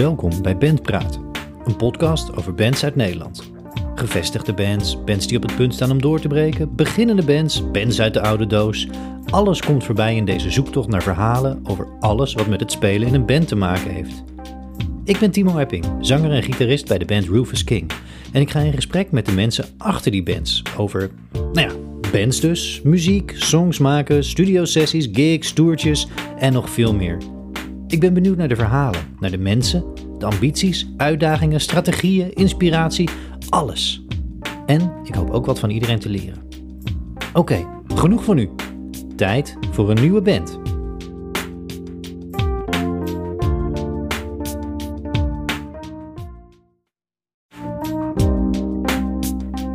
Welkom bij Bandpraat, een podcast over bands uit Nederland. Gevestigde bands, bands die op het punt staan om door te breken, beginnende bands, bands uit de oude doos. Alles komt voorbij in deze zoektocht naar verhalen over alles wat met het spelen in een band te maken heeft. Ik ben Timo Epping, zanger en gitarist bij de band Rufus King. En ik ga in gesprek met de mensen achter die bands over, nou ja, bands dus, muziek, songs maken, studiosessies, gigs, toertjes en nog veel meer. Ik ben benieuwd naar de verhalen, naar de mensen, de ambities, uitdagingen, strategieën, inspiratie, alles. En ik hoop ook wat van iedereen te leren. Oké, genoeg voor nu. Tijd voor een nieuwe band.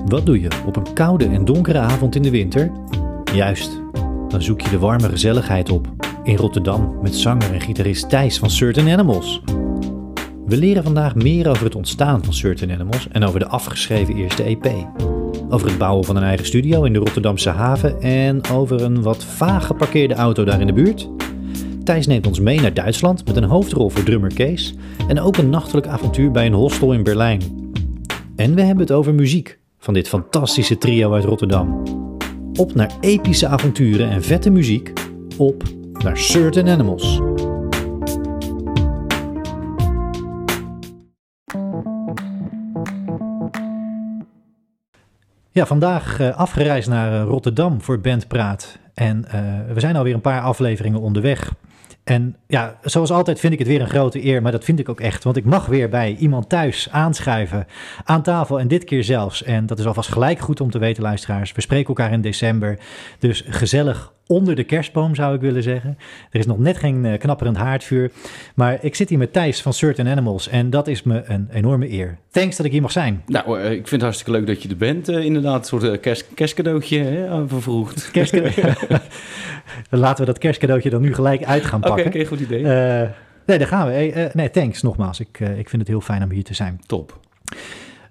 Wat doe je op een koude en donkere avond in de winter? Juist, dan zoek je de warme gezelligheid op in Rotterdam met zanger en gitarist Thijs van Certain Animals. We leren vandaag meer over het ontstaan van Certain Animals en over de afgeschreven eerste EP. Over het bouwen van een eigen studio in de Rotterdamse haven en over een wat vaag geparkeerde auto daar in de buurt. Thijs neemt ons mee naar Duitsland met een hoofdrol voor drummer Kees en ook een nachtelijk avontuur bij een hostel in Berlijn. En we hebben het over muziek van dit fantastische trio uit Rotterdam. Op naar epische avonturen en vette muziek, op naar Certain Animals. Ja, vandaag uh, afgereisd naar uh, Rotterdam voor Bandpraat. En uh, we zijn alweer een paar afleveringen onderweg. En ja, zoals altijd vind ik het weer een grote eer, maar dat vind ik ook echt. Want ik mag weer bij iemand thuis aanschuiven, aan tafel en dit keer zelfs. En dat is alvast gelijk goed om te weten, luisteraars. We spreken elkaar in december, dus gezellig onder de kerstboom zou ik willen zeggen. Er is nog net geen uh, knapperend haardvuur. Maar ik zit hier met Thijs van Certain Animals en dat is me een enorme eer. Thanks dat ik hier mag zijn. Nou, uh, ik vind het hartstikke leuk dat je er bent. Uh, inderdaad, een soort kerst, kerstcadeautje hè, vervroegd. Kerstcadeautje. Laten we dat kerstcadeautje dan nu gelijk uit gaan pakken. Oké, okay, okay, goed idee. nee, daar gaan we. Nee, thanks nogmaals. Ik, ik vind het heel fijn om hier te zijn. Top.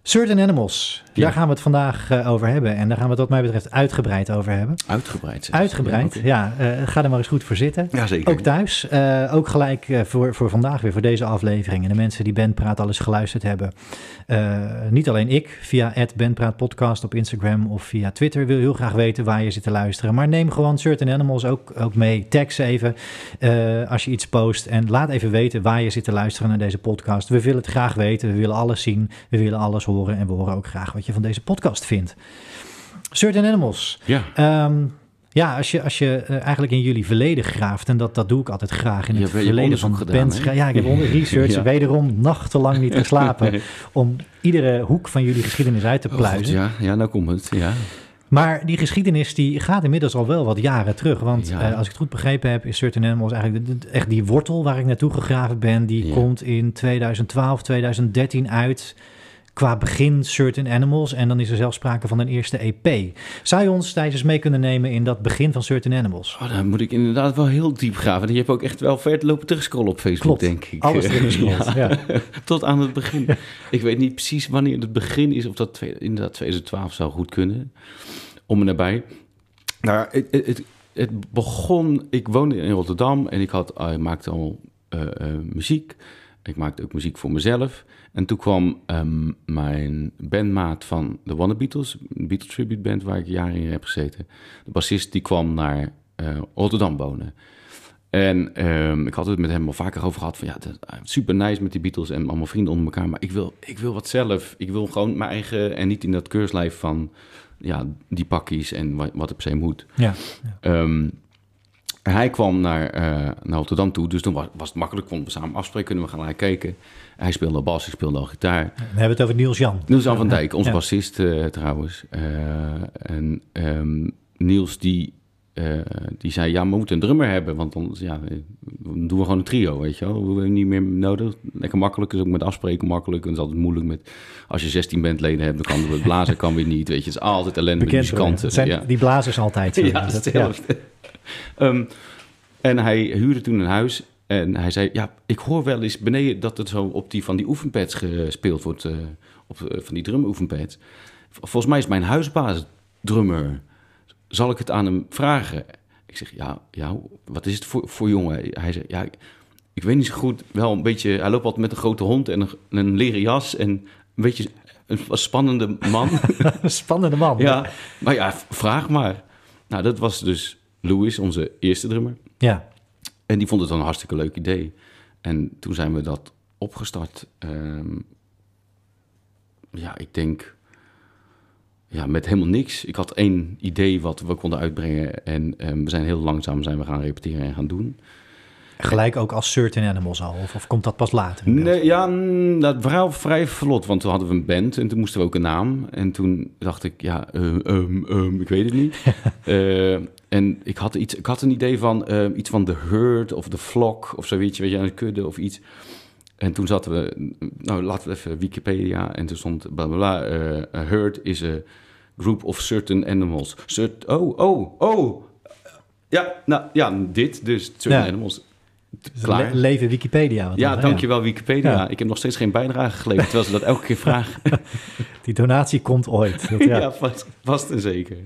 Certain Animals, ja. daar gaan we het vandaag uh, over hebben. En daar gaan we het wat mij betreft uitgebreid over hebben. Uitgebreid? Uitgebreid, ja. ja uh, ga er maar eens goed voor zitten. Ja, zeker. Ook thuis. Uh, ook gelijk voor, voor vandaag weer, voor deze aflevering. En de mensen die Bandpraat alles geluisterd hebben. niet alleen ik, via Bandpraat podcast op Instagram of via Twitter... wil heel graag weten waar je zit te luisteren. Maar neem gewoon Certain Animals ook, ook mee. Tag ze even als je iets post. En laat even weten waar je zit te luisteren naar deze podcast. We willen het graag weten. We willen alles zien. We willen alles horen horen. En we horen ook graag wat je van deze podcast vindt. Certain Animals. Ja. Um, ja, als je, als je uh, eigenlijk in jullie verleden graaft, en dat, dat doe ik altijd graag in het je verleden van gedaan, bands. Ja, ik heb onder research ja. wederom nachtenlang niet geslapen om iedere hoek van jullie geschiedenis uit te pluizen. Oh, God, ja, ja, nou komt het. Ja. Maar die geschiedenis die gaat inmiddels al wel wat jaren terug. Want ja. uh, als ik het goed begrepen heb, is Certain Animals eigenlijk de, de, echt die wortel waar ik naartoe gegraven ben. Die komt in 2012, 2013 uit qua begin Certain Animals. En dan is er zelfs sprake van een eerste EP. Zou je ons tijdens mee kunnen nemen in dat begin van Certain Animals? Oh, dan moet ik inderdaad wel heel diep graven. Je hebt ook echt wel ver lopen terugscrollen op Facebook, Klopt. denk ik. Alles teruggescrollt, ja. ja. Tot aan het begin. ik weet niet precies wanneer het begin is. Of dat inderdaad 2012 zou goed kunnen. Om en nabij. Nou, het, het, het begon... Ik woonde in Rotterdam en ik had, uh, maakte al uh, uh, muziek... Ik maakte ook muziek voor mezelf. En toen kwam um, mijn bandmaat van de Wanna Beatles, een Beatles tribute band waar ik jaren in heb gezeten. De bassist die kwam naar uh, Rotterdam wonen. En um, ik had het met hem al vaker over gehad van ja, super nice met die Beatles en allemaal vrienden onder elkaar. Maar ik wil, ik wil wat zelf. Ik wil gewoon mijn eigen en niet in dat keurslijf van ja, die pakjes en wat, wat er per se moet. Ja, ja. Um, hij kwam naar, uh, naar Rotterdam toe, dus toen was, was het makkelijk. Konden we samen afspreken, kunnen we gaan naar kijken. Hij speelde bas, ik speelde al gitaar. We hebben het over Niels Jan. Niels Jan van Dijk, onze ja. bassist uh, trouwens. Uh, en um, Niels die, die zei, ja, we moeten een drummer hebben. Want dan, ja, dan doen we gewoon een trio, weet je wel. We hebben niet meer nodig. Lekker makkelijk, is ook met afspreken makkelijk. En het is altijd moeilijk met, als je 16 bandleden hebt, dan kan het blazen, kan weer niet. Weet je, het is altijd ellende met muzikanten. Ja. die blazers altijd. ja, dat, ja. Um, en hij huurde toen een huis en hij zei, ja, ik hoor wel eens beneden dat het zo op die van die oefenpads gespeeld wordt, uh, op, uh, van die drumoefenpads. Volgens mij is mijn huisbaas drummer. Zal ik het aan hem vragen? Ik zeg, ja, ja wat is het voor, voor jongen? Hij zei, ja, ik weet niet zo goed, wel een beetje... Hij loopt altijd met een grote hond en een, een leren jas en een beetje een spannende man. Spannende man. ja, maar ja, vraag maar. Nou, dat was dus Louis, onze eerste drummer. Ja. En die vond het dan een hartstikke leuk idee. En toen zijn we dat opgestart. Ehm, ja, ik denk... Ja, met helemaal niks. Ik had één idee wat we konden uitbrengen. En ehm, we zijn heel langzaam zijn we gaan repeteren en gaan doen. Gelijk ook als Certain Animals al? Of, of komt dat pas later? Nee, ja, mm, dat verhaal vrij vlot. Want toen hadden we een band en toen moesten we ook een naam. En toen dacht ik, ja, ehm, ehm, ehm, ik weet het niet. Eh, en ik had, iets, ik had een idee van iets van The Herd of The Flock of zo, weet je, weet je, een kudde of iets. En toen zaten we, nou laten we even Wikipedia. En toen stond bla bla bla. eh, a herd is a group of certain animals. Cert, oh, oh, oh. Ja, nou ja, dit dus, certain Ja. animals. Klaar. le- leven Wikipedia. wat Ja, dan, dankjewel Wikipedia. Ja. Ik heb nog steeds geen bijdrage geleverd, terwijl ze dat elke keer vragen. Die donatie komt ooit. Dat, ja. ja, vast, vast en zeker.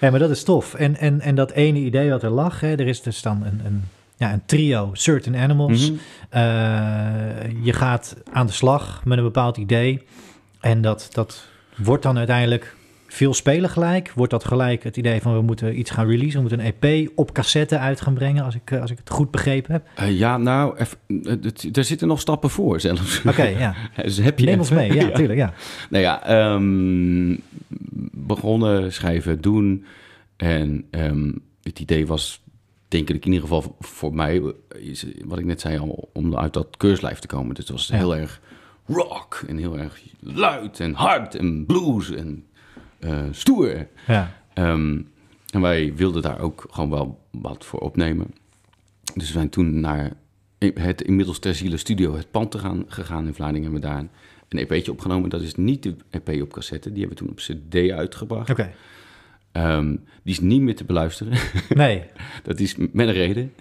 Ja, maar dat is tof. En, en, en dat ene idee wat er lag, hè, er is dus dan een, een, ja, een trio Certain Animals. Mhm. Eh, je gaat aan de slag met een bepaald idee. En dat, dat wordt dan uiteindelijk veel spelen gelijk. Wordt dat gelijk het idee van we moeten iets gaan releasen. We moeten een EP op cassette uit gaan brengen, als ik, eh, als ik het goed begrepen heb. Eh, ja, nou, eff- eh, er zitten nog stappen voor zelfs. Oké, ja. dus heb je Neem ons mee. Ja, tuurlijk. Ja. Nou ja, ehm, begonnen, schrijven, doen. En ehm, het idee was, denk ik in ieder geval voor mij, is, wat ik net zei al, om uit dat keurslijf te komen. Dus het was Ja. heel erg rock en heel erg luid en hard en blues en stoer. ja. Ehm, en wij wilden daar ook gewoon wel wat voor opnemen. Dus we zijn toen naar het inmiddels ter ziele studio, het pand te gaan, gegaan in Vlaardingen. Hebben we daar een EP'tje opgenomen. Dat is niet de EP op cassette. Die hebben we toen op CD uitgebracht. Oké. Ehm, die is niet meer te beluisteren. Nee. dat is met een reden.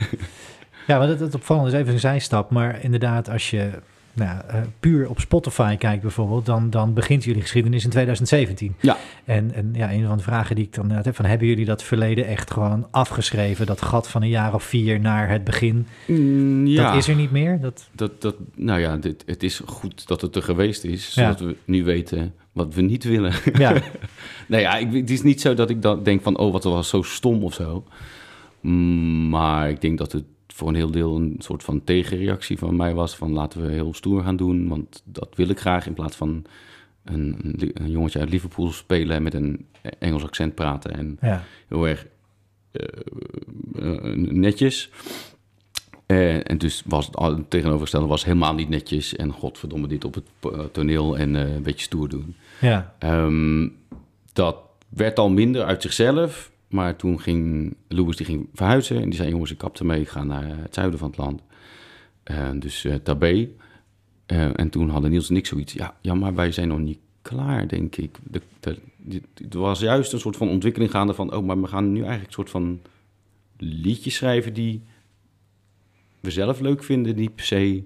Ja, dat, het opvallende is even een zijstap. Maar inderdaad, als je nou, eh, puur op Spotify kijkt bijvoorbeeld, dan, dan begint jullie geschiedenis in 2017. Ja. En, en ja, een van de vragen die ik dan heb, van hebben jullie dat verleden echt gewoon afgeschreven? Dat gat van een jaar of vier naar het begin, Mm, ja, dat is er niet meer? Dat, dat, dat, nou ja, dit, het is goed dat het er geweest is. Ja. Zodat we nu weten wat we niet willen. ja, Nou ja, ik, het is niet zo dat ik dan denk van, oh, wat was zo stom of zo. Mm, Maar ik denk dat het voor een heel deel een soort van tegenreactie van mij was. Van laten we heel stoer gaan doen, want dat wil ik graag. In plaats van een, een, jongetje uit Liverpool spelen en met een Engels accent praten. En ja, heel erg eh, eh, netjes. Eh, en dus was het tegenovergestelde was helemaal niet netjes. En godverdomme dit op het toneel en een beetje stoer doen. ja, Ehm, dat werd al minder uit zichzelf. Maar toen ging Louis die ging verhuizen. En die zei, jongens, ik kap ermee. Ik ga naar het zuiden van het land. Eh, dus eh Tabé. Eh, en toen hadden Niels en ik zoiets. Ja, ja, maar wij zijn nog niet klaar, denk ik. De, er was juist een soort van ontwikkeling gaande van... oh, maar we gaan nu eigenlijk een soort van liedjes schrijven... die we zelf leuk vinden. Die per se...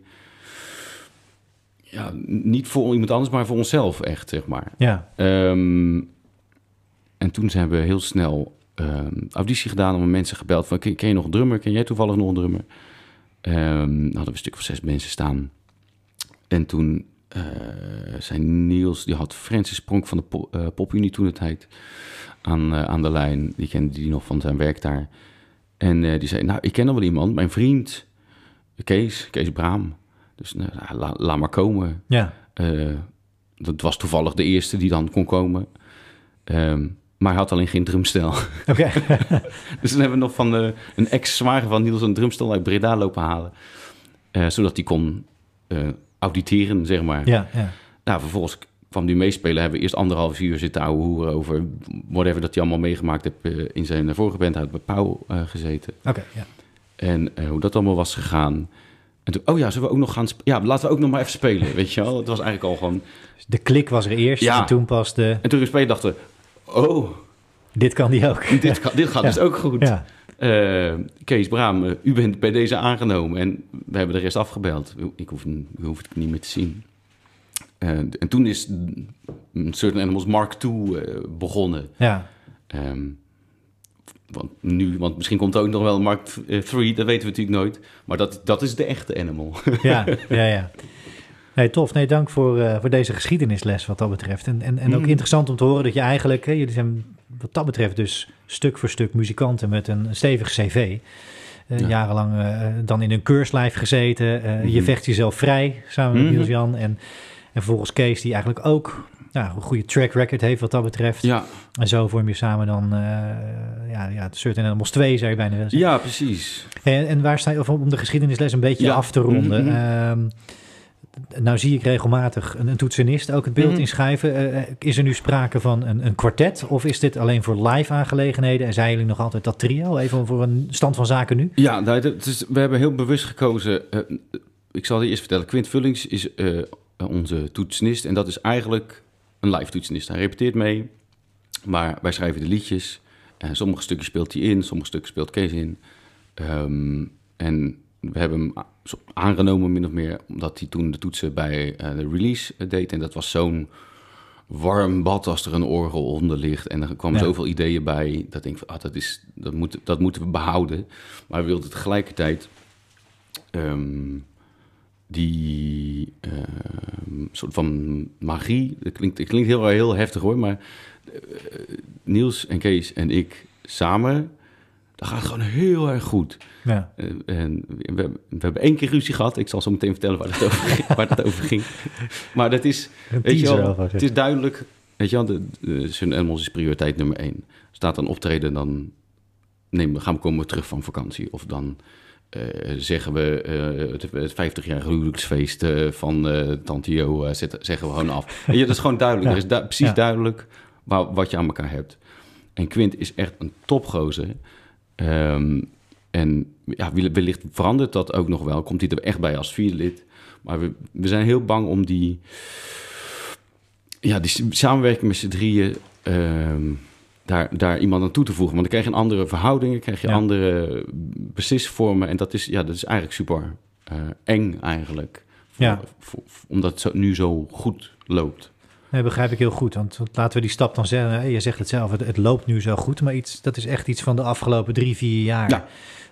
Ja, niet voor iemand anders, maar voor onszelf echt, zeg maar. ja, Ehm, en toen zijn we heel snel ehm, auditie gedaan. Om mensen gebeld van, ken, ken je nog een drummer? Ken jij toevallig nog een drummer? Dan hadden we een stuk of zes mensen staan. En toen eh zijn Niels, die had Francis Pronk van de po, Popunie toen de tijd aan, eh, aan de lijn. Die kende die nog van zijn werk daar. En die zei, nou, ik ken nog wel iemand. Mijn vriend, Kees, Kees Braam. Dus nou, la- laat maar komen. ja, dat was toevallig de eerste die dan kon komen. Ehm, maar hij had alleen geen drumstel. oké. dus dan hebben we nog van eh, een ex-zwager van Niels een drumstel uit Breda lopen halen. Eh, zodat hij kon eh, auditeren, zeg maar. ja, ja, Nou, vervolgens kwam hij meespelen. Hebben we eerst anderhalf uur zitten ouwe hoeren over whatever dat hij allemaal meegemaakt heeft in zijn vorige band. Hij had bij Pauw gezeten. oké, ja. En hoe dat allemaal was gegaan. En toen, oh ja, zullen we ook nog gaan Ja, laten we ook nog maar even spelen, weet je wel. Het was eigenlijk al gewoon... De klik was er eerst Ja. en toen pas de, En toen we spelen dachten oh, dit kan die ook. dit, gaat- dit gaat Ja. dus ook goed. Ja, Eh, Kees Braam, eh, u bent bij deze aangenomen. En we hebben de rest afgebeld. Ik hoef, u hoeft het niet meer te zien. Eh, en toen is Certain Animals Mark II begonnen. ja, Ehm, want nu, want misschien komt er ook nog wel een Mark 3, dat weten we natuurlijk nooit. Maar dat, dat is de echte animal. Ja, ja, ja. Nee, tof. Nee, dank voor, eh, voor deze geschiedenisles wat dat betreft. En, en, en ook Mm. interessant om te horen dat je eigenlijk... Hè, jullie zijn wat dat betreft dus stuk voor stuk muzikanten met een stevig cv. Eh, Ja. Jarenlang eh, dan in een keurslijf gezeten. Je Mhm. vecht jezelf vrij samen met. Niels Jan. En, en vervolgens Kees die eigenlijk ook nou, een goede track record heeft wat dat betreft. Ja, En zo vorm je samen dan eh ja, ja, Certain Animals 2 zou je bijna willen zeggen. ja precies. En, en waar sta je, of om de geschiedenisles een beetje Ja. af te ronden. Ehm, nou zie ik regelmatig een, een toetsenist ook het beeld Mhm. inschrijven. Eh, is er nu sprake van een, een kwartet of is dit alleen voor live aangelegenheden? En zijn jullie nog altijd dat trio? Even voor een stand van zaken nu. Ja, nou, dat is, we hebben heel bewust gekozen. eh, ik zal je eerst vertellen. Quint Vullings is eh, onze toetsenist. En dat is eigenlijk een live toetsenist. Hij repeteert mee, maar wij schrijven de liedjes. En sommige stukjes speelt hij in, sommige stukken speelt Kees in. Ehm, en we hebben hem aangenomen, min of meer, omdat hij toen de toetsen bij eh, de release eh, deed. En dat was zo'n warm bad als er een orgel onder ligt. En er kwamen Ja. zoveel ideeën bij. Dat ik denk van, ah, dat, is, dat, moet, dat moeten we behouden. Maar we wilden tegelijkertijd ehm, die ehm, soort van magie. Dat klinkt, het klinkt heel, heel heftig hoor, maar eh, Niels en Kees en ik samen, dat gaat gewoon heel erg goed. Ja. Eh, en we, we hebben één keer ruzie gehad. Ik zal zo meteen vertellen waar het over ging. waar het over ging. Maar dat is, Een weet je wel, het is duidelijk. Weet je wel, de, de Sun Animals is prioriteit nummer één. Staat een optreden, dan nemen we, gaan we komen we terug van vakantie. Of dan eh, zeggen we eh, het, het 50-jarige huwelijksfeest van Tante Jo zet- zeggen we gewoon af. Weet je, dat is gewoon duidelijk. Ja. Er is du- precies Ja. duidelijk waar, wat je aan elkaar hebt. En Quint is echt een topgozer. Ehm, en ja, wel- wellicht verandert dat ook nog wel. Komt hij er echt bij als vierde lid. Maar we, we zijn heel bang om die, ja, die samenwerking met z'n drieën... ehm, daar, daar iemand aan toe te voegen. Want dan krijg je een andere verhoudingen, krijg je Ja. andere beslisvormen. En dat is, ja, dat is eigenlijk super eh, eng eigenlijk. Voor- Ja. voor- omdat het zo, nu zo goed loopt. Nee, begrijp ik heel goed. Want laten we die stap dan zeggen. Je zegt het zelf, het, het loopt nu zo goed. Maar iets, dat is echt iets van de afgelopen drie, vier jaar. Ja.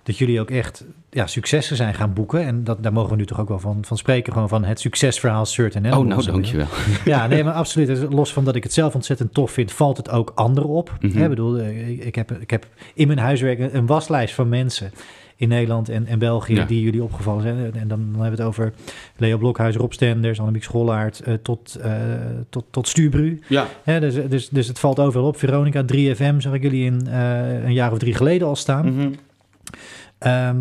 Dat jullie ook echt ja, successen zijn gaan boeken. En dat, daar mogen we nu toch ook wel van, van spreken. Gewoon van het succesverhaal Certain Oh, Animals. nou, dankjewel. Ja, nee, maar absoluut. Los van dat ik het zelf ontzettend tof vind, valt het ook anderen op. Hè, Ik bedoel, eh, ik, heb, ik heb in mijn huiswerk een waslijst van mensen in Nederland en, en België Ja. die jullie opgevallen zijn. En dan, dan hebben we het over Leo Blokhuis, Rob Stenders, Annemiek Schollaert, eh, tot, eh, tot, tot Stuurbru. Ja, Hè, dus, dus, dus het valt overal op. Veronica, 3FM, zag ik jullie in, eh, een jaar of drie geleden al staan. mhm. Ehm,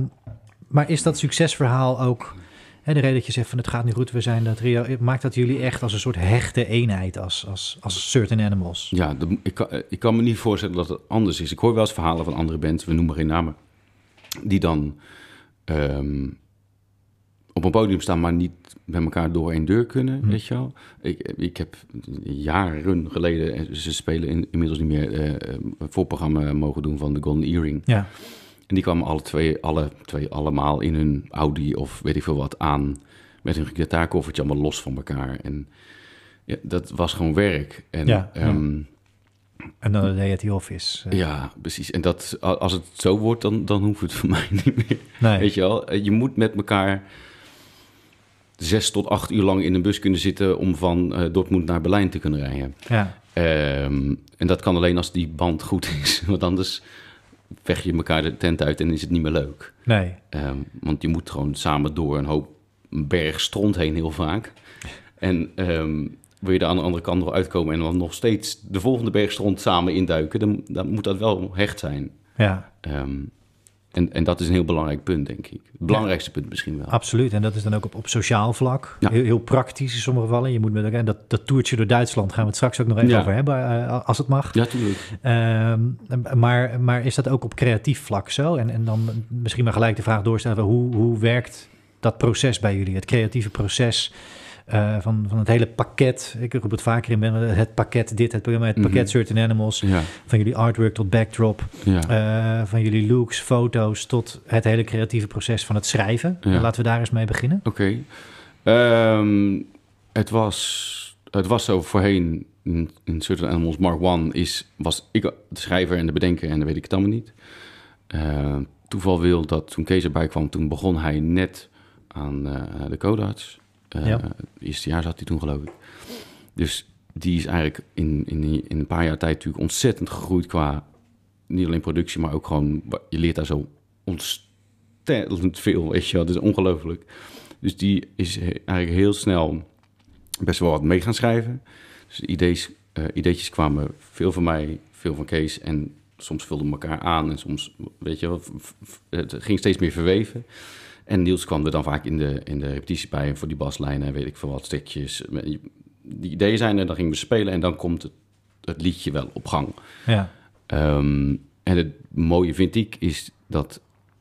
maar is dat succesverhaal ook... Hè, de reden dat je zegt van het gaat nu goed, we zijn dat trio... Maakt dat jullie echt als een soort hechte eenheid als, als, als Certain Animals? ja de- ik, kan, ik kan me niet voorstellen dat het anders is. Ik hoor wel eens verhalen van andere bands, we noemen geen namen, die dan ehm, op een podium staan, maar niet met elkaar door één deur kunnen, Hm. weet je wel. Ik, ik heb jaren geleden, eh, ze spelen in, inmiddels niet meer, een voorprogramma mogen doen van de Golden Earring. Ja, En die kwamen alle twee, alle twee allemaal in hun Audi of weet ik veel wat aan. Met hun gitaarkoffertje allemaal los van elkaar. En ja, dat was gewoon werk. En, Ja, ja. En dan deed het office. eh, ja, precies. En dat, als het zo wordt, dan, dan hoeft het voor mij niet meer. nee. Weet je wel, Eh, je moet met elkaar zes tot acht uur lang in een bus kunnen zitten... om van eh, Dortmund naar Berlijn te kunnen rijden. Ja, Ehm, en dat kan alleen als die band goed is. Want anders vecht je elkaar de tent uit en is het niet meer leuk. nee. Ehm, want je moet gewoon samen door een hoop een berg stront heen heel vaak. En ehm, wil je er aan de andere kant nog uitkomen en dan nog steeds de volgende berg stront samen induiken, dan, dan moet dat wel hecht zijn. Ja, Ehm, en, en dat is een heel belangrijk punt, denk ik. Het belangrijkste punt misschien wel. absoluut. En dat is dan ook op, op sociaal vlak. Ja. Heel, heel praktisch in sommige gevallen. Je moet met elkaar, dat, dat toertje door Duitsland gaan we het straks ook nog even Ja. over hebben, eh, als het mag. Ja, tuurlijk. Ehm, maar, maar is dat ook op creatief vlak zo? En, en dan misschien maar gelijk de vraag doorstellen: hoe, hoe werkt dat proces bij jullie? Het creatieve proces eh, van, van het hele pakket. Ik roep het vaker in, het pakket dit, het programma, het pakket Mhm. Certain Animals. Ja, Van jullie artwork tot backdrop. ja. eh, van jullie looks, foto's tot het hele creatieve proces van het schrijven. Ja. Laten we daar eens mee beginnen. Oké. Ehm, het, was, het was zo voorheen in, in Certain Animals Mark 1 is, was ik de schrijver en de bedenker en dan weet ik het allemaal niet. Eh, toeval wil dat toen Kees erbij kwam, toen begon hij net aan eh, de codarts. Uh, Ja. Het eerste jaar zat hij toen, geloof ik. Dus die is eigenlijk in, in, in een paar jaar tijd natuurlijk ontzettend gegroeid qua niet alleen productie, maar ook gewoon, je leert daar zo ontzettend veel, weet je wel. Dat is ongelooflijk. Dus die is eigenlijk heel snel best wel wat mee gaan schrijven. Dus idees, eh, ideetjes kwamen veel van mij, veel van Kees en soms vulden we elkaar aan en soms, weet je wel, het ging steeds meer verweven. En Niels kwam er dan vaak in de, in de repetitie bij voor die baslijnen en weet ik veel wat stukjes. Die ideeën zijn er, dan gingen we spelen en dan komt het, het liedje wel op gang. Ja. Ehm, en het mooie vind ik is dat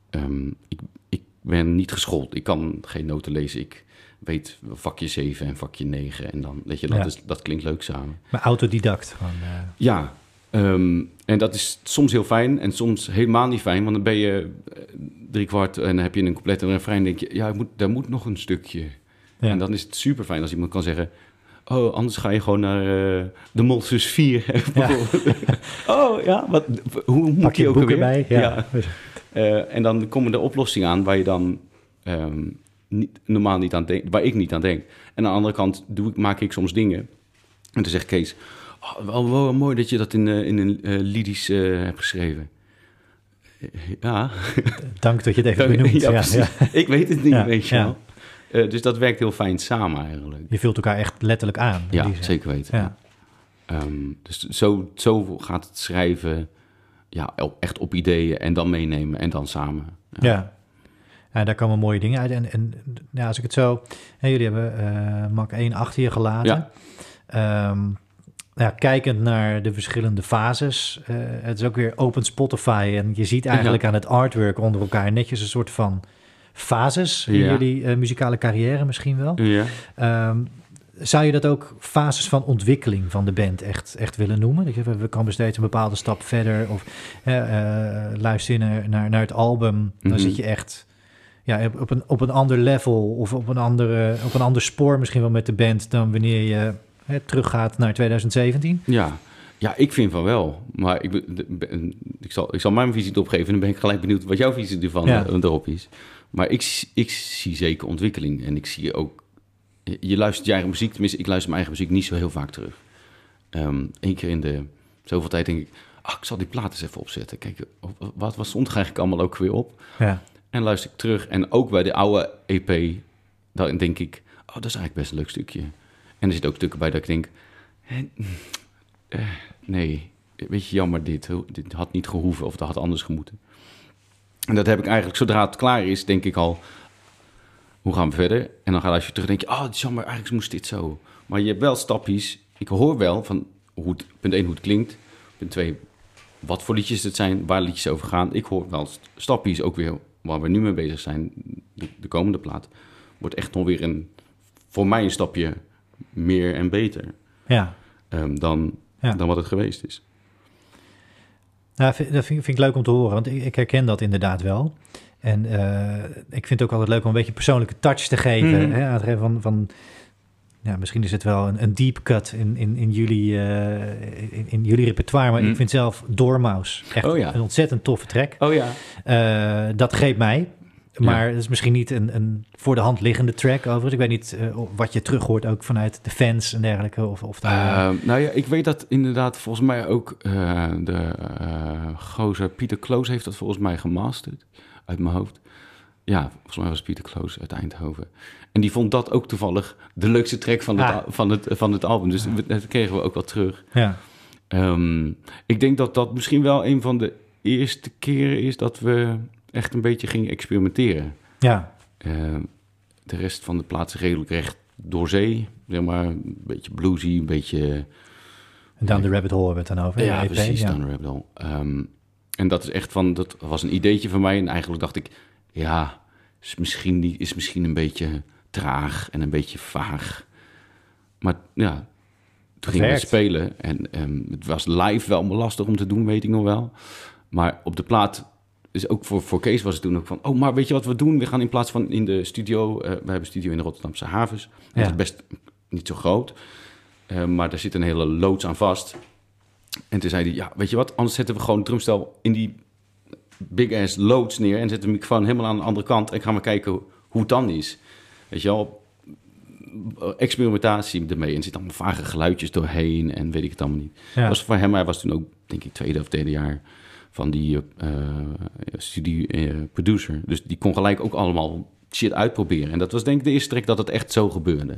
ehm, ik, ik ben niet geschoold. Ik kan geen noten lezen. Ik weet vakje 7 en vakje 9. En dan, weet je, dat, Ja. is, dat klinkt leuk samen. Maar autodidact. Gewoon, eh, Ja, ehm, en dat is soms heel fijn en soms helemaal niet fijn. Want dan ben je eh, drie kwart en dan heb je een complete refrein. denk je, ja, moet, daar moet nog een stukje. ja. En dan is het super fijn als iemand kan zeggen... Oh, anders ga je gewoon naar eh, de Molsus 4. bijvoorbeeld. oh, ja, wat, hoe moet Pak je die ook alweer? erbij. Ja. Eh, en dan komen er oplossingen aan waar je dan ehm, niet, normaal niet aan denkt, waar ik niet aan denk. En aan de andere kant doe ik, maak ik soms dingen. En dan zegt Kees, wel, wel mooi dat je dat in, eh, in een lyrisch eh, hebt geschreven. Ja, Dank dat je het even benoemt. ja, Ja, ja. ik weet het niet, Ja, weet je ja. wel. Dus dat werkt heel fijn samen eigenlijk. Je vult elkaar echt letterlijk aan. Ja, zeker weten. Ja. Ehm, dus zo, zo gaat het schrijven, ja, echt op ideeën en dan meenemen en dan samen. Ja. ja, daar komen mooie dingen uit. En, en ja, als ik het zo... Hè, jullie hebben eh Mak 1 achter je gelaten. Ehm, ja, kijkend naar de verschillende fases. eh, het is ook weer open Spotify. En je ziet eigenlijk aan het artwork onder elkaar netjes een soort van fases in Ja. jullie eh, muzikale carrière misschien wel. Ja. Ehm, zou je dat ook fases van ontwikkeling van de band echt, echt willen noemen? Dat je, we komen steeds een bepaalde stap verder. Of eh, luister je naar, naar, naar het album, dan Mhm. zit je echt ja, op, op, een, op een ander level of op een, andere, op een ander spoor misschien wel met de band dan wanneer je hè, teruggaat naar 2017. Ja. ja, ik vind van wel. Maar ik, ik, zal, ik zal mijn visie erop geven en dan ben ik gelijk benieuwd wat jouw visie ervan Ja. eh, erop is. Maar ik, ik zie zeker ontwikkeling en ik zie ook... Je, luistert je eigen muziek, tenminste ik luister mijn eigen muziek niet zo heel vaak terug. Eén keer in de zoveel tijd denk ik, ah, ik zal die plaat eens even opzetten. Kijk, wat, wat stond er eigenlijk allemaal ook weer op? Ja, En luister ik terug. En ook bij de oude EP, dan denk ik, oh, dat is eigenlijk best een leuk stukje. En er zitten ook stukken bij dat ik denk, eh, nee, weet je, jammer dit. Dit had niet gehoeven of dat had anders gemoeten. En dat heb ik eigenlijk, zodra het klaar is, denk ik al, hoe gaan we verder? En dan ga je terug denk je, oh, is jammer, eigenlijk moest dit zo. Maar je hebt wel stapjes. Ik hoor wel van, hoe het, punt 1, hoe het klinkt. Punt 2, wat voor liedjes het zijn, waar liedjes over gaan. Ik hoor wel st- stapjes ook weer waar we nu mee bezig zijn. De, de komende plaat wordt echt nog weer een, voor mij een stapje meer en beter ja. ehm, dan, Ja. dan wat het geweest is. Nou, dat vind, vind ik leuk om te horen, want ik, ik herken dat inderdaad wel. En eh, ik vind het ook altijd leuk om een beetje een persoonlijke touch te geven. Mhm. Hè, aan het geven van, van ja, misschien is het wel een, een deep cut in, in, in, jullie, eh, in, in jullie repertoire, maar Mhm. ik vind zelf Doormaus echt Oh ja. een ontzettend toffe track. Oh ja. Eh, dat greep mij. Maar het is misschien niet een, een voor de hand liggende track over. Ik weet niet eh, wat je terug hoort ook vanuit de fans en dergelijke. Of, of Ehm, nou ja, ik weet dat inderdaad volgens mij ook eh, de eh gozer Pieter Kloos heeft dat volgens mij gemasterd uit mijn hoofd. Ja, volgens mij was Pieter Kloos uit Eindhoven. En die vond dat ook toevallig de leukste track van het, Ah. van het, van het album. Dus dat kregen we ook wel terug. ja. Ehm, ik denk dat dat misschien wel een van de eerste keren is dat we echt een beetje gingen experimenteren. ja, Eh, de rest van de plaatsen redelijk recht door zee. Zeg maar, een beetje bluesy, een beetje... en Down the Rabbit Hole hebben we het dan over. Ja, EP, precies, ja. Down the Rabbit Hole. Ehm, en dat is echt van, dat was een ideetje van mij. En eigenlijk dacht ik, ja, is misschien, is misschien een beetje traag en een beetje vaag. Maar ja, toen gingen we spelen. En ehm, het was live wel lastig om te doen, weet ik nog wel. Maar op de plaat, dus ook voor, voor Kees was het toen ook van... Oh, maar weet je wat we doen? We gaan in plaats van in de studio... eh, we hebben een studio in de Rotterdamse havens. Dat is best niet zo groot. Eh, maar daar zit een hele loods aan vast. En toen zei hij, ja, weet je wat? Anders zetten we gewoon het drumstel in die big ass loods neer en zet de microfoon helemaal aan de andere kant en ga maar kijken hoe het dan is. Weet je wel, experimentatie ermee en zitten allemaal vage geluidjes doorheen en weet ik het allemaal niet. Ja. Was voor hem, hij was toen ook, denk ik, tweede of derde jaar van die eh, eh, producer. Dus die kon gelijk ook allemaal shit uitproberen. En dat was denk ik de eerste trek dat het echt zo gebeurde.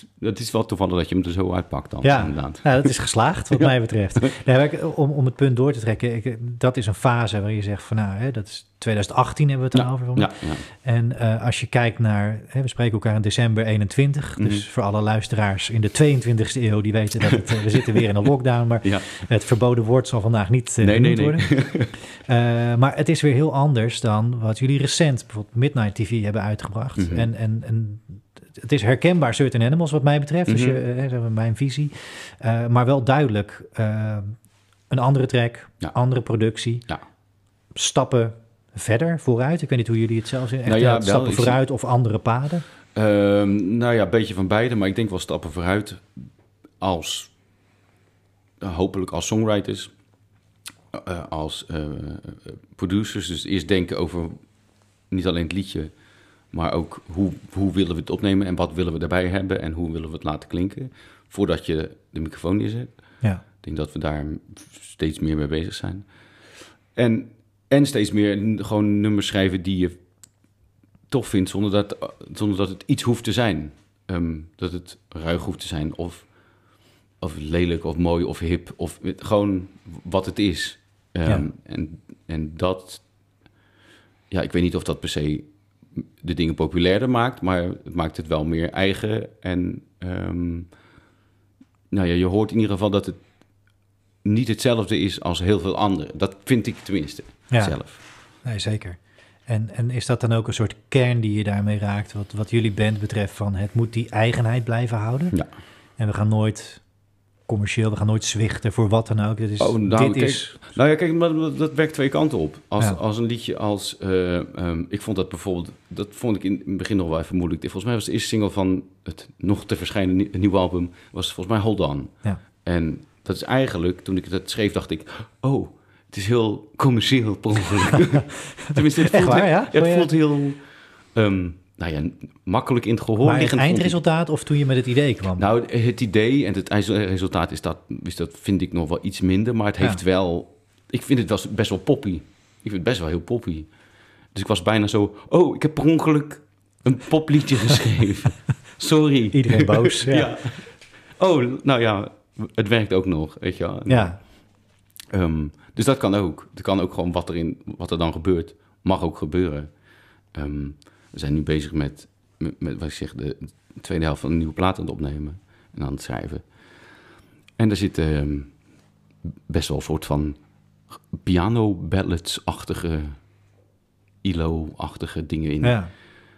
Dus dat is wel toevallig dat je hem er zo uitpakt dan, Ja, inderdaad. dat is geslaagd wat Ja. mij betreft. Nee, om, om het punt door te trekken, ik, dat is een fase waar je zegt van nou, hè, dat is 2018 hebben we het Ja, dan over. Ja, ja. En eh, als je kijkt naar, hè, we spreken elkaar in december 21, dus Mhm. voor alle luisteraars in de 22e eeuw, die weten dat het, eh, we zitten weer in een lockdown, maar het verboden woord zal vandaag niet eh, Nee, nee, genoemd worden. Maar het is weer heel anders dan wat jullie recent, bijvoorbeeld Midnight TV, hebben uitgebracht. Mhm. en, en, en het is herkenbaar Certain Animals wat mij betreft, dus Mhm. je, eh, zeg maar mijn visie. Eh, maar wel duidelijk eh, een andere track, Ja. andere productie, Ja. stappen verder, vooruit. Ik weet niet hoe jullie het zelf zien. Echt Nou ja, eh, wel, stappen vooruit of andere paden. Ehm, nou ja, een beetje van beide, maar ik denk wel stappen vooruit als eh, hopelijk als songwriters, eh, als eh, eh, producers. Dus eerst denken over niet alleen het liedje, maar ook hoe, hoe willen we het opnemen en wat willen we daarbij hebben en hoe willen we het laten klinken voordat je de microfoon neerzet. Ja, Ik denk dat we daar steeds meer mee bezig zijn. En, en steeds meer gewoon nummers schrijven die je tof vindt, zonder dat, zonder dat het iets hoeft te zijn. Ehm, dat het ruig hoeft te zijn, of, of lelijk, of mooi, of hip, of gewoon wat het is. Ehm, Ja. en, en dat, ja, ik weet niet of dat per se de dingen populairder maakt, maar het maakt het wel meer eigen. En ehm, nou ja, je hoort in ieder geval dat het niet hetzelfde is als heel veel anderen. Dat vind ik tenminste Ja. zelf. nee, zeker. En, en is dat dan ook een soort kern die je daarmee raakt, wat, wat jullie band betreft, van het moet die eigenheid blijven houden? Ja. En we gaan nooit commercieel, we gaan nooit zwichten voor wat dan ook. Dit is, Oh, nou, dit kijk, is Nou ja, kijk, maar dat, dat werkt twee kanten op. Als, Ja. als een liedje als... eh, ehm, ik vond dat bijvoorbeeld... Dat vond ik in het begin nog wel even moeilijk. Volgens mij was de eerste single van het nog te verschijnen nie- nieuwe album... was volgens mij Hold On. Ja. En dat is eigenlijk... Toen ik dat schreef, dacht ik... Oh, het is heel commercieel per. Tenminste, het Echt voelt, waar, ja? het voelt heel... ehm, nou ja, makkelijk in het gehoor maar het vond ik. eindresultaat of toen je met het idee kwam? Nou, het idee en het eindresultaat is dat, is dat vind ik nog wel iets minder, maar het heeft Ja. wel. Ik vind het wel best wel poppy. Ik vind het best wel heel poppy. Dus ik was bijna zo. Oh, ik heb per ongeluk een popliedje geschreven. Sorry. Iedereen boos. Ja. ja. Oh, nou ja, het werkt ook nog, weet je wel. ja. Ehm, dus dat kan ook. Het kan ook gewoon wat, erin, wat er dan gebeurt, mag ook gebeuren. Ehm, we zijn nu bezig met, met, met, wat ik zeg, de tweede helft van een nieuwe plaat aan het opnemen en aan het schrijven. En daar zitten ehm, best wel een soort van piano ballads-achtige, ILO-achtige dingen in. Ja.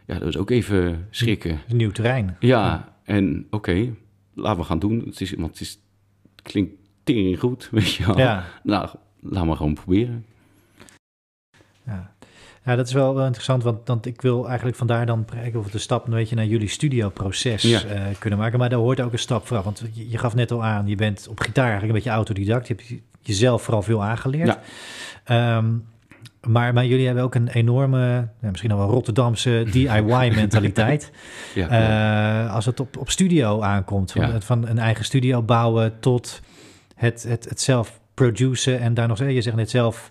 ja, dat is ook even schrikken. een nieuw terrein. Ja, en oké, laten we gaan doen. Het, is, want het, is, het klinkt tering goed, weet je wel. Ja. Nou, laat maar gewoon proberen. Ja. Ja, dat is wel, wel interessant, want, want ik wil eigenlijk vandaar dan kijken of we de stap een beetje naar jullie studioproces Ja. eh, kunnen maken. Maar daar hoort ook een stap vooraf, want je, je gaf net al aan, je bent op gitaar eigenlijk een beetje autodidact. Je hebt jezelf vooral veel aangeleerd. Ja. Ehm, maar, maar jullie hebben ook een enorme, misschien al wel Rotterdamse DIY-mentaliteit. Ja, ja. Eh, als het op, op studio aankomt, van, Ja. van een eigen studio bouwen tot het, het, het zelf produceren en daar nog steeds, je zegt net zelf,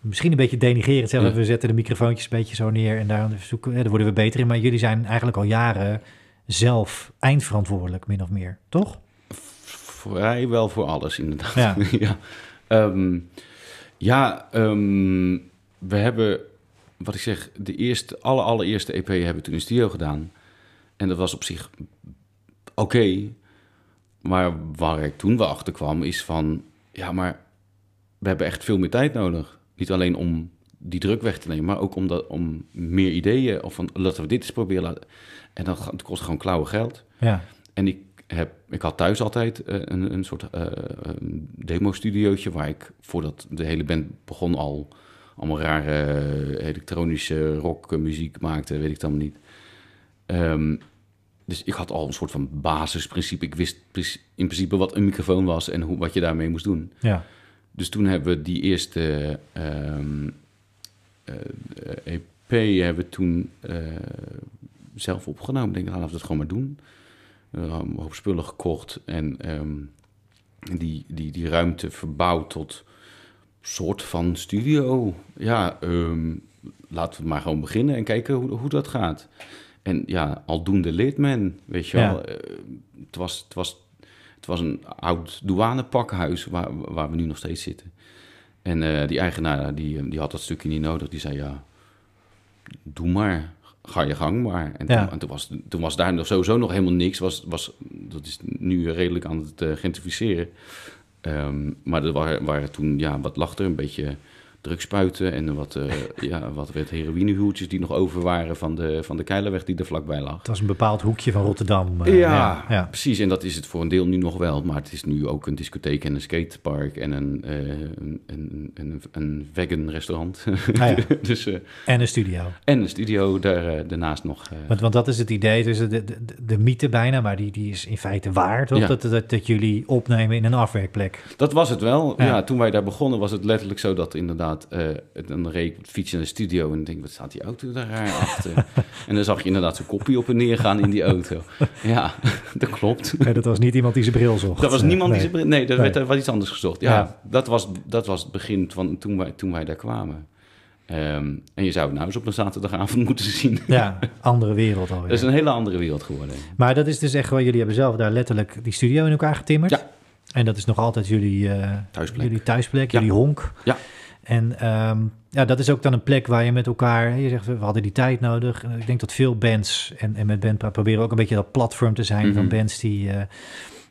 misschien een beetje denigrerend zelf, Ja. we zetten de microfoontjes een beetje zo neer en daar, zoeken, daar worden we beter in, maar jullie zijn eigenlijk al jaren zelf eindverantwoordelijk, min of meer, toch? Vrijwel voor alles, inderdaad. Ja. ja, Ehm, ja ehm, we hebben, wat ik zeg, de eerste, alle allereerste EP hebben we toen in studio gedaan. En dat was op zich oké. maar waar ik toen wel achter kwam, is van, ja, maar we hebben echt veel meer tijd nodig. Niet alleen om die druk weg te nemen, maar ook om, dat, om meer ideeën. Of van, laten we dit eens proberen. laten- En dat, gaat- het kost gewoon klauwe geld. Ja, En ik, heb, ik had thuis altijd eh, een, een soort eh, demo-studiootje... waar ik, voordat de hele band begon, al allemaal rare eh, elektronische rockmuziek maakte. Weet ik dan niet. Ehm, dus ik had al een soort van basisprincipe. Ik wist in principe wat een microfoon was en hoe, wat je daarmee moest doen. ja, dus toen hebben we die eerste ehm, eh, EP hebben we toen eh, zelf opgenomen. Ik denk, laten we het gewoon maar doen. Een hoop spullen gekocht en ehm, die, die, die ruimte verbouwd tot soort van studio. Ja, ehm, laten we maar gewoon beginnen en kijken hoe, hoe dat gaat. En ja, aldoende leert men, weet je Ja. wel. Eh, het, was, het, was, was een oud douanepakhuis waar, waar we nu nog steeds zitten. En eh, die eigenaar, die, eh, die had dat stukje niet nodig. Die zei, ja, doe maar, ga je gang maar. En, Ja. toen, en toen, was, toen was daar nog sowieso nog helemaal niks. Was, was, dat is nu redelijk aan het eh, gentrificeren. Ehm, maar er waren, waren toen, ja, wat lag er? Een beetje drugspuiten en wat, eh ja, wat werd heroïnehuurtjes die nog over waren van de, van de Keilerweg die er vlakbij lag. Het was een bepaald hoekje van Rotterdam. eh, Ja, ja. precies. En dat is het voor een deel nu nog wel. Maar het is nu ook een discotheek en een skatepark en een, eh, een, een, een, een vegan restaurant. Ah, ja. dus, En een studio. en een studio daar, daarnaast nog. Want, want dat is het idee, dus de, de, de, mythe bijna, maar die, die is in feite waar, toch? Dat, dat, dat jullie opnemen in een afwerkplek. Dat was het wel. Ja. Ja. toen wij daar begonnen was het letterlijk zo dat inderdaad... eh dan reed ik op de fiets naar de studio en denk, wat staat die auto daar raar achter? en dan zag je inderdaad zo'n kopie op en neer gaan in die auto. Ja, dat klopt. Ja, dat was niet iemand die zijn bril zocht. Dat was Eh, niemand nee. die ze... Nee, er Nee. werd er wat iets anders gezocht. Ja, Ja. Dat, was, dat was het begin van toen wij, toen wij daar kwamen. Ehm, en je zou het nou eens op een zaterdagavond moeten zien. Ja, andere wereld alweer. Dat is een hele andere wereld geworden. Maar dat is dus echt wel, jullie hebben zelf daar letterlijk die studio in elkaar getimmerd. Ja. En dat is nog altijd jullie, eh, Thuisplek. jullie thuisplek, Ja. jullie honk. Ja. En ehm, ja, dat is ook dan een plek waar je met elkaar, je zegt we hadden die tijd nodig. En Ik denk dat veel bands, en, en met Bandpraat proberen ook een beetje dat platform te zijn van Mhm. bands die, eh,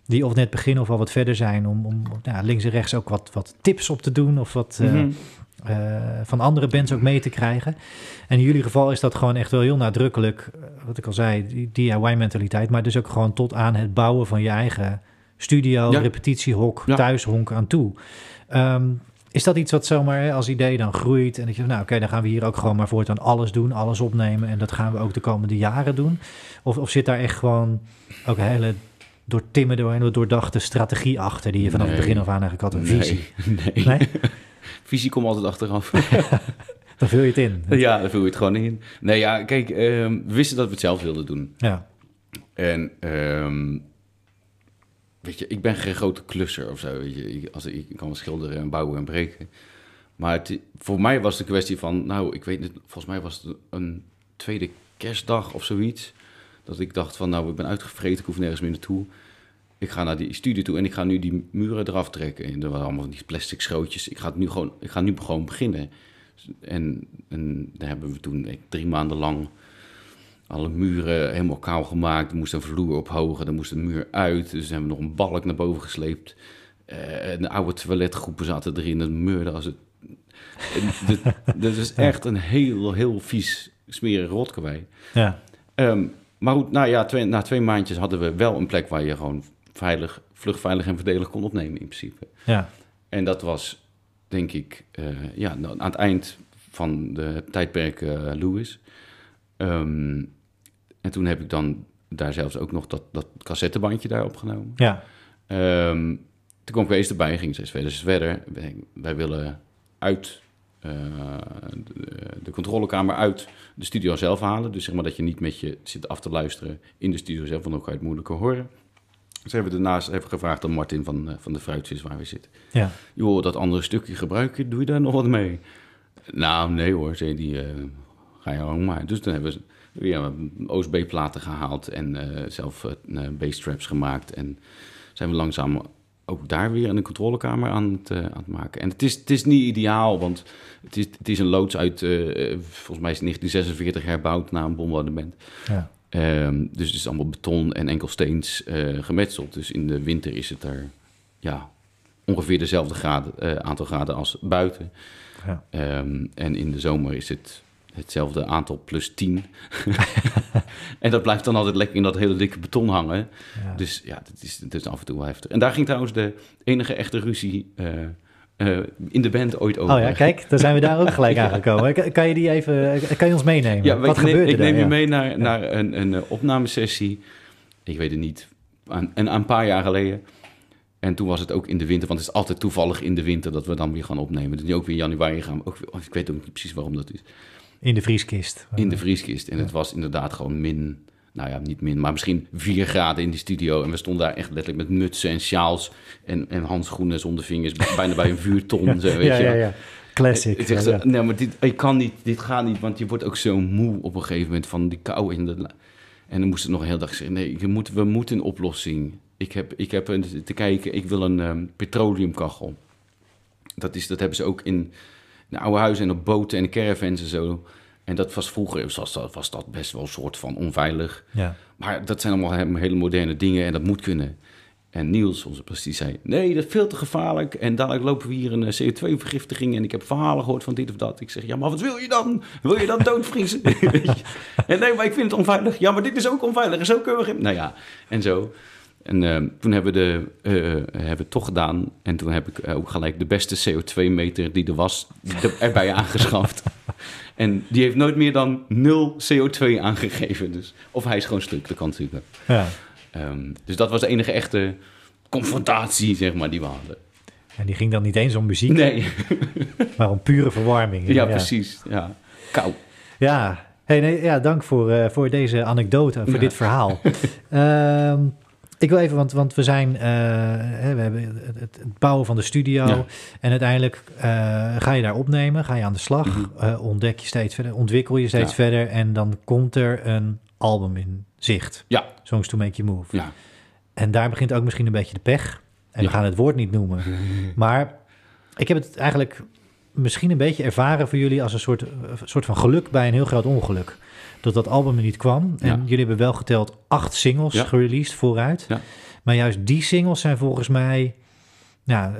die of net beginnen of al wat verder zijn. Om, om ja, links en rechts ook wat, wat tips op te doen of wat eh, Mhm. eh, van andere bands ook mee te krijgen. En in jullie geval is dat gewoon echt wel heel nadrukkelijk, eh, wat ik al zei, die DIY-mentaliteit. Maar dus ook gewoon tot aan het bouwen van je eigen studio, Ja. repetitiehok, Ja. thuishonk aan toe. Ehm, is dat iets wat zomaar als idee dan groeit en dat je, nou oké, dan gaan we hier ook gewoon maar voortaan alles doen, alles opnemen en dat gaan we ook de komende jaren doen? Of, of zit daar echt gewoon ook een hele doortimmerde, en doordachte strategie achter die je vanaf het begin af aan eigenlijk had een visie? Nee, nee. Visie komt altijd achteraf. Dan vul je het in. ja, daar vul je het gewoon in. Nee, ja, kijk, ehm, we wisten dat we het zelf wilden doen. Ja, En ehm, weet je, ik ben geen grote klusser of zo. Weet je. Ik, als, ik kan schilderen en bouwen en breken. Maar het, voor mij was een kwestie van, nou, ik weet niet, volgens mij was het een tweede kerstdag of zoiets. Dat ik dacht van, nou, ik ben uitgevreten, ik hoef nergens meer naartoe. Ik ga naar die studio toe en ik ga nu die muren eraf trekken. En er waren allemaal van die plastic schrootjes. Ik ga, het nu gewoon, ik ga nu gewoon beginnen. En, en daar hebben we toen drie maanden lang alle muren helemaal kaal gemaakt. Er moest een vloer op hoger, er moest een muur uit. Dus hebben we nog een balk naar boven gesleept. Eh de oude toiletgroepen zaten erin. Het meurde als het... Dat is echt een heel, heel vies, smerig rotkarwei. ja, Ehm, maar goed, nou ja, twee, na twee maandjes hadden we wel een plek waar je gewoon veilig, vlugveilig en verdelig kon opnemen in principe. ja, En dat was, denk ik, eh, ja, nou, aan het eind van de tijdperk eh Lewis. Ehm, en toen heb ik dan daar zelfs ook nog dat, dat cassettebandje daar opgenomen. ja, Ehm, toen kwam Kees erbij, ging steeds verder, steeds verder. Wij, willen uit eh, de, de controlekamer uit de studio zelf halen. Dus zeg maar dat je niet met je zit af te luisteren in de studio zelf, want dan kan je het moeilijker horen. Dus hebben we daarnaast even gevraagd aan Martin van, eh, van de Fruitjes waar we zitten. ja. Joh, dat andere stukje gebruiken, doe je daar nog wat mee? Nou, nee hoor, zei die, eh, ga je ook maar. Dus dan hebben we weer OSB-platen gehaald en eh, zelf uh, bass-traps gemaakt. En zijn we langzaam ook daar weer in de controlekamer aan het, uh, aan het maken. En het is, het is niet ideaal, want het is, het is een loods uit, volgens mij is het 1946 herbouwd na een bombardement. ja. Um, dus het is allemaal beton en enkelsteens uh, gemetseld. Dus in de winter is het er ja, ongeveer dezelfde graden, aantal graden als buiten. Ja. Um, en in de zomer is het hetzelfde aantal plus 10. en dat blijft dan altijd lekker in dat hele dikke beton hangen. Ja. Dus ja, dat is, dat is af en toe wel heftig. En daar ging trouwens de enige echte ruzie uh, uh, in de band ooit over. Oh ja, kijk, daar zijn we daar ook gelijk ja. aangekomen. Kan, kan je die even, kan je ons meenemen? Ja, Wat ik neem, gebeurde ik neem je mee naar, naar een, een opnamesessie. Ik weet het niet, een, een, een paar jaar geleden. En toen was het ook in de winter, want het is altijd toevallig in de winter dat we dan weer gaan opnemen. Dus nu ook weer in januari gaan. we Ook, weer- ik weet ook niet precies waarom dat is. In de vrieskist. In de vrieskist. En het was inderdaad gewoon min, nou ja, niet min, maar misschien 4 graden in die studio. En we stonden daar echt letterlijk met mutsen en sjaals en, en handschoenen zonder vingers, bijna bij een vuurton. Zo, weet ja, je. ja, ja. Classic. Ik zeg ja, ja. nee, maar dit, ik kan niet, dit gaat niet, want je wordt ook zo moe op een gegeven moment van die kou in de... En dan moest het nog een hele dag zeggen, nee, je moet, we moeten een oplossing. Ik heb, ik heb een, te kijken, ik wil een ehm, petroleumkachel. Dat, is, dat hebben ze ook in, in oude huizen en op boten en caravans en zo. En dat was vroeger, was dat, was dat best wel een soort van onveilig. Ja. Maar dat zijn allemaal he- hele moderne dingen en dat moet kunnen. En Niels, onze prestie, zei... Nee, dat is veel te gevaarlijk. En dadelijk lopen we hier een eh, CO2-vergiftiging... en ik heb verhalen gehoord van dit of dat. Ik zeg, ja, maar wat wil je dan? Wil je dan doodvriezen? En nee, maar ik vind het onveilig. Ja, maar dit is ook onveilig. En zo kunnen we... Nou ja, en zo. En eh, toen hebben we, de, eh, hebben we het toch gedaan. En toen heb ik eh, ook gelijk de beste CO2-meter die er was... er- erbij aangeschaft. En die heeft nooit meer dan nul CO2 aangegeven. Dus, of hij is gewoon stuk, dat kan natuurlijk. ja. Ehm, dus dat was de enige echte confrontatie, zeg maar, die we hadden. En die ging dan niet eens om muziek, Nee, maar om pure verwarming. ja, precies. Ja. Kou. Ja, hey, nee, ja dank voor, voor deze anekdote, voor Ja. dit verhaal. Ehm, ik wil even, want, want we zijn, eh, we hebben het, het- bouwen van de studio Ja. en uiteindelijk eh, ga je daar opnemen, ga je aan de slag, Mhm. eh, ontdek je steeds verder, ontwikkel je steeds Ja. verder en dan komt er een album in zicht. Ja. Songs to Make You Move. Ja. En daar begint ook misschien een beetje de pech. En we gaan het woord niet noemen. Maar ik heb het eigenlijk misschien een beetje ervaren voor jullie als een soort, soort van geluk bij een heel groot ongeluk. Dat dat album er niet kwam. En Ja. jullie hebben wel geteld acht singles Ja. gereleased vooruit. Ja. Maar juist die singles zijn volgens mij... Nou,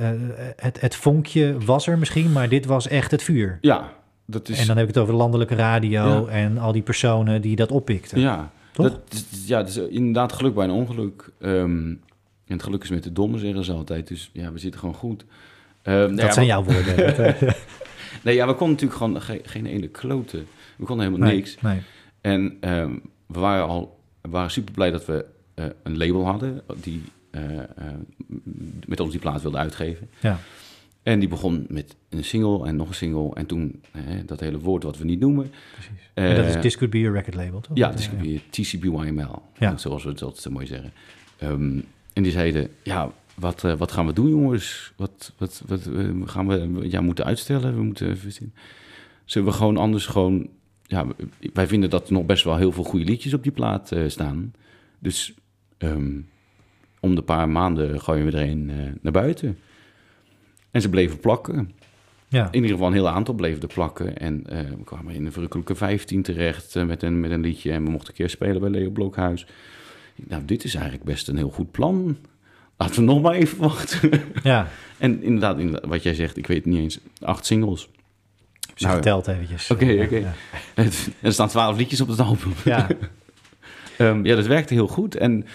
het, het vonkje was er misschien, maar dit was echt het vuur. ja, dat is... En dan heb ik het over de landelijke radio en al die personen die dat oppikten. ja, Toch? Dat, ja, is inderdaad geluk bij een ongeluk. Ehm, en het geluk is met de domme, zeggen ze altijd. Dus ja, we zitten gewoon goed. Ehm, nou Dat zijn jouw woorden. Dat, Nee, ja, we konden natuurlijk gewoon ge- geen ene kloten. We konden helemaal nee, niks. Nee. En ehm, we waren al we waren super blij dat we eh, een label hadden die eh, eh, met ons die plaat wilde uitgeven. Ja. En die begon met een single en nog een single. En toen dat hele woord wat we niet noemen. Precies. en dat is This Could Be a Record Label, toch? Ja, het is weer TCBYML, Ja. zoals we het altijd zo mooi zeggen. Ehm, en die zeiden, ja, wat, wat gaan we doen jongens? Wat, wat, wat gaan we ja, moeten uitstellen? We moeten even zien. Zullen we gewoon anders gewoon... Ja, wij vinden dat er nog best wel heel veel goede liedjes op die plaat eh, staan. Dus ehm, om de paar maanden gooien we er een eh, naar buiten. En ze bleven plakken. Ja. In ieder geval een heel aantal bleven er plakken. En eh, we kwamen in de verrukkelijke 15 terecht met, een, met een liedje. En we mochten een keer spelen bij Leo Blokhuis. Nou, dit is eigenlijk best een heel goed plan. Laten we nog maar even wachten. ja. en inderdaad, inderdaad, wat jij zegt, ik weet niet eens, acht singles. Ze Nou, geteld eventjes. oké, oké. ja. er staan twaalf liedjes op het album. Ja, Ehm, ja, dat werkte heel goed. En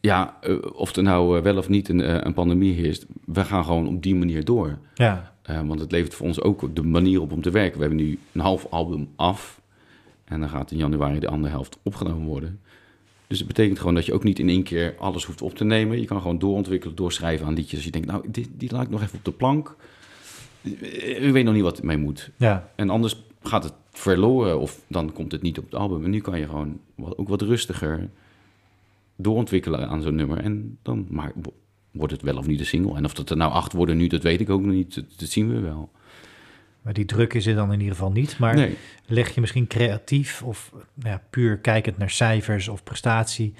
ja, eh, of er nou eh, wel of niet een, eh, een pandemie heerst, we gaan gewoon op die manier door. ja, Eh, want het levert voor ons ook de manier op om te werken. We hebben nu een half album af. En dan gaat in januari de andere helft opgenomen worden. Dus het betekent gewoon dat je ook niet in één keer alles hoeft op te nemen. Je kan gewoon doorontwikkelen, doorschrijven aan liedjes. Als je denkt, nou, dit, die laat ik nog even op de plank. U weet nog niet wat mee moet. ja. En anders gaat het verloren of dan komt het niet op het album. En nu kan je gewoon wat, ook wat rustiger doorontwikkelen aan zo'n nummer. En dan maar, wordt het wel of niet een single. En of dat er nou acht worden nu, dat weet ik ook nog niet. Dat, dat zien we wel. Maar die druk is er dan in ieder geval niet. Maar nee. leg je misschien creatief of nou ja, puur kijkend naar cijfers of prestatie,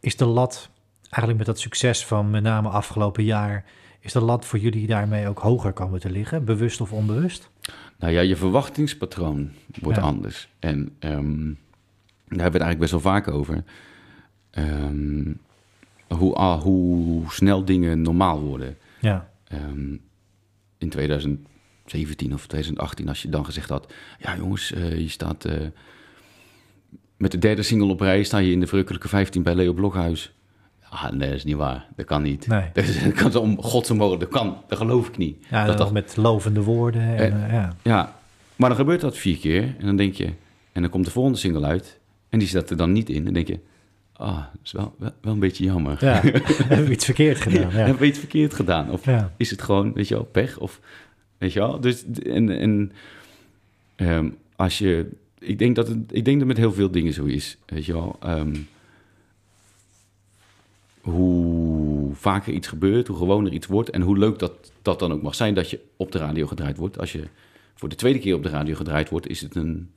is de lat eigenlijk met dat succes van met name afgelopen jaar, is de lat voor jullie daarmee ook hoger komen te liggen, bewust of onbewust? Nou ja, je verwachtingspatroon wordt Ja. anders. En ehm, daar hebben we het eigenlijk best wel vaak over. Ehm, hoe, ah, hoe snel dingen normaal worden. Ja, Ehm, in 2017 of 2018, als je dan gezegd had... Ja jongens, eh, je staat eh, met de derde single op rij... sta je in de verrukkelijke 15 bij Leo Blokhuis. Ah, nee, dat is niet waar. Dat kan niet. nee. Dat kan zo om God mogen. Dat kan. Dat geloof ik niet. Ja, dat, dat, met lovende woorden. En, eh, ja. ja, maar dan gebeurt dat vier keer. En dan denk je... En dan komt de volgende single uit. En die staat er dan niet in. Dan denk je... ah, dat is wel, wel, wel een beetje jammer. Ja, hebben we iets verkeerd gedaan. Ja. Hebben we iets verkeerd gedaan? Of Ja. is het gewoon, weet je wel, pech? Of, weet je wel? Dus, en, en ehm, als je... Ik denk, dat het, ik denk dat met heel veel dingen zo is, weet je wel. Ehm, hoe vaker iets gebeurt, hoe gewoner iets wordt... en hoe leuk dat, dat dan ook mag zijn dat je op de radio gedraaid wordt. Als je voor de tweede keer op de radio gedraaid wordt, is het een,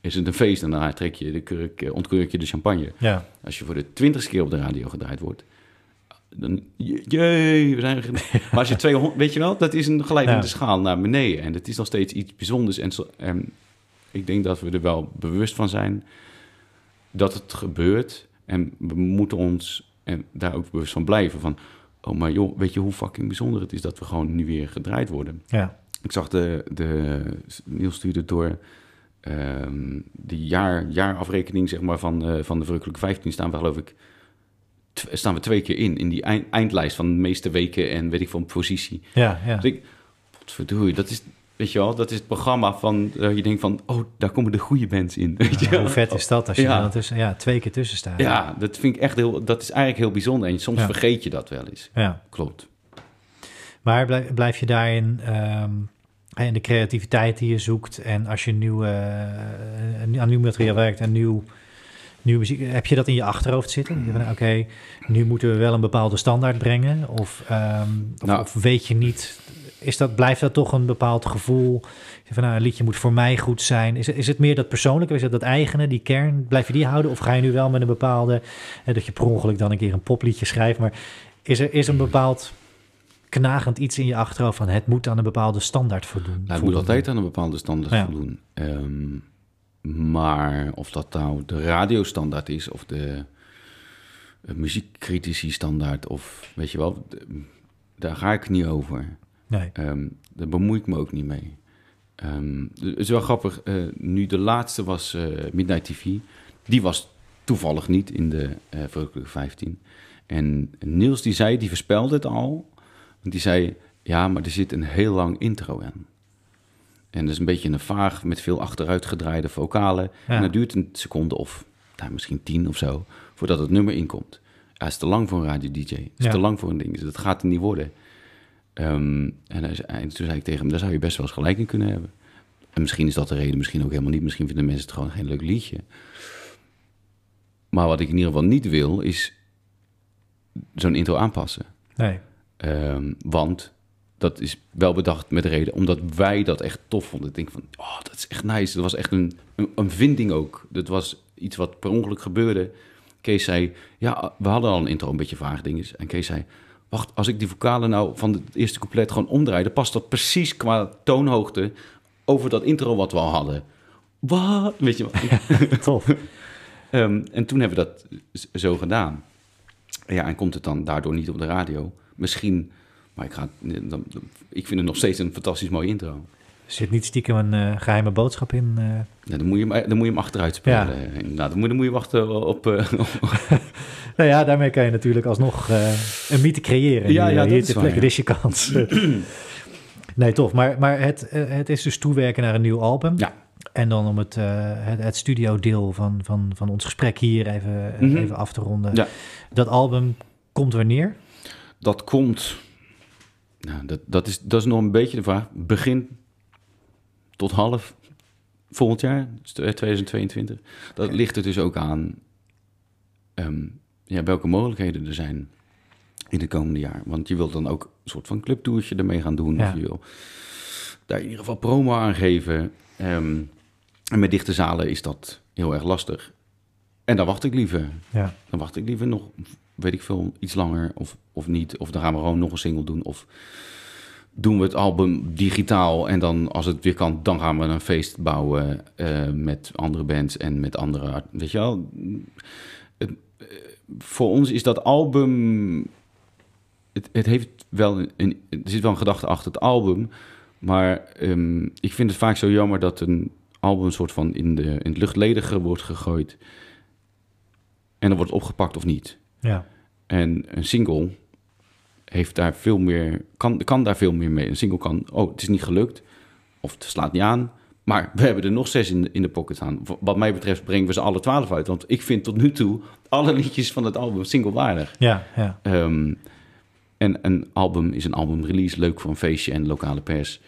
is het een feest. En dan trek je de kurk, eh, ontkurk je de champagne. Ja. Als je voor de twintigste keer op de radio gedraaid wordt, dan jee, we zijn er. Maar als je 200, weet je wel, dat is een glijdende Ja. schaal naar beneden. En het is nog steeds iets bijzonders. En, zo- en ik denk dat we er wel bewust van zijn dat het gebeurt. En we moeten ons en daar ook bewust van blijven. Van, oh, maar joh, weet je hoe fucking bijzonder het is dat we gewoon nu weer gedraaid worden? Ja. Ik zag de, de Niels stuurde door ehm die jaar, jaarafrekening zeg maar, van, eh, van de Verrukkelijke 15 staan we geloof ik staan we twee keer in, in die eind- eindlijst van de meeste weken en weet ik van positie. Ja, ja. Dus ik, wat verdorie, dat is, weet je wel, dat is het programma van, dat je denkt van, oh, daar komen de goede bands in. Weet je Ja, hoe vet is dat als je Ja. dan tussen, ja, twee keer tussen staat. Ja, dat vind ik echt heel, dat is eigenlijk heel bijzonder en soms Ja. vergeet je dat wel eens. ja. Klopt. Maar blijf, blijf je daarin ehm, in de creativiteit die je zoekt en als je nieuw, eh, aan nieuw materiaal werkt en nieuw, nieuwe muziek, heb je dat in je achterhoofd zitten? Oké, nu moeten we wel een bepaalde standaard brengen of, ehm, of, Nou. of weet je niet, is dat, blijft dat toch een bepaald gevoel? Van, nou, een liedje moet voor mij goed zijn. Is, het- is het meer dat persoonlijke, is het dat eigene, die kern? Blijf je die houden of ga je nu wel met een bepaalde, eh, dat je per ongeluk dan een keer een popliedje schrijft, maar is er is een bepaald knagend iets in je achterhoofd van het moet aan een bepaalde standaard voldoen. Nou, het moet altijd aan een bepaalde standaard Ja. voldoen. Ehm, maar of dat nou de radiostandaard is of de uh, muziekcritici standaard of weet je wel, daar ga ik niet over. Nee. Ehm, daar bemoei ik me ook niet mee. Ehm, het is wel grappig, eh, nu de laatste was eh, Midnight TV, die was toevallig niet in de eh Verrukkelijke 15. En Niels die zei, die voorspelde het al, want die zei, ja, maar er zit een heel lang intro aan. En dat is een beetje een vaag met veel achteruitgedraaide vocalen. Ja. En dat duurt een seconde of nou, misschien tien of zo voordat het nummer inkomt. Ja, is te lang voor een radio-dj. Is Ja. te lang voor een ding. Dus dat gaat er niet worden. Ehm, en, hij zei- en toen zei ik tegen hem, daar zou je best wel eens gelijk in kunnen hebben. En misschien is dat de reden, misschien ook helemaal niet. Misschien vinden mensen het gewoon geen leuk liedje. Maar wat ik in ieder geval niet wil, is zo'n intro aanpassen. Nee. Ehm, want dat is wel bedacht met reden, omdat wij dat echt tof vonden. Ik denk van, oh, dat is echt nice. Dat was echt een, een, een vinding ook. Dat was iets wat per ongeluk gebeurde. Kees zei, ja, we hadden al een intro, een beetje vaag dinges. En Kees zei, wacht, als ik die vocalen nou van het eerste couplet gewoon omdraai, dan past dat precies qua toonhoogte over dat intro wat we al hadden. Wat? Weet je wat? Tof. Ehm, en toen hebben we dat zo gedaan. Ja, en komt het dan daardoor niet op de radio? Misschien, maar ik, ga, dan- ik vind het nog steeds een fantastisch mooie intro. Er zit niet stiekem een eh, geheime boodschap in. eh. Ja, dan, moet je hem, dan moet je hem achteruit spelen. Ja. eh, Inderdaad, dan moet, dan moet je wachten op... eh, Nou ja, daarmee kan je natuurlijk alsnog eh, een mythe creëren. Ja, ja, hier ter plekke. Dit is je kans. nee, tof. Maar, maar het, eh, het is dus toewerken naar een nieuw album. Ja. En dan om het, eh het, het studiodeel van, van, van ons gesprek hier even, eh, Mhm. even af te ronden. Ja. Dat album komt wanneer? dat komt... Nou, dat, dat, is, dat is nog een beetje de vraag. Begin tot half volgend jaar, dus 2022. Dat ligt er dus ook aan ehm, ja, welke mogelijkheden er zijn in het komende jaar. Want je wilt dan ook een soort van clubtoertje ermee gaan doen. Ja. Of je wil daar in ieder geval promo aan geven. Ehm, en met dichte zalen is dat heel erg lastig. En dan wacht ik liever. Ja. Dan wacht ik liever nog, weet ik veel, iets langer of, of niet. Of dan gaan we gewoon nog een single doen. Of doen we het album digitaal. En dan, als het weer kan, dan gaan we een feest bouwen eh, met andere bands en met andere... Weet je wel? Het, eh, voor ons is dat album... Het, het heeft wel een, een- Er zit wel een gedachte achter het album. Maar ehm, ik vind het vaak zo jammer dat een album een soort van in, de, in het luchtledige wordt gegooid. En dan wordt opgepakt of niet. Ja. En een single heeft daar veel meer, kan, kan daar veel meer mee. Een single kan, oh, het is niet gelukt, of het slaat niet aan, Maar we hebben er nog zes in de, in de pocket staan. W- Wat mij betreft brengen we ze alle twaalf uit. Want ik vind tot nu toe alle liedjes van het album singlewaardig. Ja, ja. Ehm, en een album is een albumrelease, leuk voor een feestje en lokale pers.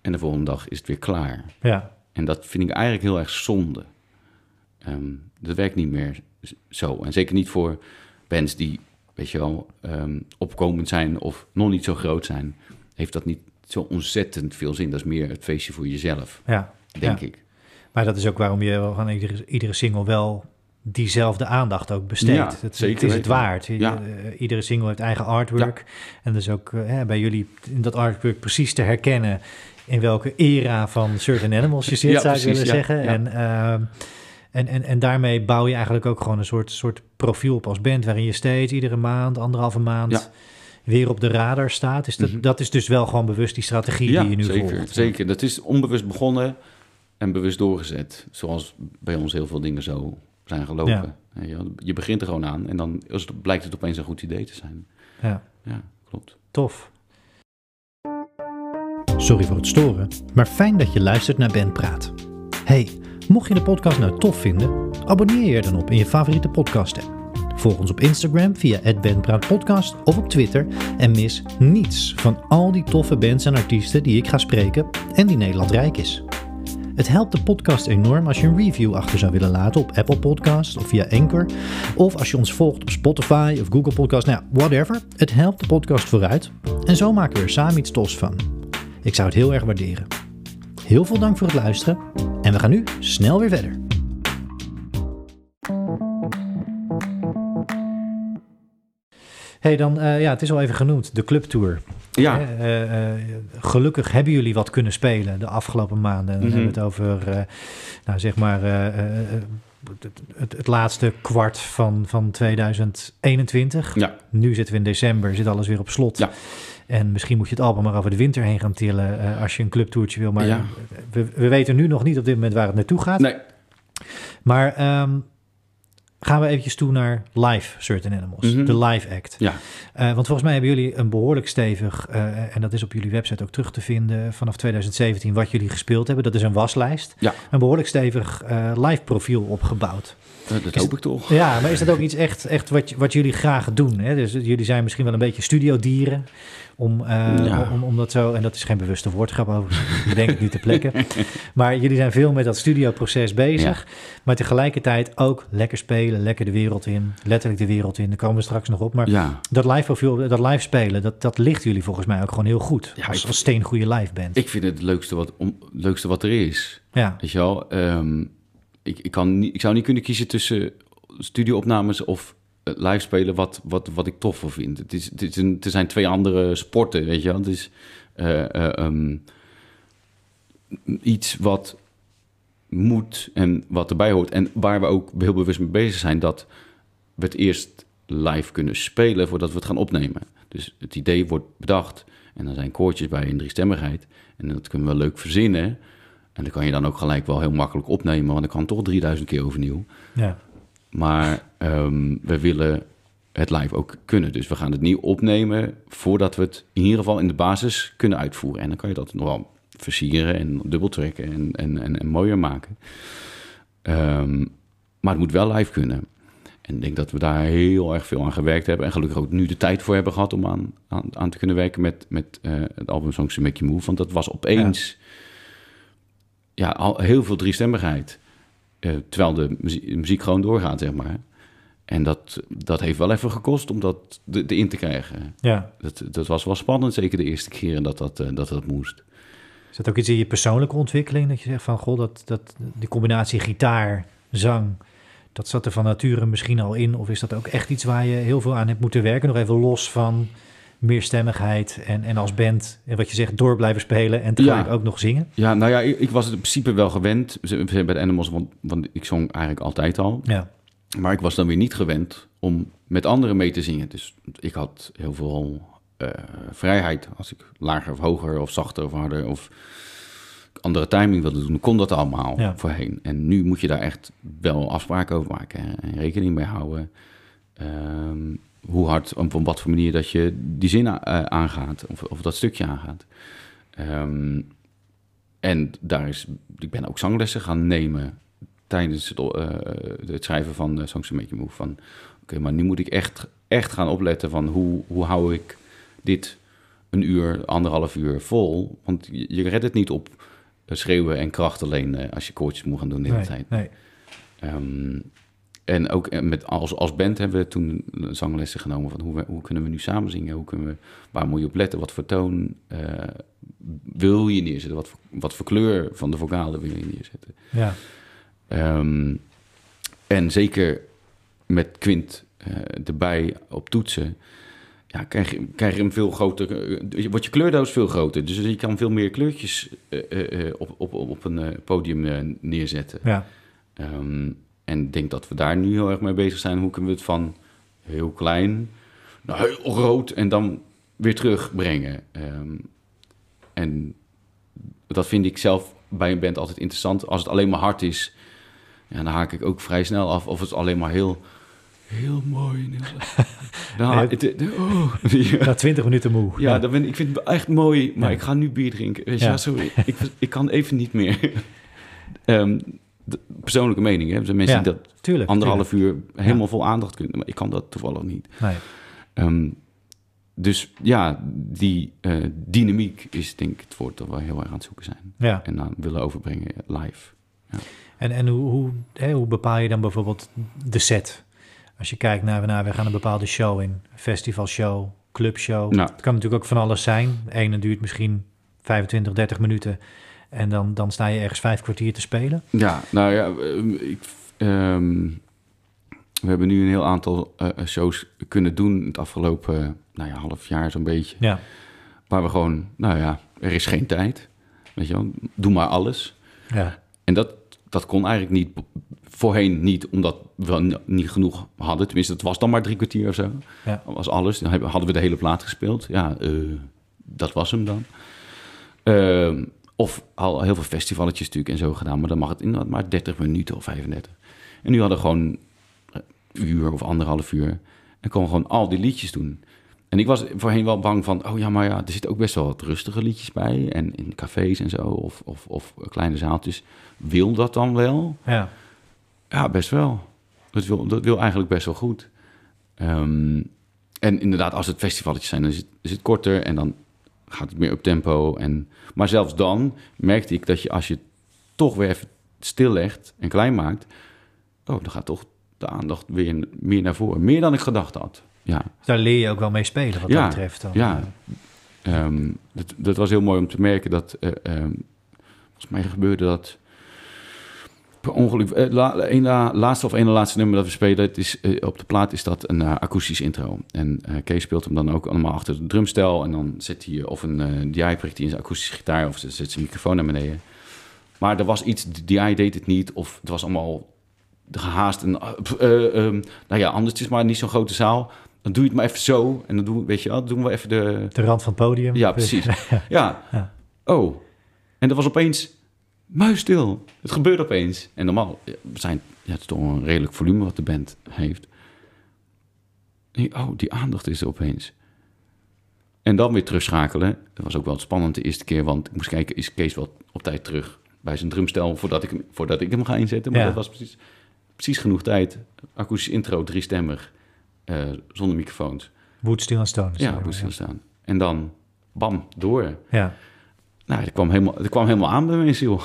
En de volgende dag is het weer klaar. ja. En dat vind ik eigenlijk heel erg zonde. Ehm, dat werkt niet meer zo. En zeker niet voor bands die, weet je wel, ehm, opkomend zijn of nog niet zo groot zijn. Heeft dat niet zo ontzettend veel zin. Dat is meer het feestje voor jezelf, ja. denk Ja. ik. Maar dat is ook waarom je wel van iedere, iedere single wel diezelfde aandacht ook besteedt. Ja, het, zeker het is het waard. Ja. eh, iedere single heeft eigen artwork. En dus ook eh, hè, bij jullie in dat artwork precies te herkennen in welke era van Certain Animals je zit, zou ik willen zeggen. En, ehm, en, en, en daarmee bouw je eigenlijk ook gewoon een soort, soort profiel op als band, waarin je steeds iedere maand, anderhalve maand, Ja. weer op de radar staat. Is dat, Mhm. dat is dus wel gewoon bewust die strategie die je nu zeker, volgt. zeker. Dat is onbewust begonnen en bewust doorgezet. Zoals bij ons heel veel dingen zo zijn gelopen. Weet Je, begint er gewoon aan en dan blijkt het opeens een goed idee te zijn. Ja. Ja, klopt. Tof. Sorry voor het storen, maar fijn dat je luistert naar Ben Praat. Hey, mocht je de podcast nou tof vinden, abonneer je er dan op in je favoriete podcast app. Volg ons op Instagram via @benpraatpodcast of op Twitter en mis niets van al die toffe bands en artiesten die ik ga spreken en die Nederland rijk is. Het helpt de podcast enorm als je een review achter zou willen laten op Apple Podcasts of via Anchor. Of als je ons volgt op Spotify of Google Podcasts, nou whatever. Het helpt de podcast vooruit. En zo maken we er samen iets tofs van. Ik zou het heel erg waarderen. Heel veel dank voor het luisteren. En we gaan nu snel weer verder. hey, dan, eh, ja, het is al even genoemd, de clubtour. Ja, eh, eh, gelukkig hebben jullie wat kunnen spelen de afgelopen maanden. Dan Mhm. hebben we het over, nou zeg maar, het, het, het laatste kwart van, van 2021. ja, Nu zitten we in december, zit alles weer op slot. Ja. En misschien moet je het album maar over de winter heen gaan tillen eh, als je een clubtoertje wil. Maar Ja. we, we weten nu nog niet op dit moment waar het naartoe gaat. nee, Maar ehm, gaan we eventjes toe naar live Certain Animals, Mhm. de live act. ja, Eh, want volgens mij hebben jullie een behoorlijk stevig, eh, en dat is op jullie website ook terug te vinden vanaf 2017, wat jullie gespeeld hebben. Dat is een waslijst. Ja. Een behoorlijk stevig live profiel opgebouwd. Dat Is- hoop ik toch. Ja, maar is dat ook iets echt, echt wat, wat jullie graag doen? Hè? Dus jullie zijn misschien wel een beetje studiodieren. Om, eh, Ja. om, om dat zo, en dat is geen bewuste woordgrap over, ik bedenk het nu ter plekke. Maar jullie zijn veel met dat studioproces bezig. Maar tegelijkertijd ook lekker spelen, lekker de wereld in. Letterlijk de wereld in, daar komen we straks nog op. Maar Ja, dat live profiel, dat live spelen, dat, dat ligt jullie volgens mij ook gewoon heel goed. Ja, als, ik- als steengoede live band. ik vind het het leukste wat, om, leukste wat er is. ja, Weet je wel, ehm, ik, kan niet, ik zou niet kunnen kiezen tussen studioopnames of eh, live spelen wat, wat, wat ik toffer vind. Het, is, het, een, zijn twee andere sporten, weet je. Het is eh, eh, ehm, iets wat moet en wat erbij hoort. En waar we ook heel bewust mee bezig zijn, dat we het eerst live kunnen spelen voordat we het gaan opnemen. Dus het idee wordt bedacht en dan zijn koortjes bij in driestemmigheid. En dat kunnen we leuk verzinnen. En dan kan je dan ook gelijk wel heel makkelijk opnemen, want dan kan toch 3000 keer overnieuw. ja, Maar ehm, we willen het live ook kunnen. Dus we gaan het niet opnemen voordat we het in ieder geval in de basis kunnen uitvoeren. En dan kan je dat nog wel versieren en dubbeltrekken en, en, en, en mooier maken. Ehm, maar het moet wel live kunnen. En ik denk dat we daar heel erg veel aan gewerkt hebben. En gelukkig ook nu de tijd voor hebben gehad om aan, aan, aan te kunnen werken met, met eh, het album Songs to Make You Move. Want dat was opeens ja. Al heel veel driestemmigheid. Eh, terwijl de muziek, de muziek gewoon doorgaat, zeg maar. En dat, dat heeft wel even gekost om dat de- erin te krijgen. ja. Dat, dat was wel spannend, zeker de eerste keren dat dat, eh, dat, dat moest. Is dat ook iets in je persoonlijke ontwikkeling? Dat je zegt van, goh, dat, dat, die combinatie gitaar, zang, dat zat er van nature misschien al in? Of is dat ook echt iets waar je heel veel aan hebt moeten werken? Nog even los van meerstemmigheid en, en als band, en wat je zegt, door blijven spelen en tegelijk Ja. ook nog zingen? Ja, nou ja, ik, ik was het in principe wel gewend. Bij de Animals, want, want ik zong eigenlijk altijd al. Ja, Maar ik was dan weer niet gewend om met anderen mee te zingen. Dus ik had heel veel eh, vrijheid. Als ik lager of hoger of zachter of harder of andere timing wilde doen, kon dat allemaal Ja. voorheen. En nu moet je daar echt wel afspraken over maken en rekening mee houden. Ehm, hoe hard, op op wat voor manier dat je die zin eh, aangaat of, of dat stukje aangaat. Ehm, en daar is, ik ben ook zanglessen gaan nemen tijdens het, eh, het schrijven van uh, Songs to Make You Move. Van, oké, maar nu moet ik echt, echt gaan opletten van hoe, hoe hou ik dit een uur, anderhalf uur vol. Want je, je redt het niet op schreeuwen en kracht alleen als je koortjes moet gaan doen de hele Nee, tijd. nee. Ehm, en ook eh, met, als, als band hebben we toen zanglessen genomen van hoe, we, hoe kunnen we nu samen zingen? Hoe kunnen we, waar moet je op letten? Wat voor toon eh, wil je neerzetten? Wat, voor- wat voor kleur van de vocalen wil je neerzetten? Ja, Ehm, en zeker met Quint eh, erbij op toetsen, ja, krijg, je, krijg je een veel groter, wordt je kleurdoos veel groter. Dus je kan veel meer kleurtjes eh, op, op, op een podium neerzetten. ja. Ehm, en ik denk dat we daar nu heel erg mee bezig zijn. Hoe kunnen we het van heel klein naar heel groot en dan weer terugbrengen? Ehm, en dat vind ik zelf bij een band altijd interessant. Als het alleen maar hard is, ja, dan haak ik ook vrij snel af. Of het alleen maar heel, heel mooi. heel- Dan, ha- Nee. het- het- oh, ja. Na twintig minuten moe. Ja, dan ben, ik vind het echt mooi, maar Ja. ik ga nu bier drinken. Weet je, Ja. ja. sorry, ik, ik kan even niet meer. Ehm, de persoonlijke mening, hè. Zijn mensen Ja, die dat tuurlijk. anderhalf uur helemaal vol aandacht kunnen, maar ik kan dat toevallig niet. Nee. Ehm, dus ja, die eh, dynamiek is denk ik het woord dat we heel erg aan het zoeken zijn. Ja. En dan willen overbrengen live. En, en hoe, hoe, hè, hoe bepaal je dan bijvoorbeeld de set? Als je kijkt naar, naar we gaan een bepaalde show in, festivalshow, clubshow. Nou. Het kan natuurlijk ook van alles zijn. De ene duurt misschien 25, 30 minuten en dan, dan sta je ergens vijf kwartier te spelen. Ja, nou ja, ehm, ik, ehm, we hebben nu een heel aantal eh, shows kunnen doen het afgelopen nou ja, half jaar zo'n beetje. Ja, Waar we gewoon, nou ja, er is geen tijd. Weet je wel, doe maar alles. ja, En dat, dat kon eigenlijk niet, voorheen niet, omdat we niet genoeg hadden. Tenminste, het was dan maar drie kwartier of zo. ja. Dat was alles. Dan hadden we de hele plaat gespeeld. Ja, eh, dat was hem dan. Ehm, of al heel veel festivaletjes natuurlijk en zo gedaan. Maar dan mag het inderdaad maar 30 minuten of 35. En nu hadden we gewoon een uur of anderhalf uur. En konden gewoon al die liedjes doen. En ik was voorheen wel bang van... oh ja, maar ja, er zitten ook best wel wat rustige liedjes bij. En in cafés en zo, of, of, of kleine zaaltjes. Wil dat dan wel? ja. Ja, best wel. Dat wil, dat wil eigenlijk best wel goed. Ehm, en inderdaad, als het festivalletjes zijn, dan is het, is het korter en dan gaat het meer op tempo. En, maar zelfs dan merkte ik dat je als je toch weer even stillegt en klein maakt, oh, dan gaat toch de aandacht weer meer naar voren. Meer dan ik gedacht had. Ja, Dus daar leer je ook wel mee spelen wat Ja, dat betreft. Dan. ja. Ehm, dat, dat was heel mooi om te merken dat, eh, ehm, volgens mij gebeurde dat per ongeluk. eh, la, een la- laatste of ene laatste nummer dat we spelen, het is, eh, op de plaat is dat een uh, akoestisch intro. En eh, Kees speelt hem dan ook allemaal achter de drumstel en dan zet hij of een uh, DI prikt hij in zijn akoestische gitaar of zet zijn microfoon naar beneden. Maar er was iets, de DI deed het niet of het was allemaal gehaast. En, uh, um, nou ja, anders het is maar niet zo'n grote zaal. Dan doe je het maar even zo. En dan doen we, weet je wel, doen we even de... De rand van het podium. Ja, precies. ja. Ja. Oh. En dat was opeens muisstil. Het gebeurde opeens. En normaal, zijn, ja, het is toch een redelijk volume wat de band heeft. En, oh, die aandacht is er opeens. En dan weer terugschakelen. Dat was ook wel spannend de eerste keer, want ik moest kijken, is Kees wel op tijd terug bij zijn drumstel voordat ik hem, voordat ik hem ga inzetten. Maar Ja. dat was precies, precies genoeg tijd. Akoestisch intro, driestemmig, uh, zonder microfoons. Wood, Steel en Stone. Ja, moest staan. En dan, bam, door. Ja. Nou, dat kwam helemaal, dat kwam helemaal aan bij mijn ziel.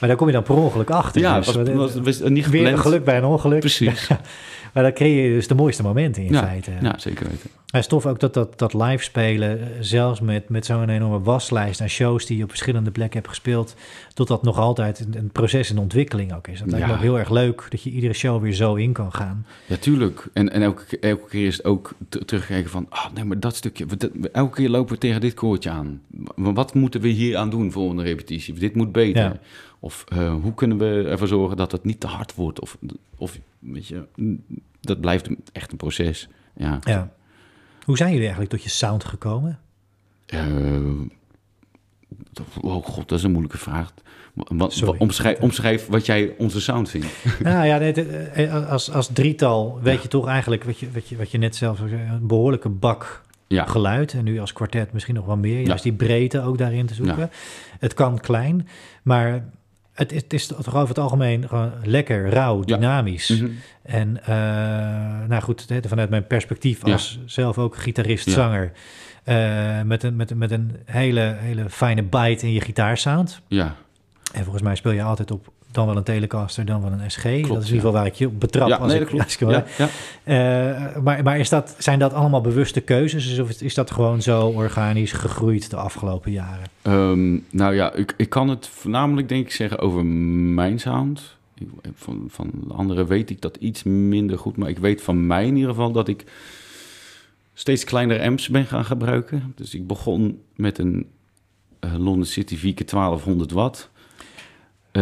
Maar daar kom je dan per ongeluk achter. Ja, dus. was, was, was niet Weer gepland. geluk bij een ongeluk. Precies. maar dan creëer je dus de mooiste momenten in ja, feite. Ja, zeker weten. Het is tof ook dat, dat, dat live spelen, eh, zelfs met, met zo'n enorme waslijst aan shows die je op verschillende plekken hebt gespeeld, tot dat nog altijd een, een proces in ontwikkeling ook is. Dat lijkt me Ja. ook heel erg leuk dat je iedere show weer zo in kan gaan. Ja, tuurlijk. En, en elke, elke keer is het ook te- terugkijken van... ah, nee, maar dat stukje... dat- elke keer lopen we tegen dit koortje aan. Wat moeten we hier aan doen voor een repetitie? Dit moet beter. Ja. Of eh, hoe kunnen we ervoor zorgen dat het niet te hard wordt? Of, of weet je... Dat blijft echt een proces. Ja. Ja. Hoe zijn jullie eigenlijk tot je sound gekomen? Eh, oh god, dat is een moeilijke vraag. Wat, omschrijf, omschrijf wat jij onze sound vindt. nou ja, nee, het, eh, als, als drietal weet je toch eigenlijk, wat je, wat je, wat je net zelf zei, een behoorlijke bak Ja. geluid. En nu als kwartet misschien nog wel meer. Ja. Juist die breedte ook daarin te zoeken. Het kan klein, maar het, is- het is toch over het algemeen gewoon lekker, rauw, Ja. dynamisch. Mhm. En eh, nou goed, vanuit mijn perspectief Ja. als zelf ook gitarist, Ja. zanger... eh, met, een, met, met een hele, hele fijne bite in je gitaarsound. Ja, En volgens mij speel je altijd op dan wel een Telecaster, dan wel een SG. dat is in ieder geval waar ik je op betrap. ja als nee, ik, dat als klopt. ik- Ja. Eh, maar maar is dat, zijn dat allemaal bewuste keuzes? Of is dat gewoon zo organisch gegroeid de afgelopen jaren? Ehm, nou ja, ik, ik kan het voornamelijk denk ik zeggen over mijn sound. Ik- Van, van de anderen weet ik dat iets minder goed. Maar ik weet van mij in ieder geval dat ik steeds kleinere amps ben gaan gebruiken. Dus ik begon met een eh, London City VK 1200 watt.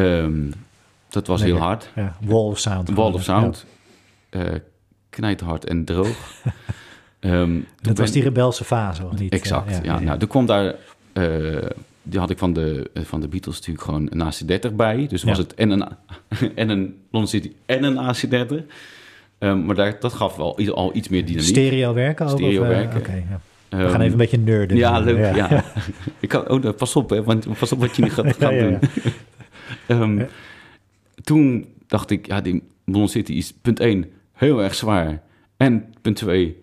Ehm, dat was heel hard. Ja, wall of sound. Wall of sound. Eh knijterhard en droog. Ehm, Ja. Dat was die rebelse fase, of niet? Exact, ja. Nou, er kwam daar... eh, die had ik van de, eh, van de Beatles natuurlijk gewoon een AC30 bij. Dus was Ja. het en een, en een London City en een AC30. Ehm, maar daar, dat gaf wel i- al iets meer dynamiek. Stereo werken ook? Stereo of, werken. Ja. We gaan even een beetje nerden. Ja, nu. leuk, ja. ik kan, oh, nou, pas op, hè, want pas op wat je niet gaat, Ja, ja, ja. doen. Ja. Toen dacht ik, ja, die London City is punt 1 heel erg zwaar. En punt 2,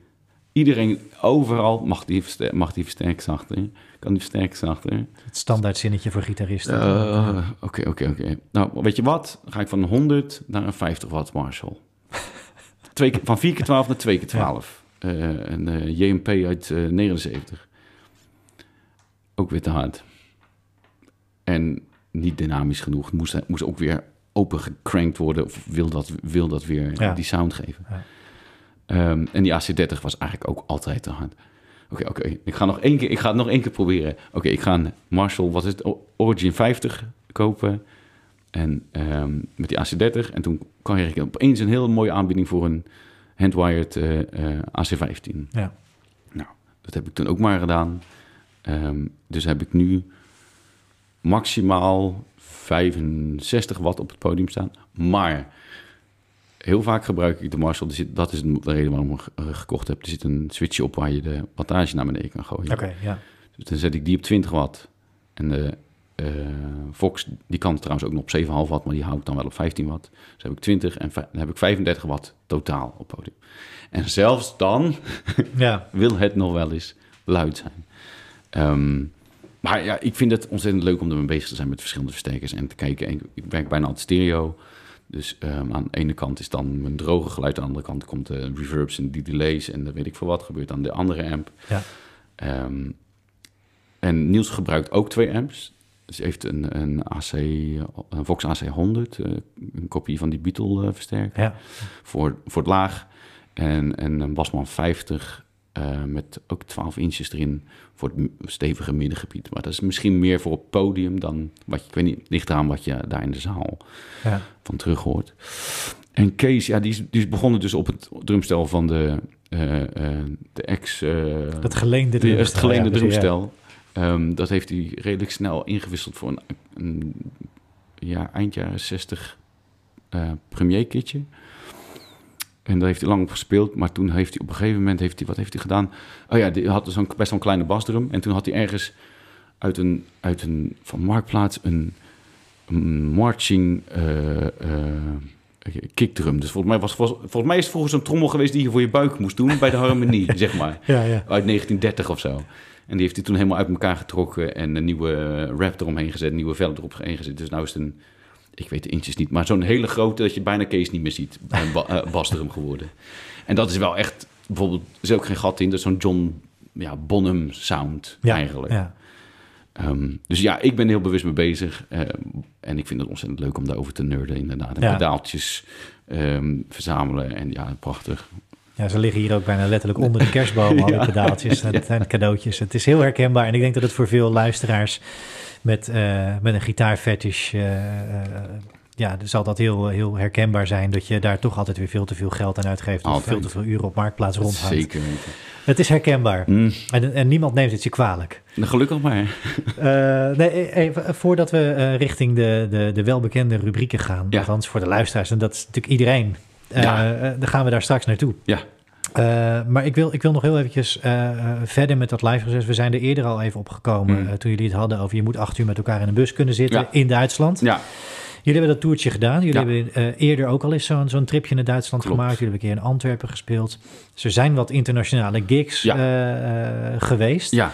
iedereen overal mag die, mag die versterken zachter. Kan die versterken zachter. Het standaard zinnetje voor gitaristen. Eh, Oké, oké, oké. Nou, weet je wat? Dan ga ik van een 100 naar een 50 watt Marshall. Twee, keer- van 4 keer 12 naar 2 keer 12. Eh, een eh, JMP uit eh 79. Ook weer te hard. En niet dynamisch genoeg. Moest, moest ook weer open gecrankt worden. Of wil dat, wil dat weer Ja. die sound geven. Ja. Ehm, en die AC30 was eigenlijk ook altijd te hard. Oké, oké. Ik ga nog één keer. Ik ga het nog één keer proberen. Oké, ik ga een Marshall, wat is het? Origin 50 kopen. En ehm, met die AC30. En toen kreeg ik opeens een hele mooie aanbieding voor een handwired eh, eh, AC15. Ja. Nou, dat heb ik toen ook maar gedaan. Ehm, dus heb ik nu maximaal 65 watt op het podium staan. Maar heel vaak gebruik ik de Marshall. Zit, dat is de reden waarom ik hem ge- gekocht heb. Er zit een switchje op waar je de wattage naar beneden kan gooien. Oké, ja. Dus dan zet ik die op 20 watt. En de eh, Fox, die kan trouwens ook nog op 7,5 watt, maar die houdt dan wel op 15 watt. Dus heb ik 20 en dan heb ik 35 watt totaal op podium. En zelfs dan Ja, wil het nog wel eens luid zijn. Ehm, maar ja, ik vind het ontzettend leuk om ermee bezig te zijn met verschillende versterkers en te kijken. En ik, werk bijna altijd stereo. Dus ehm, aan de ene kant is dan mijn droge geluid, aan de andere kant komt de reverbs en die delays en dan weet ik veel wat gebeurt aan de andere amp. ja. Ehm, en Niels gebruikt ook twee amps. Dus hij heeft een, een, AC, een Vox AC100, eh, een kopie van die Beatle eh, versterker ja. voor, voor het laag. En, en een Basman 50 eh, met ook 12 inches erin voor het stevige middengebied. Maar dat is misschien meer voor op podium dan wat je, ik weet niet, ligt eraan wat je daar in de zaal ja. van terug hoort. En Kees, ja, die is, die is begonnen dus op het drumstel van de, eh, de ex... Dat geleende drumstel, het geleende ja, precies, ja. drumstel. Ehm, dat heeft hij redelijk snel ingewisseld voor een, een ja, eind jaren 60 eh premier kitje. En daar heeft hij lang op gespeeld. Maar toen heeft hij op een gegeven moment, heeft hij, wat heeft hij gedaan? Oh ja, die had zo'n best wel een kleine basdrum. En toen had hij ergens uit een, uit een van Marktplaats een, een marching eh, eh, kickdrum. Dus volgens mij, was, volgens, volgens mij is het vroeger zo'n trommel geweest die je voor je buik moest doen bij de harmonie, zeg maar. Ja, ja. Uit 1930 of zo. En die heeft hij toen helemaal uit elkaar getrokken en een nieuwe wrap eromheen gezet, een nieuwe vel erop gezet. Dus nou is het een, ik weet de inches niet, maar zo'n hele grote dat je bijna Kees niet meer ziet. Een ba eh, geworden. En dat is wel echt, bijvoorbeeld, er is ook geen gat in, dat is zo'n John ja, Bonham sound Ja, eigenlijk. Ja. Ehm, dus ja, ik ben heel bewust mee bezig. ehm, en ik vind het ontzettend leuk om daarover te nerden, inderdaad. En Ja. pedaaltjes ehm, verzamelen. En ja, prachtig. Ja, ze liggen hier ook bijna letterlijk onder de kerstboom, al die pedaaltjes. Zijn cadeautjes. Het is heel herkenbaar. En ik denk dat het voor veel luisteraars met, eh, met een gitaarfetish... eh, eh, ja, zal dat heel, heel herkenbaar zijn... dat je daar toch altijd weer veel te veel geld aan uitgeeft... of veel te veel uren op Marktplaats rondhangt. Zeker weten. Het is herkenbaar. Mm, En, en niemand neemt het je kwalijk. nou, gelukkig maar. Nee, even, voordat we richting de, de, de welbekende rubrieken gaan... Ja. althans voor de luisteraars, en dat is natuurlijk iedereen... Ja. eh, dan gaan we daar straks naartoe. Ja. Eh, maar ik wil, ik wil nog heel eventjes eh, eh, verder met dat live reces. We zijn er eerder al even opgekomen Mm. toen jullie het hadden over je moet acht uur met elkaar in een bus kunnen zitten Ja. in Duitsland. Ja, Jullie hebben dat toertje gedaan. Jullie Ja. hebben eerder ook al eens zo'n zo'n tripje naar Duitsland Klopt. gemaakt. Jullie hebben een keer in Antwerpen gespeeld. Dus er zijn wat internationale gigs geweest. ja.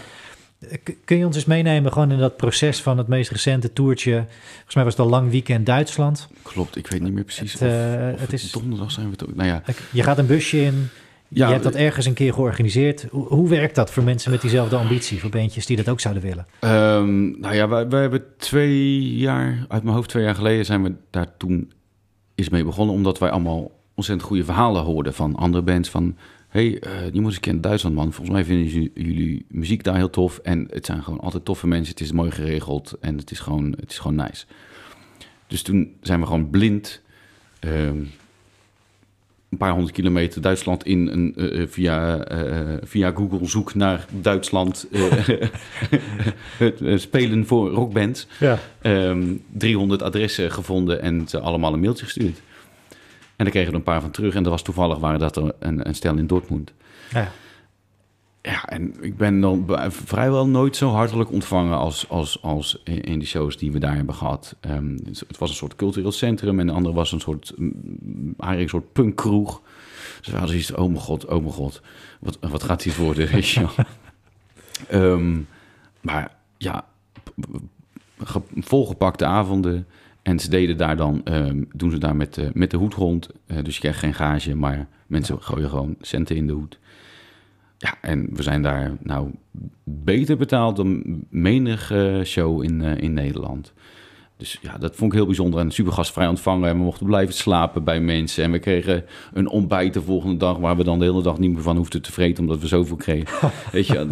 Kun je ons eens meenemen gewoon in dat proces van het meest recente toertje? Volgens mij was het al lang weekend Duitsland. klopt. Ik weet niet meer precies Het, of, of het is- donderdag zijn we ook. Nou ja, Je gaat een busje in. Ja, je hebt dat ergens een keer georganiseerd. Hoe, hoe werkt dat voor mensen met diezelfde ambitie? Voor bandjes die dat ook zouden willen? Ehm, nou ja, wij, wij hebben twee jaar, uit mijn hoofd twee jaar geleden, zijn we daar toen eens mee begonnen. Omdat wij allemaal ontzettend goede verhalen hoorden van andere bands. Van, hey, eh je moet keer in Duitsland, man. Volgens mij vinden jullie, jullie muziek daar heel tof. En het zijn gewoon altijd toffe mensen. Het is mooi geregeld en het is gewoon, het is gewoon nice. Dus toen zijn we gewoon blind... ehm, een paar honderd kilometer Duitsland in een, eh, eh, via, eh, via Google zoek naar Duitsland het spelen voor rockbands. Ja. Ehm 300 adressen gevonden en ze allemaal een mailtje gestuurd. En daar kregen we er een paar van terug. En dat was toevallig waren dat er een, een stel in Dortmund. ja. Ja, en ik ben dan vrijwel nooit zo hartelijk ontvangen als, als, als in die shows die we daar hebben gehad. Ehm, het was een soort cultureel centrum en de andere was een soort, mm, eigenlijk een soort punkkroeg. Dus we hadden zoiets, oh mijn god, oh mijn god, wat, wat gaat dit worden, weet je wel. Ehm, maar ja, volgepakte avonden. En ze deden daar dan, ehm, doen ze daar met, de met de hoed rond. Eh, dus je krijgt geen gage, maar mensen gooien gewoon centen in de hoed. Ja, en we zijn daar nou beter betaald dan menig show in, eh, in Nederland. Dus ja, dat vond ik heel bijzonder. En super gastvrij ontvangen. En we mochten blijven slapen bij mensen. En we kregen een ontbijt de volgende dag... waar we dan de hele dag niet meer van hoefden te vreten... omdat we zoveel kregen. Weet je,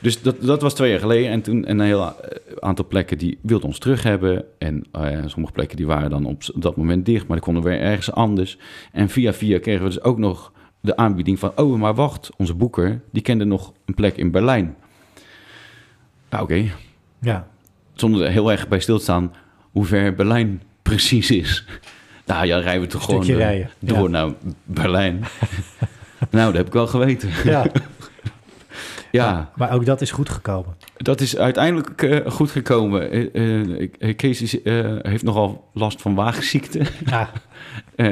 dus dat, dat was twee jaar geleden. En toen en een heel eh, aantal plekken die wilden ons terug hebben. En eh, sommige plekken die waren dan op dat moment dicht... maar dan konden we weer ergens anders. En via via kregen we dus ook nog de aanbieding van... oh, maar wacht, onze boeker... die kende nog een plek in Berlijn. Nou, oké ja. zonder er heel erg bij stil te staan hoe ver Berlijn precies is. Nou ja, rijden we toch gewoon door ja. naar Berlijn. nou, dat heb ik wel geweten. ja. Ja, Maar ook dat is goed gekomen. dat is uiteindelijk eh, goed gekomen. Eh, Kees is, heeft nogal last van wagenziekte. Ja.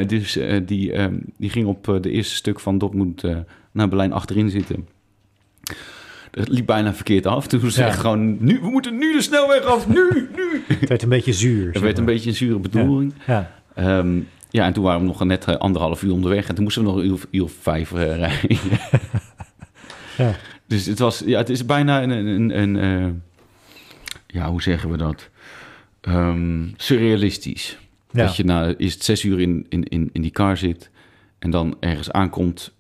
Dus die, eh, die ging op de eerste stuk van Dortmund naar Berlijn achterin zitten. Dat liep bijna verkeerd af. Toen ze Ja. echt gewoon, nu, we moeten nu de snelweg af, nu, nu. Het werd een beetje zuur. Zeg werd een beetje een zure bedoeling. Ja. Ehm, ja, en toen waren we nog net anderhalf uur onderweg. En toen moesten we nog een uur, vijf rijden. Ja. Dus het was, ja, het is bijna een, een, een, een, eh, ja, hoe zeggen we dat? Ehm, surrealistisch. Ja. Dat je na eerst zes uur in, in, in, in die car zit en dan ergens aankomt.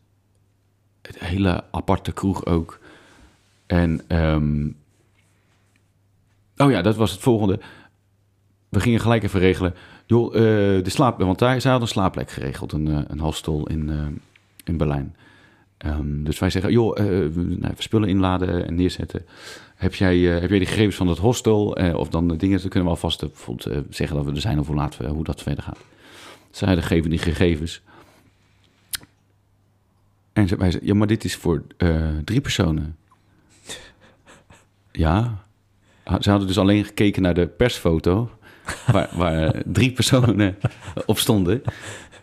Het hele aparte kroeg ook. En, ehm, oh ja, dat was het volgende. We gingen gelijk even regelen. Joh, eh, de slaap, want daar, zij hadden een slaapplek geregeld, een, eh, een hostel in, in Berlijn. Ehm, dus wij zeggen, joh, eh, nou, spullen inladen en neerzetten. Heb jij, eh, heb jij die gegevens van het hostel? eh, of dan de dingen, dan kunnen we alvast zeggen dat we er zijn of hoe laat hoe dat verder gaat. Zij geven die gegevens. En ze- wij zeggen, ja, maar dit is voor drie personen. Ja. Ze hadden dus alleen gekeken naar de persfoto, waar, waar drie personen op stonden.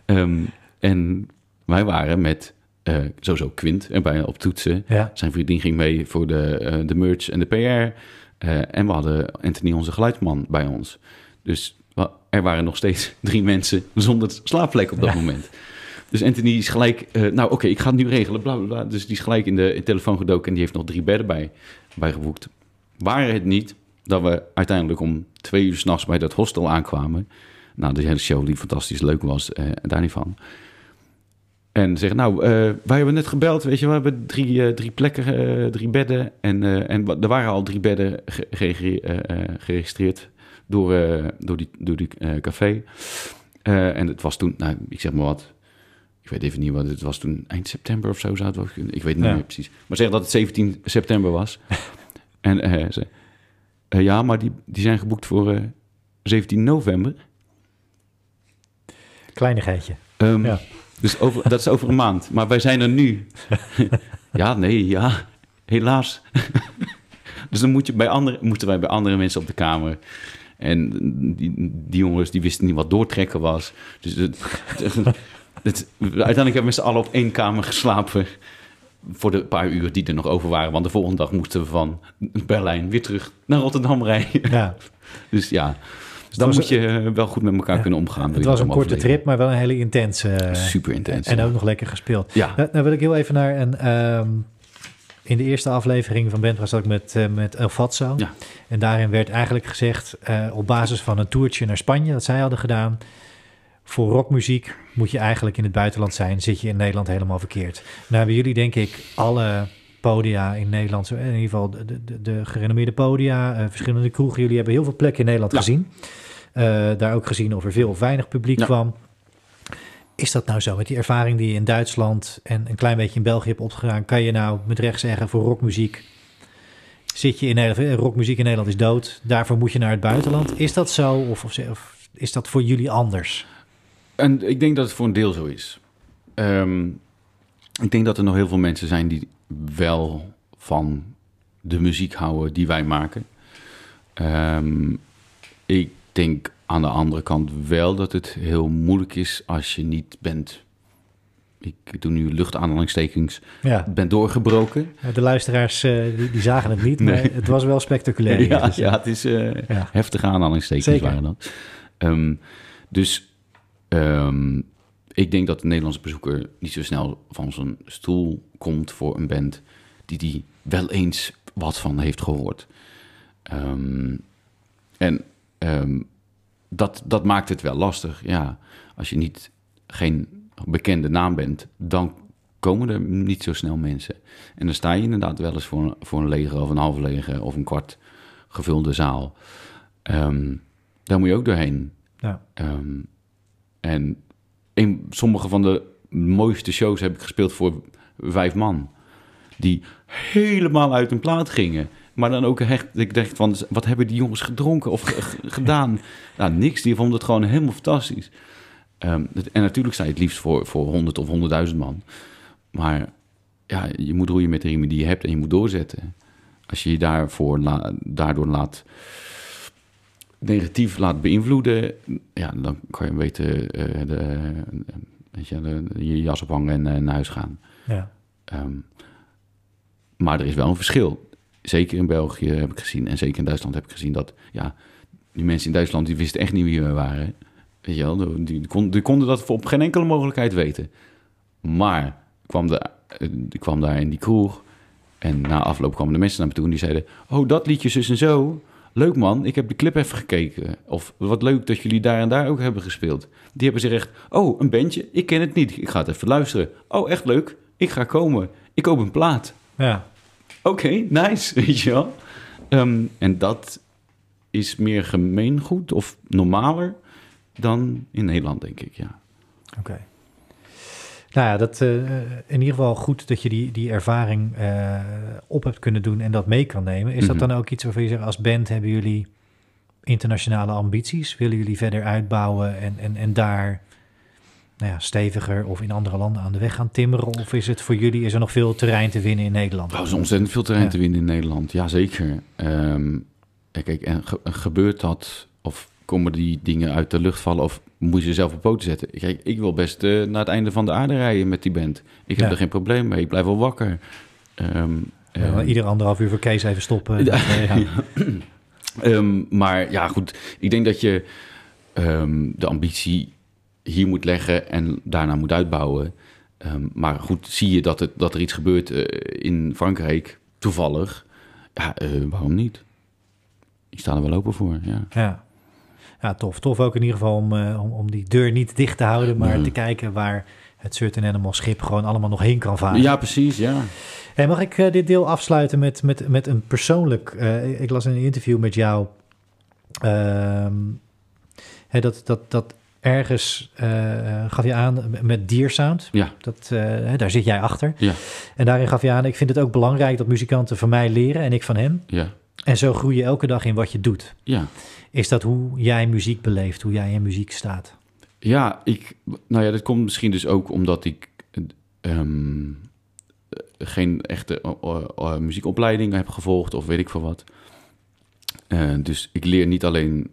Ehm, en wij waren met eh, sowieso Quint erbij op toetsen. Ja. Zijn vriendin ging mee voor de, eh, de merch en de PR. Eh, en we hadden Anthony, onze geluidsman, bij ons. Dus er waren nog steeds drie mensen zonder slaapplek op dat Ja. moment. Dus Anthony is gelijk, nou oké, ik ga het nu regelen, bla bla bla. Dus die is gelijk in de, in de telefoon gedoken en die heeft nog drie bedden bij, bij geboekt. Waren het niet dat we uiteindelijk om twee uur s'nachts bij dat hostel aankwamen. Nou, de hele show die fantastisch leuk was, daar niet van. En zeggen, nou, eh, wij hebben net gebeld, weet je, we hebben drie, eh, drie plekken, eh, drie bedden. En, en er waren al drie bedden ge- geregistreerd, geregistreerd door, door die, door die café. En het was toen, nou, ik zeg maar wat, ik weet even niet wat, het was toen eind september of zo zou het wel kunnen. Ik weet niet Ja. meer precies. Maar zeg dat het 17 september was. en ze, ja, maar die, die zijn geboekt voor eh, 17 november. Kleinigheidje. Ehm, Ja. Dus over, dat is over een maand. Maar wij zijn er nu. ja, nee, ja. Helaas. dus dan moet je bij andere, moeten wij bij andere mensen op de kamer. En die, die jongens die wisten niet wat doortrekken was. Dus het, het, het- uiteindelijk hebben we met z'n allen op één kamer geslapen. Voor de paar uur die er nog over waren. Want de volgende dag moesten we van Berlijn weer terug naar Rotterdam rijden. Ja, Dus ja, dus dan was moet je eh, wel goed met elkaar kunnen omgaan. het was een korte overleven. trip, maar wel een hele intense. eh, Super intens. En ook nog lekker gespeeld. Ja, Nou, nou wil ik heel even naar een... ehm, in de eerste aflevering van Bentra zat ik met, eh, met El Fatso. Ja. En daarin werd eigenlijk gezegd, op basis van een toertje naar Spanje, dat zij hadden gedaan, voor rockmuziek moet je eigenlijk in het buitenland zijn, zit je in Nederland helemaal verkeerd. Nou hebben jullie denk ik alle podia in Nederland, in ieder geval de, de, de gerenommeerde podia, verschillende kroegen. Jullie hebben heel veel plekken in Nederland Ja. gezien. Eh, daar ook gezien of er veel of weinig publiek Ja. kwam. Is dat nou zo? Met die ervaring die je in Duitsland en een klein beetje in België hebt opgedaan, kan je nou met recht zeggen voor rockmuziek zit je in Nederland, eh, rockmuziek in Nederland is dood, daarvoor moet je naar het buitenland. Is dat zo of, of, of is dat voor jullie anders? en ik denk dat het voor een deel zo is. Ehm, ik denk dat er nog heel veel mensen zijn die wel van de muziek houden die wij maken. Ehm, ik denk aan de andere kant wel dat het heel moeilijk is als je niet bent. Ik doe nu luchtaanhalingstekens. Ja, Ben doorgebroken. de luisteraars eh, die, die zagen het niet, maar Nee. het was wel spectaculair. Ja, ja, het is eh, ja. heftige aanhalingstekens Zeker. waren dat. Ehm, dus ehm, ik denk dat de Nederlandse bezoeker niet zo snel van zijn stoel komt voor een band die die wel eens wat van heeft gehoord. Ehm, en ehm, dat, dat maakt het wel lastig. Ja, als je niet geen bekende naam bent, dan komen er niet zo snel mensen. En dan sta je inderdaad wel eens voor, een- voor een lege of een half lege of een kwart gevulde zaal. Ehm, daar moet je ook doorheen. Ja. Ehm, en in sommige van de mooiste shows heb ik gespeeld voor vijf man. Die helemaal uit hun plaat gingen. Maar dan ook echt, ik dacht van, wat hebben die jongens gedronken of ge- ge- gedaan? nou, niks. Die vonden het gewoon helemaal fantastisch. Ehm, en natuurlijk sta je het liefst voor, voor 100 of 100.000 man. Maar ja, je moet roeien met de riemen die je hebt en je moet doorzetten. Als je je daarvoor la- daardoor laat negatief laat beïnvloeden, ja, dan kan je beter eh, de, weet je, de- je jas ophangen en eh, naar huis gaan. Ja. Ehm, maar er is wel een verschil. Zeker in België heb ik gezien en zeker in Duitsland heb ik gezien dat ja, die mensen in Duitsland die wisten echt niet wie we waren. Weet je wel, die, die, kon- die konden dat op geen enkele mogelijkheid weten. Maar kwam, de, eh, ik kwam daar in die kroeg en na afloop kwamen de mensen naar me toe en die zeiden: Oh, dat liedje zus en zo. Leuk man, ik heb de clip even gekeken. Of wat leuk dat jullie daar en daar ook hebben gespeeld. Die hebben zich echt, oh, een bandje, ik ken het niet. Ik ga het even luisteren. Oh, echt leuk, ik ga komen. Ik koop een plaat. ja. Oké, nice, weet je wel. Ehm, en dat is meer gemeengoed of normaler dan in Nederland, denk ik, ja. Oké. Nou ja, dat eh, in ieder geval goed dat je die, die ervaring eh, op hebt kunnen doen en dat mee kan nemen. Is dat Mhm. dan ook iets waarvan je zegt, als band hebben jullie internationale ambities? Willen jullie verder uitbouwen en, en, en daar nou ja, steviger of in andere landen aan de weg gaan timmeren? Of is het voor jullie, is er nog veel terrein te winnen in Nederland? Er is ontzettend veel terrein Ja. te winnen in Nederland, jazeker. Ehm ja, kijk, en ge- gebeurt dat of komen die dingen uit de lucht vallen of moet je ze zelf op poten zetten? Kijk, ik wil best eh, naar het einde van de aarde rijden met die band. Ik heb Ja. er geen probleem mee, ik blijf wel wakker. Ehm, Ja, ehm, ieder anderhalf uur voor Kees even stoppen. Eh, ja. Ehm, maar ja, goed. Ik denk dat je ehm, de ambitie hier moet leggen en daarna moet uitbouwen. Ehm, maar goed, zie je dat, het, dat er iets gebeurt eh, in Frankrijk, toevallig. Ja, eh, waarom niet? Ik sta er wel open voor, ja. Ja. ja, tof. Tof ook in ieder geval om, eh, om, om die deur niet dicht te houden, maar te kijken waar het Certain Animal schip gewoon allemaal nog heen kan varen. Ja, precies, ja. Hey, mag ik dit deel afsluiten met, met, met een persoonlijk... ik las in een interview met jou ehm, hè, dat, dat, dat ergens eh, gaf je aan met Diersound. Ja, Dat, eh, daar zit jij achter. Ja. En daarin gaf je aan, ik vind het ook belangrijk dat muzikanten van mij leren en ik van hem. ja, En zo groei je elke dag in wat je doet. ja. Is dat hoe jij muziek beleeft, hoe jij in muziek staat? Ja, ik, nou ja, dat komt misschien dus ook omdat ik ehm, geen echte uh, muziekopleiding heb gevolgd of weet ik veel wat. Uh, dus ik leer niet alleen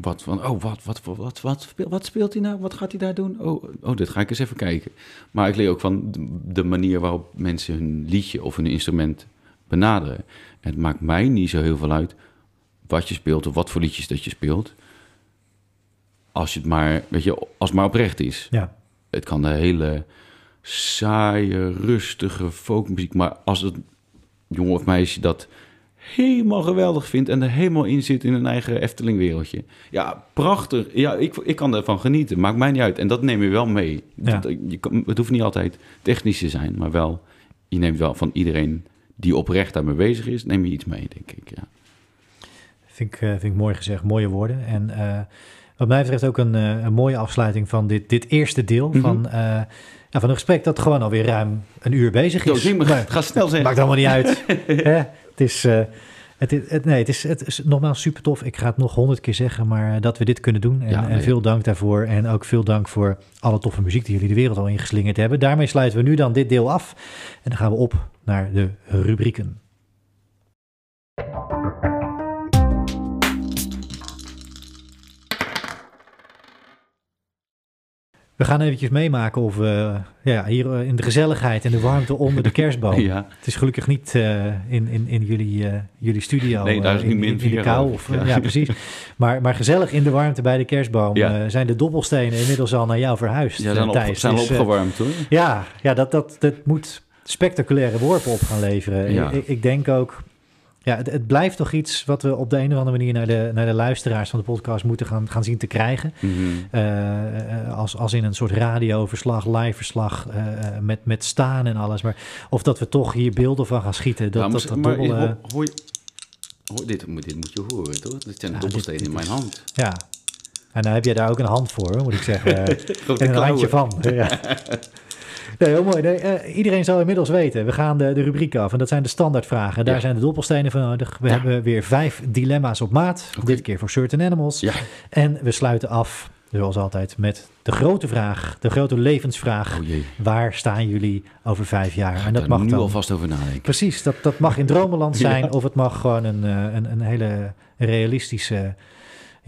wat van, oh, wat, wat, wat, wat, wat, speelt, wat speelt hij nou? Wat gaat hij daar doen? Oh, oh, dit ga ik eens even kijken. Maar ik leer ook van de, manier waarop mensen hun liedje of hun instrument benaderen. En het maakt mij niet zo heel veel uit wat je speelt of wat voor liedjes dat je speelt. Als je het maar, weet je, als het maar oprecht is. Ja. Het kan de hele saaie, rustige folkmuziek, maar als het jongen of meisje dat helemaal geweldig vindt en er helemaal in zit in een eigen Efteling-wereldje. Ja, prachtig. Ja, ik, ik kan ervan genieten. Maakt mij niet uit. En dat neem je wel mee. Ja. Dat, je, kan- het hoeft niet altijd technisch te zijn, maar wel, je neemt wel van iedereen die oprecht daarmee bezig is, neem je iets mee, denk ik. Ja. Vind ik, eh, vind ik mooi gezegd, mooie woorden. En eh, wat mij betreft ook een, eh, een mooie afsluiting van dit, dit eerste deel Mhm. van, van een gesprek dat gewoon alweer ruim een uur bezig is. je, maar gaat snel zijn. maakt allemaal niet uit. Het is, eh, het, is- het, nee, het is, het is nogmaals super tof. Ik ga het nog honderd keer zeggen, maar eh, dat we dit kunnen doen. En, Ja, en veel dank daarvoor. En ook veel dank voor alle toffe muziek die jullie de wereld al ingeslingerd hebben. Daarmee sluiten we nu dan dit deel af. En dan gaan we op naar de rubrieken. We gaan eventjes meemaken of we ja, hier eh, in de gezelligheid en de warmte onder de kerstboom. Ja. Het is gelukkig niet eh, in, in, in jullie, eh, jullie studio. Nee, daar is niet in, min in, in de vier, kou. Of, Ja. ja. precies. Maar, maar gezellig in de warmte bij de kerstboom. Ja. zijn de dobbelstenen inmiddels al naar jou verhuisd, Ja, zijn, op, Thijs. zijn al Dus, opgewarmd hoor. ja, ja dat, dat, dat moet spectaculaire worpen op gaan leveren. Ja. Ik, ik denk ook, ja, het, het blijft toch iets wat we op de een of andere manier naar de, naar de luisteraars van de podcast moeten gaan, gaan zien te krijgen. Mhm. Eh, eh, als, als in een soort radioverslag, liveverslag, eh, met, met staan en alles. Maar of dat we toch hier beelden van gaan schieten. Dat, Ja, dat, maar- dat maar dobbelen- hoor, dit, moet- dit moet je horen, toch? Dit zijn Ja, dobbelstenen in mijn hand. Ja. En dan heb jij daar ook een hand voor, moet ik zeggen. En een handje van. Ja. Nee, heel mooi. Nee, eh, iedereen zal inmiddels weten. We gaan de, de rubriek af. En dat zijn de standaardvragen. Daar Ja. zijn de doppelstenen voor nodig. We Ja. hebben weer vijf dilemma's op maat. Dit keer voor certain animals. Ja. En we sluiten af, zoals altijd, met de grote vraag. De grote levensvraag. Oh jee. Waar staan jullie over vijf jaar? Ga En dat daar mag nu dan... alvast over nadenken. Precies, dat, dat mag in dromenland zijn. Of het mag gewoon een, eh, een, een hele realistische...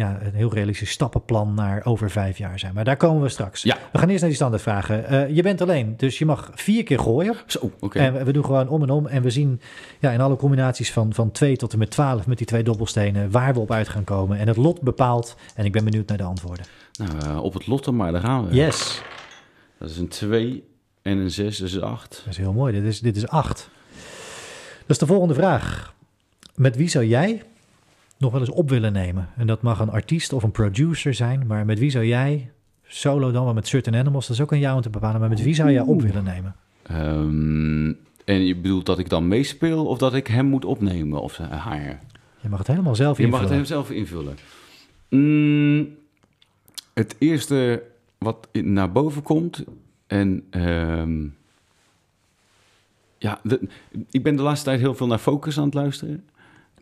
Ja, een heel realistisch stappenplan naar over vijf jaar zijn. Maar daar komen we straks. Ja. We gaan eerst naar die standaardvragen. Eh je bent alleen, dus je mag vier keer gooien. Zo, oké. En we- doen gewoon om en om. En we zien ja, in alle combinaties van, van 2 tot en met 12 met die twee dobbelstenen waar we op uit gaan komen. En het lot bepaalt. En ik ben benieuwd naar de antwoorden. Nou, eh, op het lotte maar, daar gaan we. Yes, Dat is een 2 en een 6, dus een 8. dat is heel mooi. Dit is, dit is 8. Dus de volgende vraag. Met wie zou jij nog wel eens op willen nemen? En dat mag een artiest of een producer zijn. Maar met wie zou jij, solo dan wel met Certain Animals, dat is ook aan jou om te bepalen. Maar met wie zou jij op willen nemen? Ehm, en je bedoelt dat ik dan meespeel of dat ik hem moet opnemen of haar? Je mag het helemaal zelf Je mag invullen. het hem zelf invullen. Mm, het eerste wat naar boven komt en ehm, ja, de- ik ben de laatste tijd heel veel naar Focus aan het luisteren.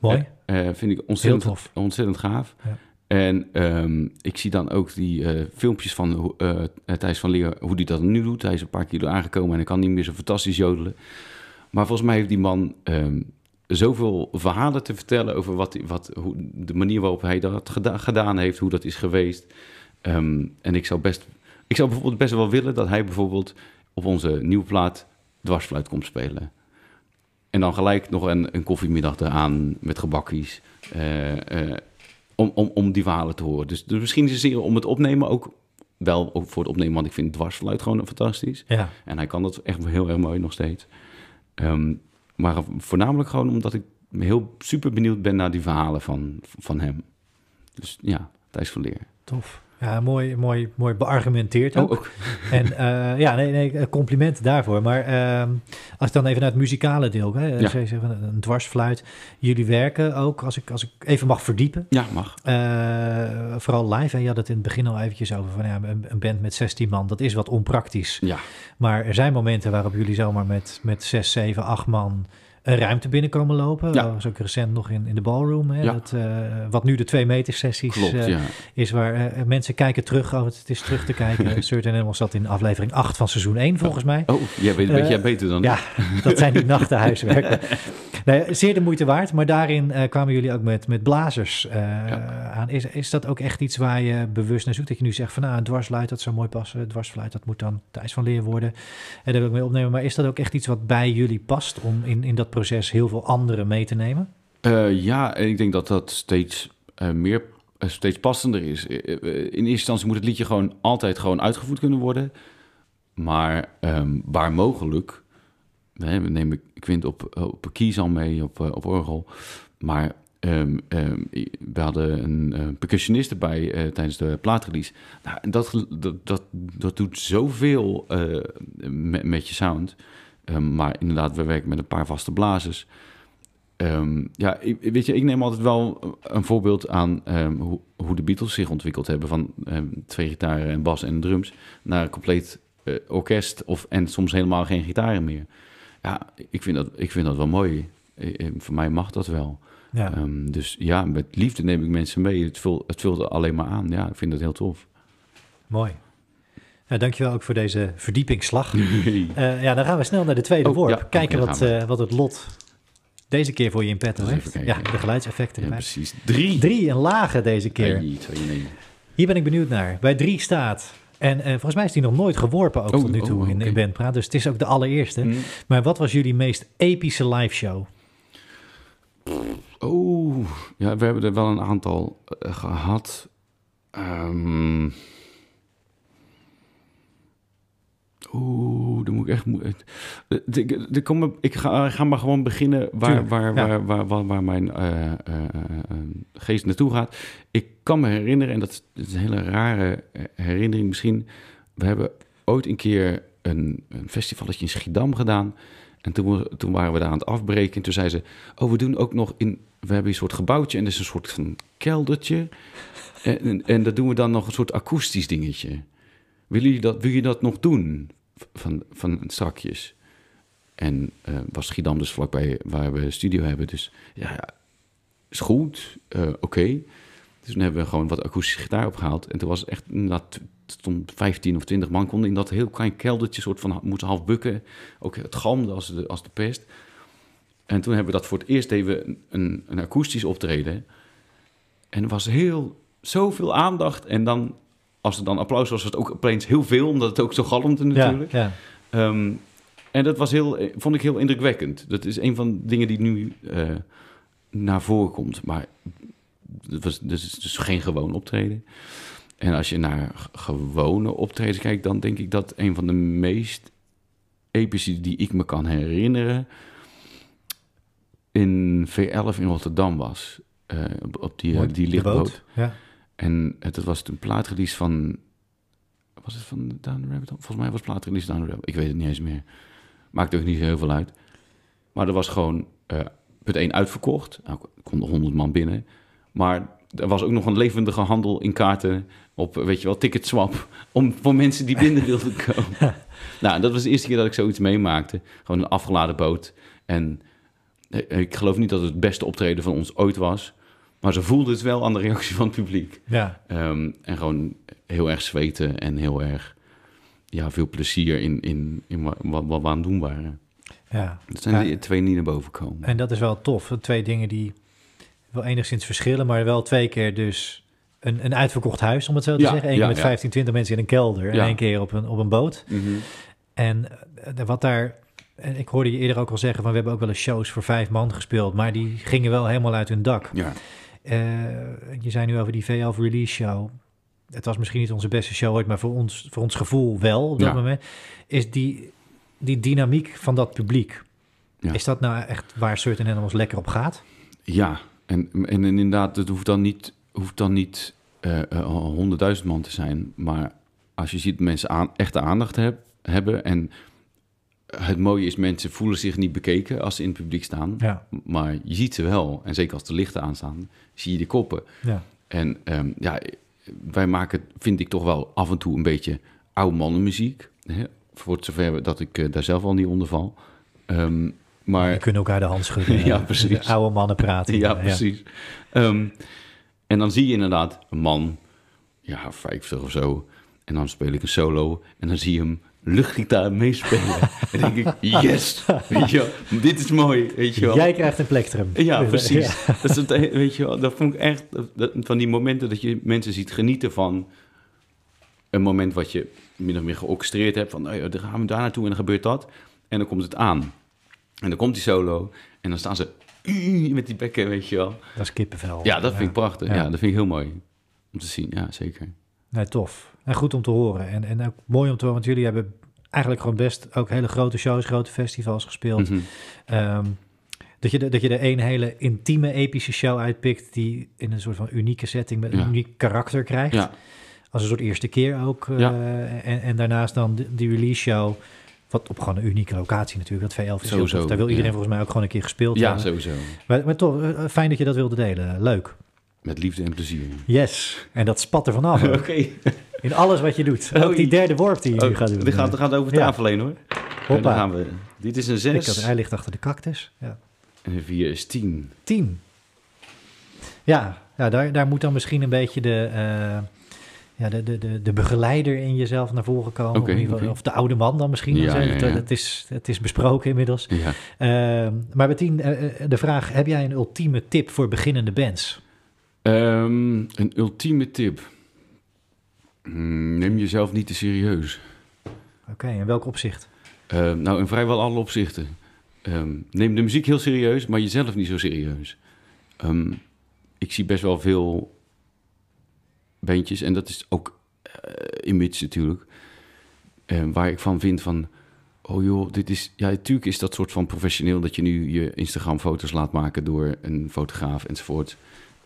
Mooi. Eh, vind ik ontzettend, Heel tof. ontzettend gaaf. Ja. En ehm, ik zie dan ook die eh, filmpjes van eh, Thijs van Leer, hoe hij dat nu doet. Hij is een paar kilo aangekomen en hij kan niet meer zo fantastisch jodelen. Maar volgens mij heeft die man ehm, zoveel verhalen te vertellen over wat, wat, hoe, de manier waarop hij dat geda- gedaan heeft, hoe dat is geweest. Ehm, en ik zou best, ik zou bijvoorbeeld best wel willen dat hij bijvoorbeeld op onze nieuwe plaat dwarsfluit komt spelen. En dan gelijk nog een, een koffiemiddag eraan met gebakkies. eh, eh, om, om, om die verhalen te horen. Dus, dus misschien is het zeer om het opnemen ook wel ook voor het opnemen, want ik vind dwarsfluit gewoon fantastisch. Ja. En hij kan dat echt heel erg mooi nog steeds. Ehm, maar voornamelijk gewoon omdat ik heel super benieuwd ben naar die verhalen van, van hem. Dus ja, Thijs van Leer. Tof. Ja, mooi, mooi, mooi beargumenteerd ook. Oh, ook. En eh, ja, nee, nee, complimenten daarvoor. Maar ehm, als ik dan even naar het muzikale deel, hè, Ja. een dwarsfluit. Jullie werken ook, als ik, als ik even mag verdiepen, Ja, mag. eh, vooral live. En je had het in het begin al eventjes over van ja, een, band met 16 man, dat is wat onpraktisch. Ja, Maar er zijn momenten waarop jullie zomaar met, met 6, 7, 8 man ruimte binnenkomen lopen. Ja. Dat was ook recent nog in, in de ballroom. Hè? Ja. Dat, eh, wat nu de twee meter sessies Klopt, eh, ja. is waar eh, mensen kijken terug. Oh, het is terug te kijken. Certain Animals zat in aflevering 8 van seizoen 1 volgens mij. Oh, jij weet, weet jij beter dan Ja, dat zijn die nachtenhuiswerken. Nee, zeer de moeite waard. Maar daarin kwamen jullie ook met, met blazers aan. Is, is dat ook echt iets waar je bewust naar zoekt? Dat je nu zegt van nou, een dwarsluit, dat zou mooi passen. Dwarsfluit, dat moet dan Thijs van Leer worden. En daar wil ik mee opnemen. Maar is dat ook echt iets wat bij jullie past om in, in dat proces heel veel anderen mee te nemen? Eh, ja, en ik denk dat dat steeds eh, meer, eh, steeds passender is. In eerste instantie moet het liedje gewoon altijd gewoon uitgevoerd kunnen worden. Maar ehm, waar mogelijk, we nemen Quint op, op keys al mee, op, op orgel. Maar ehm, ehm, we hadden een percussionist erbij tijdens de plaatrelease. Nou, dat, dat, dat, dat doet zoveel met je sound. Ehm, maar inderdaad, we werken met een paar vaste blazers. Ehm, ja, ik, weet je, ik neem altijd wel een voorbeeld aan ehm, hoe, hoe de Beatles zich ontwikkeld hebben. Van twee gitaren en bas en drums naar een compleet eh, orkest of, en soms helemaal geen gitaren meer. Ja, ik vind dat, ik vind dat wel mooi. Eh, eh, voor mij mag dat wel. Ja, dus ja, met liefde neem ik mensen mee. Het vult, het vult alleen maar aan. Ja, ik vind dat heel tof. mooi. Nou, dankjewel ook voor deze verdiepingsslag. Eh, ja, dan gaan we snel naar de tweede Oh, worp. ja, Kijken wat, eh, wat het lot deze keer voor je in petto heeft. Ja, de geluidseffecten Ja, precies. Drie. Drie en lage deze keer. Nee, twee, nee. Hier ben ik benieuwd naar. Bij drie staat. En eh, volgens mij is die nog nooit geworpen ook Oh, tot nu toe oh, in, Bandpraat. Dus het is ook de allereerste. Mm. Maar wat was jullie meest epische live show? Oh, ja, we hebben er wel een aantal eh, gehad. Ehm Oeh, dan moet ik echt... de- kom- Ik ga, ga maar gewoon beginnen waar, waar, waar, waar, waar, mijn eh, eh, eh, geest naartoe gaat. Ik kan me herinneren, en dat is, een hele rare herinnering misschien. We hebben ooit een keer een, een festivalletje in Schiedam gedaan. En toen, toen waren we daar aan het afbreken. En toen zei ze, oh, we doen ook nog in... We hebben een soort gebouwtje en dat is een soort van keldertje. En, en, en dat doen we dan nog een soort akoestisch dingetje. Wil je dat, wil je dat nog doen? Van, van strakjes. En eh, was Schiedam dus vlakbij waar we studio hebben. Dus ja, is goed, eh, oké. Dus toen hebben we gewoon wat akoestische gitaar opgehaald. En toen was het echt, inderdaad, stond 15 of 20 man konden in dat heel klein keldertje, soort van, moesten half bukken. Ook het galmde als de, als de pest. En toen hebben we dat voor het eerst even een, een, een akoestisch optreden. En er was heel, zoveel aandacht. En dan, als er dan applaus was, was het ook opeens heel veel, omdat het ook zo galmde natuurlijk. Ja, ja. Ehm, en dat was heel, eh, vond ik heel indrukwekkend. Dat is een van de dingen die nu eh, naar voren komt. Maar dat was dus, dus geen gewoon optreden. En als je naar gewone optredens kijkt, dan denk ik dat een van de meest epische die ik me kan herinneren in V11 in Rotterdam was. Eh, op, op die, die lichtboot. boot. Ja. En het, het was een plaatrelease van... Was het van Down the Rabbit? Volgens mij was het plaatrelease Down the Rabbit Ik weet het niet eens meer. Maakt ook niet heel veel uit. Maar er was gewoon... eh punt 1 uitverkocht. Nou, er konden 100 man binnen. Maar er was ook nog een levendige handel in kaarten... op, weet je wel, ticketswap... om voor mensen die binnen wilden komen. nou, dat was de eerste keer dat ik zoiets meemaakte. Gewoon een afgeladen boot. En eh, ik geloof niet dat het het beste optreden van ons ooit was... Maar ze voelden het wel aan de reactie van het publiek. Ja. Ehm, en gewoon heel erg zweten en heel erg ja, veel plezier in, in, in wa- wat, wat we aan het doen waren. ja. Dat zijn Ja. die twee niet naar boven komen. En dat is wel tof. Twee dingen die wel enigszins verschillen, maar wel twee keer dus een, een uitverkocht huis, om het zo te Ja, zeggen. Eén keer ja, met ja. 15, 20 mensen in een kelder en één keer op een, op een boot. Mhm. En eh, wat daar, en ik hoorde je eerder ook al zeggen van we hebben ook wel eens shows voor vijf man gespeeld, maar die gingen wel helemaal uit hun dak. Ja, je zei nu over die V11 release show. Het was misschien niet onze beste show ooit, maar voor ons, voor ons gevoel wel op dat Ja. moment. Is die, die dynamiek van dat publiek, Ja. is dat nou echt waar Certain Animals lekker op gaat? ja. En, en inderdaad, het hoeft dan niet, hoeft dan niet honderdduizend man te zijn. Maar als je ziet dat mensen aan, echte aandacht heb, hebben... en het mooie is, mensen voelen zich niet bekeken als ze in het publiek staan... Ja, maar je ziet ze wel. En zeker als de lichten aanstaan, zie je de koppen. ja. En ehm, ja, wij maken, vind ik toch wel af en toe een beetje oude mannenmuziek. Hè? Voor zover dat ik eh, daar zelf al niet onder val. Ehm, Maar We kunnen elkaar de hand schudden. Ja, precies. de Oude mannen praten. Ja, precies. Ehm, en dan zie je inderdaad een man, ja, 50 of zo. En dan speel ik een solo. En dan zie je hem luchtgitaar meespelen. en denk ik, yes! Weet je wel, dit is mooi, weet je wel. Jij krijgt een plektrum. Ja, precies. Ja. Dat, is het, eh, weet je wel, dat vond ik echt dat- van die momenten dat je mensen ziet genieten van een moment wat je min of meer georchestreerd hebt. Van, oh ja, dan gaan we daar naartoe en dan gebeurt dat. En dan komt het aan. En dan komt die solo en dan staan ze met die bekken, weet je wel. Dat is kippenvel. Ja, dat vind ik prachtig. Ja. Ja. dat vind ik heel mooi om te zien. Ja, zeker. Nee, tof. En goed om te horen. En, en ook mooi om te horen, want jullie hebben eigenlijk gewoon best ook hele grote shows, grote festivals gespeeld. Mhm. Ehm, dat, je de, dat je er één hele intieme, epische show uitpikt die in een soort van unieke setting met een Ja. uniek karakter krijgt. Ja, Als een soort eerste keer ook. eh, en, en daarnaast dan die release show. Wat op gewoon een unieke locatie natuurlijk. Dat V11 is Sowieso. Daar wil iedereen volgens mij ook gewoon een keer gespeeld ja hebben. sowieso. Maar, maar toch, eh, fijn dat je dat wilde delen. Leuk. Met liefde en plezier. Yes. En dat spat er vanaf. Oké. In alles wat je doet. Ook die derde worp die je nu Oh, gaat doen. die gaat, gaat over tafel heen hoor. Hoppa. dan gaan we. Dit is een Ik zes. had, hij ligt achter de cactus. Ja. En een vier is tien. Tien. Ja, ja daar, daar moet dan misschien een beetje de, eh, ja, de, de, de, de begeleider in jezelf naar voren komen. Oké, of, geval- of de oude man dan misschien. Ja. Het, is, het is besproken inmiddels. Ja. Ehm, maar Bettien, eh, eh, de vraag, heb jij een ultieme tip voor beginnende bands? Ehm, een ultieme tip. Hmm, Neem jezelf niet te serieus. Oké, in welk opzicht? Ehm, nou, in vrijwel alle opzichten. Ehm, neem de muziek heel serieus, maar jezelf niet zo serieus. Ehm, ik zie best wel veel bandjes, en dat is ook eh, image natuurlijk, waar ik van vind van, oh joh, dit is, ja, natuurlijk is dat soort van professioneel dat je nu je Instagram-foto's laat maken door een fotograaf enzovoort.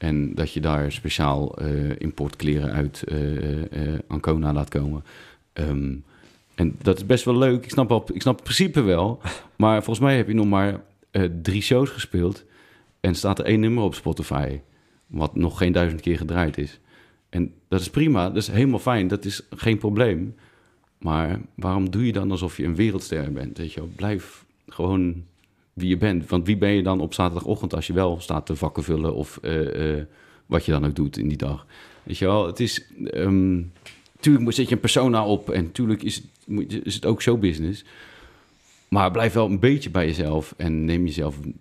En dat je daar speciaal eh, importkleren uit eh, eh, Ancona laat komen. Ehm, en dat is best wel leuk. Ik snap, ik snap het principe wel. Maar volgens mij heb je nog maar drie shows gespeeld. En staat er één nummer op Spotify. Wat nog geen duizend keer gedraaid is. En dat is prima. Dat is helemaal fijn. Dat is geen probleem. Maar waarom doe je dan alsof je een wereldster bent? Weet je wel? Blijf gewoon wie je bent. Want wie ben je dan op zaterdagochtend als je wel staat te vakken vullen of eh, eh, wat je dan ook doet in die dag? Weet je wel, het is. ehm tuurlijk zet je een persona op en tuurlijk is het, is het ook showbusiness. Maar blijf wel een beetje bij jezelf en neem jezelf een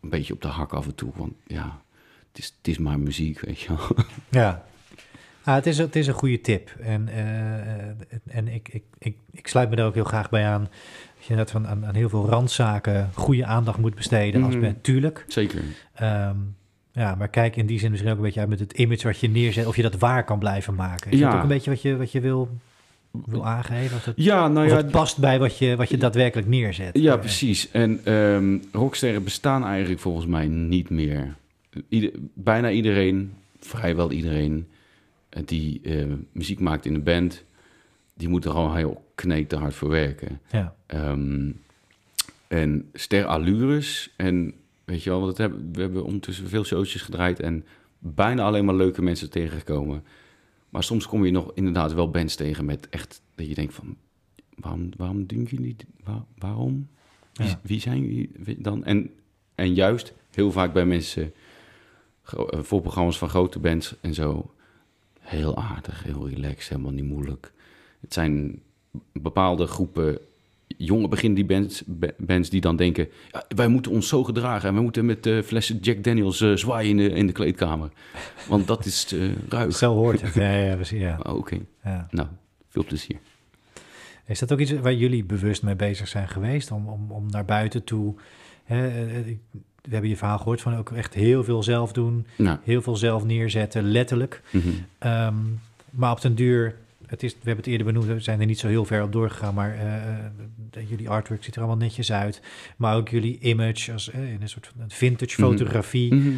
beetje op de hak af en toe. Want ja, het is, het is maar muziek, weet je wel. Ja, ah, het, is, het is een goede tip. En, eh, en ik, ik, ik, ik sluit me daar ook heel graag bij aan. Dat je net van aan, aan heel veel randzaken goede aandacht moet besteden als Mhm. band. Tuurlijk. Zeker. Ehm, ja, maar kijk in die zin misschien ook een beetje uit met het image wat je neerzet. Of je dat waar kan blijven maken. Is Ja. dat ook een beetje wat je, wat je wil, wil aangeven? Of, dat, Ja, nou ja, het past bij wat je, wat je daadwerkelijk neerzet? Ja, Eh, precies. En ehm rocksterren bestaan eigenlijk volgens mij niet meer. Ieder, bijna iedereen, vrijwel iedereen, eh, die eh, muziek maakt in een band, die moet er gewoon heel kneten hard voor werken. Ja, Ehm, en sterallures en weet je wel, dat hebben, we hebben ondertussen veel showtjes gedraaid en bijna alleen maar leuke mensen tegengekomen. Maar soms kom je nog inderdaad wel bands tegen met echt dat je denkt van, waarom, waarom doen jullie? Waar- waarom? Wie, Ja. wie zijn jullie dan? En, en juist heel vaak bij mensen, eh, voorprogramma's van grote bands en zo, heel aardig, heel relaxed, helemaal niet moeilijk. Het zijn bepaalde groepen jonge begin die bands, ba- bands die dan denken... Ja, wij moeten ons zo gedragen en we moeten met eh, flessen Jack Daniels eh, zwaaien in de, in de kleedkamer. Want dat is eh ruig. zo hoort het. Ja, ja, precies, ja, Ah, Oké, ja. nou, veel plezier. Is dat ook iets waar jullie bewust mee bezig zijn geweest? Om, om, om naar buiten toe. Hè, we hebben je verhaal gehoord van ook echt heel veel zelf doen. Nou, Heel veel zelf neerzetten, letterlijk. mhm. Ehm, maar op den duur, het is, we hebben het eerder benoemd, we zijn er niet zo heel ver op doorgegaan. Maar eh, eh, jullie artwork ziet er allemaal netjes uit. Maar ook jullie image als eh, in een soort van vintage Mhm. fotografie. Mhm.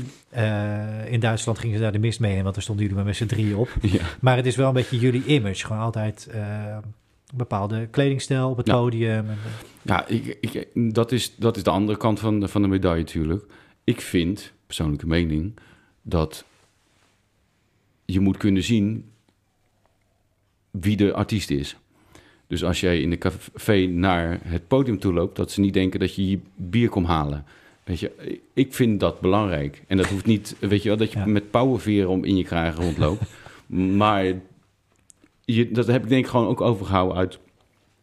In Duitsland gingen ze daar de mist mee in, want daar stonden jullie maar met z'n drieën op. Ja. Maar het is wel een beetje jullie image. Gewoon altijd bepaalde kledingstijl op het Ja. podium. En, eh, Ja, ik, ik, dat, is, dat is de andere kant van de, van de medaille natuurlijk. Ik vind, persoonlijke mening, dat je moet kunnen zien wie de artiest is. Dus als jij in de café naar het podium toe loopt, dat ze niet denken dat je je bier komt halen. Weet je, ik vind dat belangrijk. En dat hoeft niet, weet je wel, dat je Ja. met powerveren om in je kraag rondloopt. maar je, dat heb ik denk ik gewoon ook overgehouden uit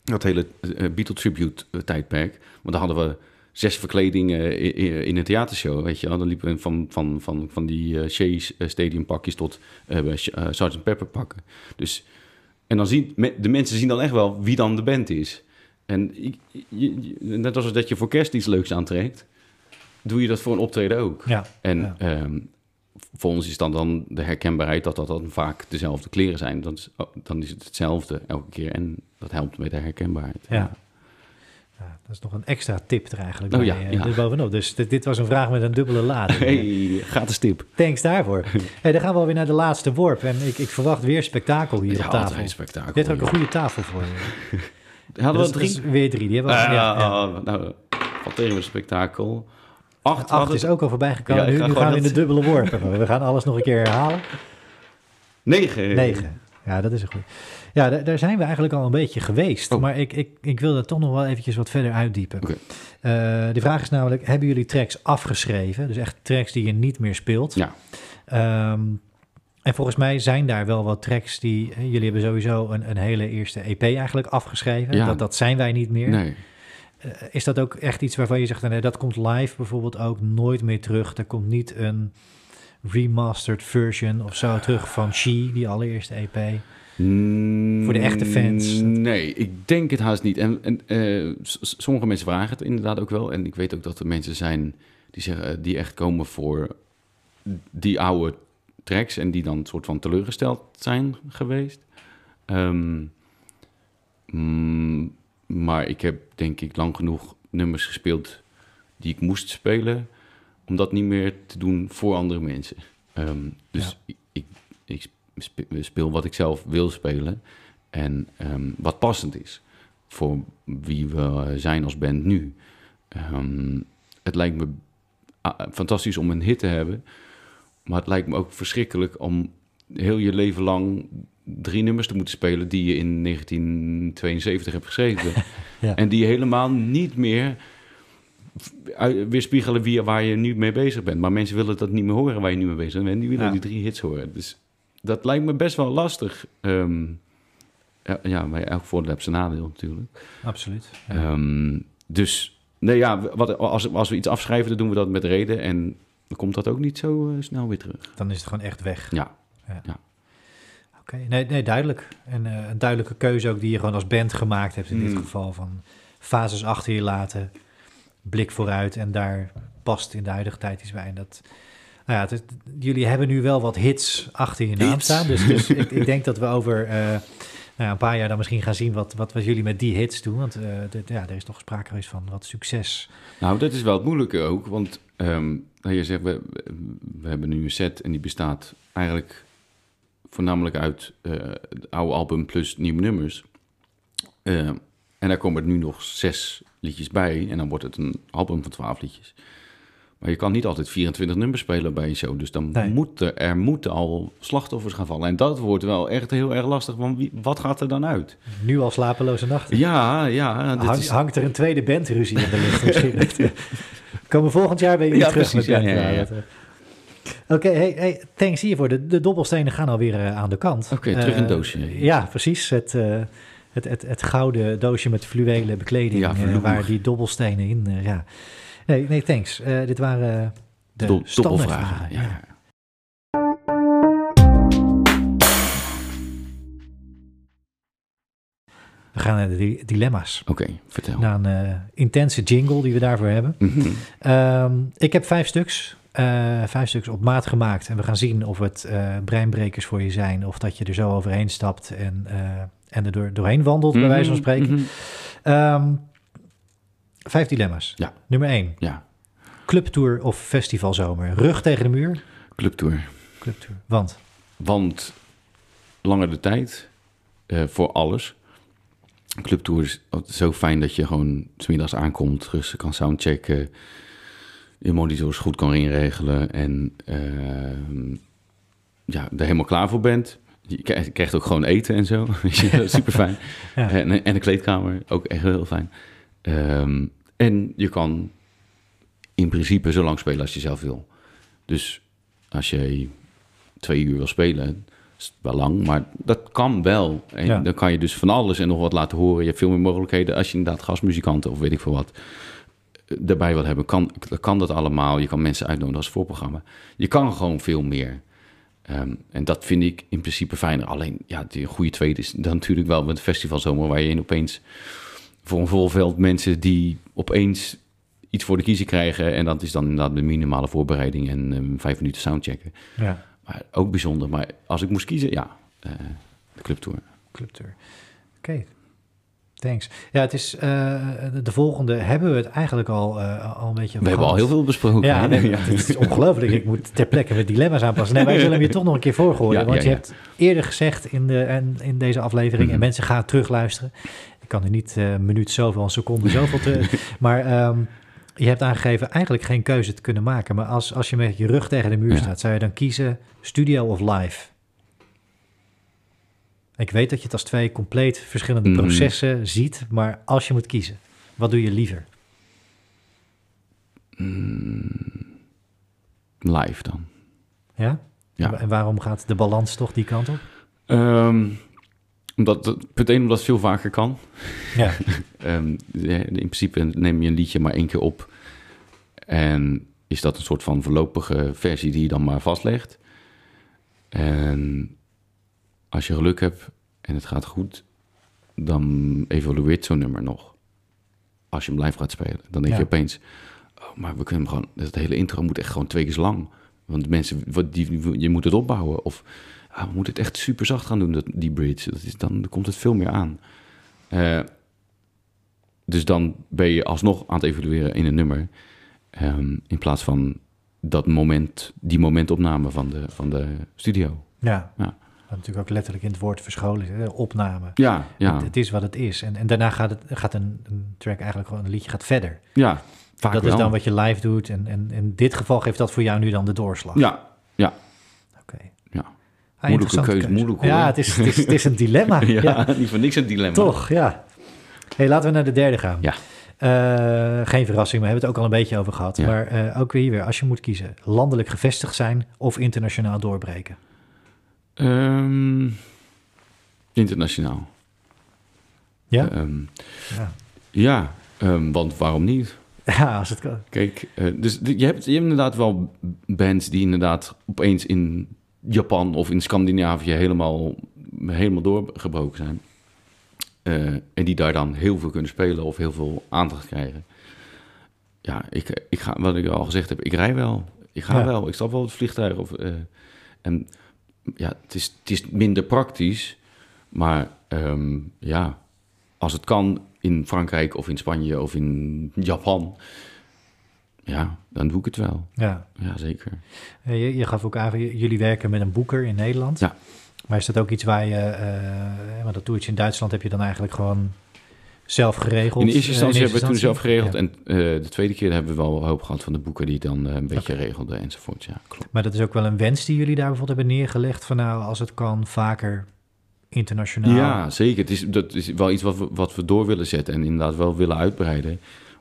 dat hele eh, Beatle Tribute eh, tijdperk. Want dan hadden we zes verkledingen i- in een theatershow, weet je wel. Dan liepen we van, van, van, van die eh Shays eh, Stadium pakjes tot eh eh, Sgt. Pepper pakken. Dus, en dan zien de mensen zien dan echt wel wie dan de band is. En je- je- net als dat je voor kerst iets leuks aantrekt, doe je dat voor een optreden ook. Ja, En Ja. ehm, voor ons is dan, dan de herkenbaarheid dat dat dan vaak dezelfde kleren zijn. Dan is, oh, dan is het hetzelfde elke keer en dat helpt met de herkenbaarheid. ja. Ja, dat is nog een extra tip er eigenlijk Oh bij, ja, eh, ja. er bovenop. Dus dit, dit was een vraag met een dubbele lading. Hey, gratis tip. Thanks daarvoor. Hey, dan gaan we alweer naar de laatste worp. En ik, ik verwacht weer spektakel hier op tafel. spektakel. Dit is ook een goede tafel voor je. Hadden we drie? weer drie. Die hebben we, ja, ah, nou, valt tegen met spektakel. Acht, Acht hadden- is ook al voorbij gekomen. Ja, nu ga nu gewoon gaan we in de dubbele worp. We gaan alles nog een keer herhalen. Negen. Negen. Ja, dat is een goed. Ja, daar, zijn we eigenlijk al een beetje geweest. Oh. Maar ik, ik, ik wil dat toch nog wel eventjes wat verder uitdiepen. Eh, de vraag is namelijk, hebben jullie tracks afgeschreven? Dus echt tracks die je niet meer speelt? Ja. Ehm, en volgens mij zijn daar wel wat tracks die... eh, Jullie hebben sowieso een, een hele eerste EP eigenlijk afgeschreven. Ja. Dat, dat zijn wij niet meer. Nee. Eh, is dat ook echt iets waarvan je zegt... Nee, dat komt live bijvoorbeeld ook nooit meer terug. Er komt niet een remastered version of zo terug van She, die allereerste EP. Voor de echte fans. Nee, ik denk het haast niet. En, en eh, sommige mensen vragen het inderdaad ook wel. En ik weet ook dat er mensen zijn die, zeggen, eh, die echt komen voor die oude tracks... en die dan een soort van teleurgesteld zijn geweest. Mm, maar ik heb denk ik lang genoeg nummers gespeeld die ik moest spelen... om dat niet meer te doen voor andere mensen. Ehm, dus ik, ik, ik spe- speel wat ik zelf wil spelen... En ehm, wat passend is voor wie we zijn als band nu. Ehm, het lijkt me fantastisch om een hit te hebben. Maar het lijkt me ook verschrikkelijk om heel je leven lang drie nummers te moeten spelen die je in 1972 hebt geschreven. Ja. En die helemaal niet meer weerspiegelen wie, waar je nu mee bezig bent. Maar mensen willen dat niet meer horen waar je nu mee bezig bent. Die willen Ja. die drie hits horen. Dus dat lijkt me best wel lastig. Ehm, ja, ja, maar elk voordeel heeft zijn nadeel natuurlijk. Absoluut. Ja. Ehm, dus, nee ja, wat, als, als we iets afschrijven, dan doen we dat met reden. En dan komt dat ook niet zo eh, snel weer terug. Dan is het gewoon echt weg. Ja, Oké, nee, nee, duidelijk. En eh, een duidelijke keuze ook die je gewoon als band gemaakt hebt in dit Mm. geval. Van fases achter je laten, blik vooruit en daar past in de huidige tijd iets bij. En dat, nou ja, het jullie hebben nu wel wat hits achter je naam staan. Dus, dus ik, ik denk dat we over eh, nou ja, een paar jaar dan misschien gaan zien wat, wat, wat jullie met die hits doen. Want eh, dit- ja, er is toch sprake geweest van wat succes. nou dat is wel het moeilijke ook. Want ehm, je zegt, we, we hebben nu een set en die bestaat eigenlijk voornamelijk uit eh, het oude album plus nieuwe nummers. Eh, en daar komen er nu nog zes liedjes bij. En dan wordt het een album van twaalf liedjes. Maar je kan niet altijd 24 nummers spelen bij een show. Dus dan Nee. moeten er moeten al slachtoffers gaan vallen. En dat wordt wel echt heel erg lastig. Want wie, wat gaat er dan uit? Nu al slapeloze nachten. Ja, ja. dit Hang- is- Hangt er een tweede bandruzie in de lucht misschien? Komen volgend jaar bij jullie Ja, terug precies, met ja, ja, ja. bandpraten. Oké, hey, hey, thanks hiervoor. De, de dobbelstenen gaan alweer eh, aan de kant. Oké, terug in het Eh, doosje. Ja, precies. Het, eh, het, het, het gouden doosje met fluwelen bekleding, Ja, waar die dobbelstenen in... ja. nee, nee, thanks. Dit waren de Do- dobbelvragen. Ja. We gaan naar de di- dilemma's. Oké, vertel. Naar een intense jingle die we daarvoor hebben. Mhm. Ehm, ik heb vijf stuks. Eh, vijf stuks op maat gemaakt. En we gaan zien of het eh, breinbrekers voor je zijn. Of dat je er zo overheen stapt en, eh, en er door, doorheen wandelt, bij wijze van Mhm, spreken. mhm. Ehm, vijf dilemma's. Ja. Nummer één. Ja, Clubtour of festivalzomer? Rug tegen de muur? clubtour. Clubtour. Want? Want langer de tijd voor alles. Clubtour is zo fijn dat je gewoon 's middags aankomt, rustig kan soundchecken, je monitors goed kan inregelen en ehm, ja, er helemaal klaar voor bent. Je krijgt- ook gewoon eten en zo. Super fijn. Ja. En, en een kleedkamer, ook echt heel fijn. Ehm, en je kan in principe zo lang spelen als je zelf wil. Dus als je twee uur wil spelen, is het wel lang, maar dat kan wel. En Ja. dan kan je dus van alles en nog wat laten horen. Je hebt veel meer mogelijkheden als je inderdaad gastmuzikanten of weet ik veel wat daarbij wil hebben. Kan, kan dat allemaal. Je kan mensen uitnodigen als voorprogramma. Je kan gewoon veel meer. Ehm, en dat vind ik in principe fijner. Alleen, ja, die goede tweede is dan natuurlijk wel met festivalzomer... waar je in opeens voor een vol veld mensen die opeens iets voor de kiezer krijgen... en dat is dan inderdaad de minimale voorbereiding en ehm, vijf minuten soundchecken. Ja, Maar ook bijzonder. Maar als ik moest kiezen, ja, eh, de clubtour. clubtour. Oké, thanks. Ja, het is, eh, de, de volgende hebben we het eigenlijk al, eh, al een beetje We hebben al heel veel besproken. Ja, nee, het is ongelooflijk. Ik moet ter plekke weer dilemma's aanpassen. Nee, wij zullen hem je toch nog een keer voorgooien. Ja, want je hebt eerder gezegd in, de, en, in deze aflevering... en Mhm. mensen gaan terugluisteren. Ik kan er niet eh, een minuut zoveel, een seconde zoveel... Te, maar ehm, je hebt aangegeven eigenlijk geen keuze te kunnen maken. Maar als, als je met je rug tegen de muur staat... zou je dan kiezen studio of live? Ik weet dat je het als twee compleet verschillende Mhm. processen ziet... maar als je moet kiezen, wat doe je liever? Live dan. Ja? Ja. En waarom gaat de balans toch die kant op? Ehm, omdat, één, omdat het veel vaker kan. Ja, Ehm, in principe neem je een liedje maar één keer op. En is dat een soort van voorlopige versie die je dan maar vastlegt. En als je geluk hebt en het gaat goed, dan evalueert zo'n nummer nog. Als je hem live gaat spelen. Dan denk Ja. je opeens, oh, maar we kunnen hem gewoon, dat hele intro moet echt gewoon twee keer zo lang. Want mensen, wat die, je moet het opbouwen. Of ah, we moeten het echt super zacht gaan doen, dat, die bridge. Dat is, dan komt het veel meer aan. Eh, dus dan ben je alsnog aan het evalueren in een nummer. ehm, in plaats van dat moment, die momentopname van de, van de studio. ja. Ja. Wat natuurlijk ook letterlijk in het woord verscholen is, opname. Ja, ja, Het, het is wat het is. En, en daarna gaat, het, gaat een, een track eigenlijk gewoon, een liedje gaat verder. ja vaak dat wel. is dan wat je live doet. En, en in dit geval geeft dat voor jou nu dan de doorslag. Ja, ja, Oké. ja. Ah, Moeilijke interessante keuze, moeilijk, Ja, het is, het, is, het is een dilemma. ja, ja. niet voor niks een dilemma. Toch, ja. hey, laten we naar de derde gaan. Ja. Eh, geen verrassing, we hebben het ook al een beetje over gehad. Ja. Maar eh, ook weer, weer, als je moet kiezen, landelijk gevestigd zijn of internationaal doorbreken. Ehm, internationaal. Ja? Ehm, Ja, ja, ehm, want waarom niet? ja als het kan. Kijk, eh, dus je hebt, je hebt inderdaad wel bands die inderdaad opeens in Japan of in Scandinavië helemaal, helemaal doorgebroken zijn. Eh, en die daar dan heel veel kunnen spelen of heel veel aandacht krijgen. Ja, ik, ik ga, wat ik al gezegd heb, ik rij wel. Ik ga Ja. wel. Ik stap wel op het vliegtuig. Of, eh, en ja, het is, het is minder praktisch. Maar ehm, ja, als het kan in Frankrijk of in Spanje of in Japan, ja, dan doe ik het wel. Ja. Ja, zeker. Eh, Je, je gaf ook aan, jullie werken met een boeker in Nederland. Ja. Maar is dat ook iets waar je, eh maar dat toertje in Duitsland heb je dan eigenlijk gewoon zelf geregeld? In de eerste instantie hebben we toen zelf geregeld. Ja. En eh, de tweede keer hebben we wel hoop gehad van de boeken die dan eh, een beetje Oké. regelden enzovoort. Ja, klopt. Maar dat is ook wel een wens die jullie daar bijvoorbeeld hebben neergelegd van nou, als het kan, vaker internationaal. Ja, zeker. Het is, dat is wel iets wat we, wat we door willen zetten en inderdaad wel willen uitbreiden.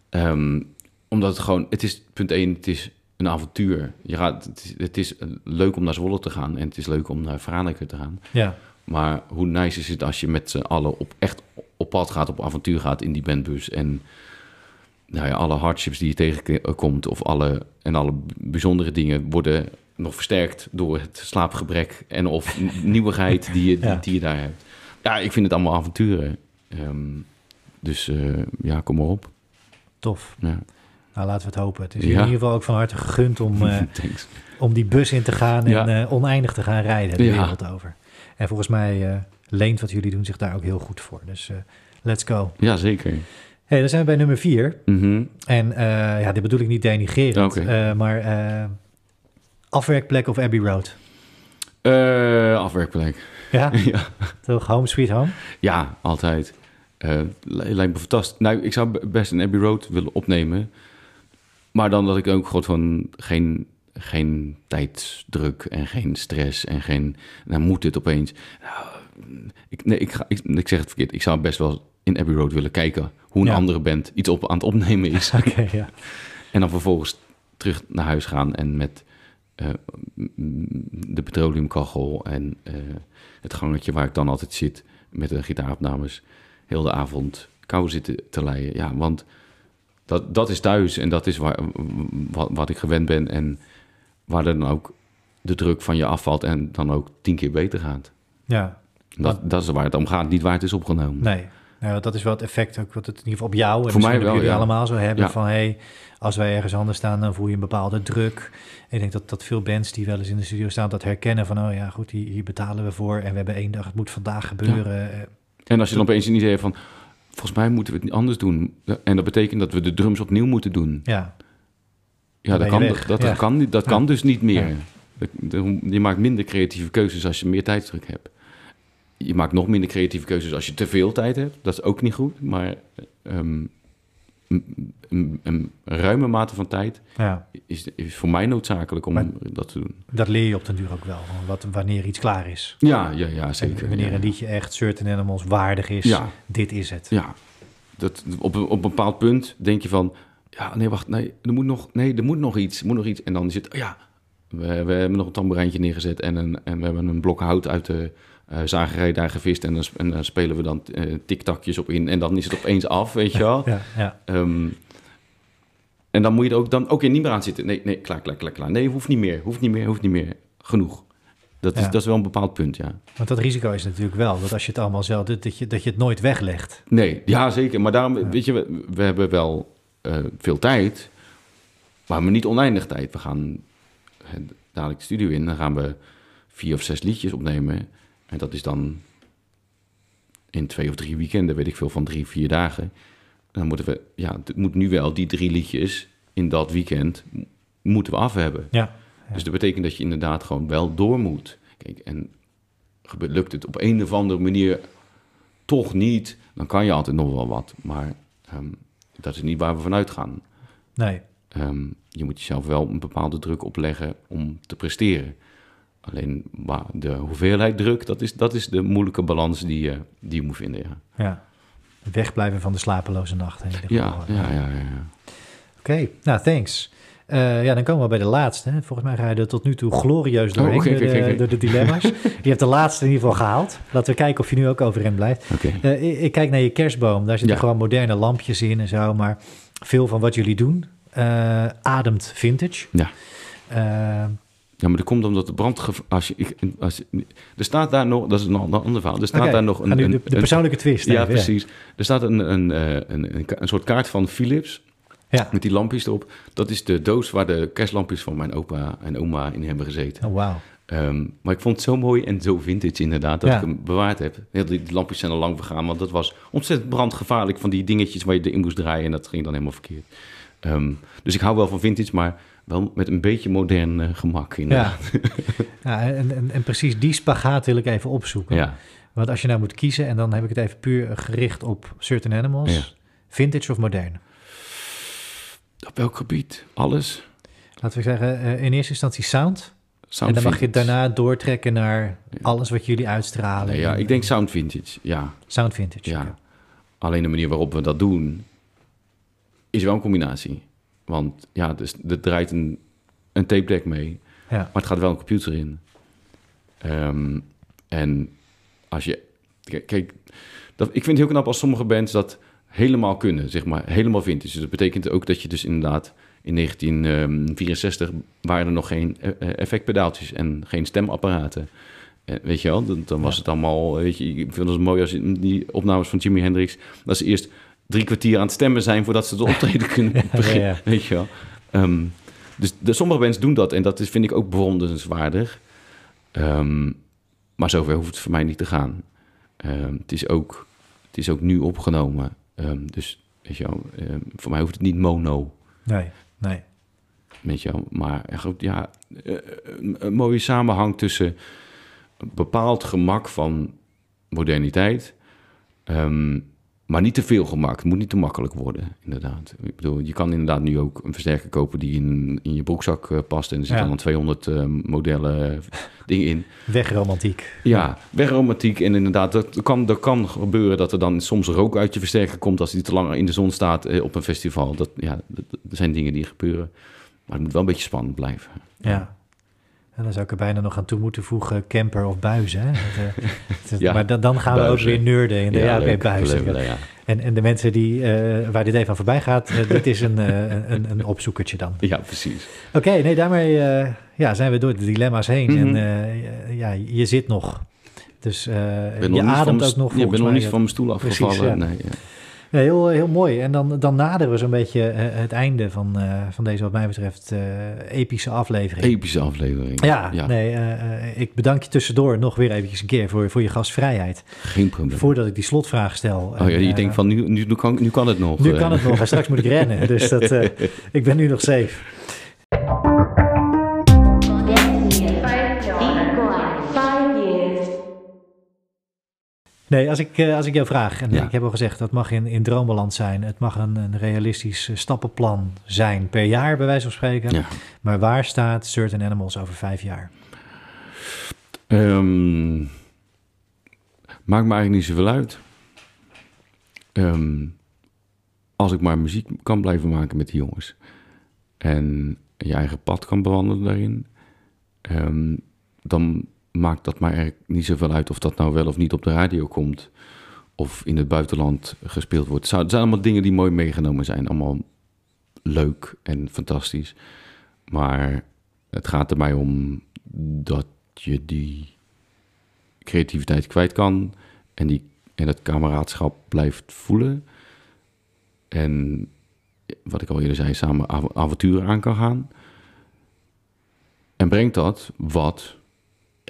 Ehm, omdat het gewoon, het is punt één, het is een avontuur. Je gaat, het, is, het is leuk om naar Zwolle te gaan en het is leuk om naar Franeker te gaan. Ja, Maar hoe nice is het als je met z'n allen op, echt op pad gaat, op avontuur gaat in die bandbus. En nou ja, alle hardships die je tegenkomt of alle, en alle bijzondere dingen worden nog versterkt door het slaapgebrek en of nieuwigheid die je, die, Ja. die je daar hebt. Ja, ik vind het allemaal avonturen. Ehm, dus eh, ja, kom maar op. tof. Ja, Nou, laten we het hopen. Het is Ja. in ieder geval ook van harte gegund om, eh, om die bus in te gaan en eh, oneindig te gaan rijden de wereld over. En volgens mij leent wat jullie doen zich daar ook heel goed voor. Dus eh, let's go. Ja, zeker. hey, dan zijn we bij nummer vier. Mhm. En eh, ja, dit bedoel ik niet denigrerend, eh, maar afwerkplek of Abbey Road? Afwerkplek. Ja, ja. toch? Home sweet home? Ja, altijd. Li- lijkt me fantastisch. Nou, ik zou best een Abbey Road willen opnemen. Maar dan dat ik ook gewoon van geen... geen tijdsdruk en geen stress en geen, nou moet het opeens. Nou, ik, nee, ik, ga, ik, ik zeg het verkeerd. Ik zou best wel in Abbey Road willen kijken hoe een Ja. andere band iets op aan het opnemen is. Ja. En dan vervolgens terug naar huis gaan en met eh, de petroleumkachel en eh, het gangetje waar ik dan altijd zit met de gitaaropnames, heel de avond kou zitten te leien. Ja, want dat, dat is thuis en dat is waar, wat, wat ik gewend ben en waar dan ook de druk van je afvalt en dan ook tien keer beter gaat. ja. Dat, dat is waar het om gaat, niet waar het is opgenomen. Nee. Nou, dat is wel het effect ook wat het in ieder geval op jou en Voor mij wel, jullie ja. allemaal zo hebben. Ja. Van hey, als wij ergens anders staan, dan voel je een bepaalde druk. En ik denk dat, dat veel bands die wel eens in de studio staan, dat herkennen van oh ja, goed, hier, hier betalen we voor en we hebben één dag, het moet vandaag gebeuren. En als je dan opeens een idee hebt van, volgens mij moeten we het anders doen. En dat betekent dat we de drums opnieuw moeten doen. Ja, Ja, dat kan, dat, dat kan, niet- dat kan dus niet meer. Je maakt minder creatieve keuzes als je meer tijdsdruk hebt. Je maakt nog minder creatieve keuzes als je te veel tijd hebt. Dat is ook niet goed. Maar ehm, een, een- een ruime mate van tijd ja, is, is voor mij noodzakelijk om Maar- dat te doen. dat leer je op den duur ook wel. Wat, wanneer iets klaar is. Ja, ja, ja zeker. En wanneer ja. een liedje echt Certain Animals waardig is. Ja. Dit is het. Ja, dat, op, een- op een bepaald punt denk je van... Ja, nee, wacht, nee, er moet nog, nee, er moet nog iets, moet nog iets. En dan het, oh ja, we, we hebben nog een tamboerijntje neergezet... en, een, en we hebben een blok hout uit de zagerij daar gevist... en dan, en dan spelen we dan eh tiktakjes op in... en dan is het opeens af, weet je wel. Ja, ja, Ehm, en dan moet je er ook, dan ook weer niet meer aan zitten. Nee, nee, klaar, klaar, klaar, klaar. Nee, hoeft niet meer, hoeft niet meer, hoeft niet meer. Genoeg. Dat is, Ja. dat is wel een bepaald punt, ja. want dat risico is natuurlijk wel dat als je het allemaal zelf doet, dat je, dat je het nooit weglegt. Nee, ja zeker. Maar daarom, weet je, we, we hebben wel eh, veel tijd, maar niet oneindig tijd. We gaan eh, dadelijk de studio in, dan gaan we vier of zes liedjes opnemen. En dat is dan in twee of drie weekenden, weet ik veel, van drie, vier dagen. Dan moeten we, ja, het moet nu wel die drie liedjes in dat weekend, moeten we af hebben. Ja, Dus dat betekent dat je inderdaad gewoon wel door moet. Kijk, en lukt het op een of andere manier toch niet, dan kan je altijd nog wel wat. Maar ehm, dat is niet waar we vanuit gaan. nee. Ehm, je moet jezelf wel een bepaalde druk opleggen om te presteren. Alleen maar de hoeveelheid druk, dat is, dat is de moeilijke balans die je, die je moet vinden. Ja, Ja. Wegblijven van de slapeloze in ieder ja, geval. ja. ja, ja, ja. Oké, nou thanks. Eh, ja, dan komen we bij de laatste. hè. Volgens mij ga je er tot nu toe glorieus doorheen Oh, oké, door, de, door de dilemma's. je hebt de laatste in ieder geval gehaald. Laten we kijken of je nu ook overeind blijft. Eh, ik, ik kijk naar je kerstboom. Daar zitten gewoon moderne lampjes in en zo. Maar veel van wat jullie doen eh, ademt vintage. Ja. Ja, maar dat komt omdat de brandgevaar... Als je, als, je- er staat daar nog... Dat is een ander ander verhaal. Er staat daar nog een... nu een, de, persoonlijke twist. Ja, precies. Er staat een, een, eh, een, een, soort kaart van Philips Ja. met die lampjes erop. Dat is de doos waar de kerstlampjes van mijn opa en oma in hebben gezeten. Oh, wauw. Ehm, maar ik vond het zo mooi en zo vintage inderdaad dat Ja. ik hem bewaard heb. Ja, die, die lampjes zijn al lang vergaan, want dat was ontzettend brandgevaarlijk van die dingetjes waar je erin moest draaien en dat ging dan helemaal verkeerd. Ehm, dus ik hou wel van vintage, maar wel met een beetje modern eh, gemak Ja. inderdaad. ja en, en, en precies die spagaat wil ik even opzoeken. Ja. Want als je nou moet kiezen, en dan heb ik het even puur gericht op certain animals, Ja. vintage of modern. Op welk gebied? Alles? Laten we zeggen, eh, in eerste instantie sound. Sound en dan mag je daarna doortrekken naar Ja. alles wat jullie uitstralen. Nee, ja, ik denk sound vintage, ja. Sound vintage. Ja. Alleen de manier waarop we dat doen is wel een combinatie. Want ja, dus, er draait een, een tape deck mee, Ja. maar het gaat wel een computer in. Ehm, en als je... Kijk, dat, ik vind het heel knap als sommige bands dat helemaal kunnen, zeg maar. Helemaal vintage. Dus dat betekent ook dat je dus inderdaad... In 1964 waren er nog geen eh, eh, effectpedaaltjes en geen stemapparaten. Eh, weet je wel, dan, was Ja. het allemaal... Weet je, ik vind het mooi als je die opnames van Jimi Hendrix... dat ze eerst drie kwartier aan het stemmen zijn... voordat ze de optreden kunnen Ja, beginnen. ja. Weet je wel. Ehm, dus de, sommige bands doen dat en dat is, vind ik ook bewonderenswaardig. Ehm, maar zover hoeft het voor mij niet te gaan. Ehm, het, is ook, het is ook nu opgenomen. Dus weet je wel, voor mij hoeft het niet mono. Nee, nee. Weet je wel. Maar goed, ja, eh, een, een mooie samenhang tussen een bepaald gemak van moderniteit. ehm, Maar niet te veel gemaakt. Het moet niet te makkelijk worden, inderdaad. Ik bedoel, je kan inderdaad nu ook een versterker kopen die in, in je broekzak eh, past. En er zitten Ja. dan 200 eh, modellen eh, dingen in. Wegromantiek. Ja, wegromantiek. En inderdaad, dat kan, dat kan gebeuren dat er dan soms rook uit je versterker komt als die te lang in de zon staat op een festival. Dat, ja, dat, dat zijn dingen die gebeuren. Maar het moet wel een beetje spannend blijven. Ja. En dan zou ik er bijna nog aan toe moeten voegen camper of buizen. Hè? Dat, eh, Ja, maar dan, dan gaan we ook weer nerden in de ja, buizen. ja. En, en de mensen die, eh, waar dit even aan voorbij gaat, eh, dit is een, een, een opzoekertje dan. ja, precies. Oké, nee, daarmee ja, zijn we door de dilemma's heen. Mhm. En eh, ja, je zit nog. Dus je nog niet van ademt ook nog Je bent nog niet van mijn stoel Precies, afgevallen. ja. nee, ja. Heel, heel mooi. En dan, dan naderen we zo'n beetje eh, het einde van, eh, van deze, wat mij betreft, eh, epische aflevering. Epische aflevering. Ja, ja nee, eh, eh, ik bedank je tussendoor nog weer eventjes een keer voor, voor je gastvrijheid. geen probleem. Voordat ik die slotvraag stel. Oh ja, je eh, denkt van, nu, nu, nu, kan, nu kan het nog. Nu eh. kan het nog en straks moet ik rennen. Dus dat, eh, ik ben nu nog safe. Nee, als ik, eh, als ik jou vraag, en Ja. ik heb al gezegd, dat mag in, in droombalans zijn. Het mag een, een realistisch eh, stappenplan zijn per jaar, bij wijze van spreken. Ja. Maar waar staat Certain Animals over vijf jaar? Ehm, maakt me eigenlijk niet zoveel uit. Ehm, als ik maar muziek kan blijven maken met die jongens. En je eigen pad kan bewandelen daarin. ehm, dan maakt dat mij eigenlijk niet zoveel uit of dat nou wel of niet op de radio komt. Of in het buitenland gespeeld wordt. Het zijn allemaal dingen die mooi meegenomen zijn. Allemaal leuk en fantastisch. Maar het gaat er mij om dat je die creativiteit kwijt kan en, die, en het kameraadschap blijft voelen. En wat ik al eerder zei, samen av- avonturen aan kan gaan. En brengt dat wat,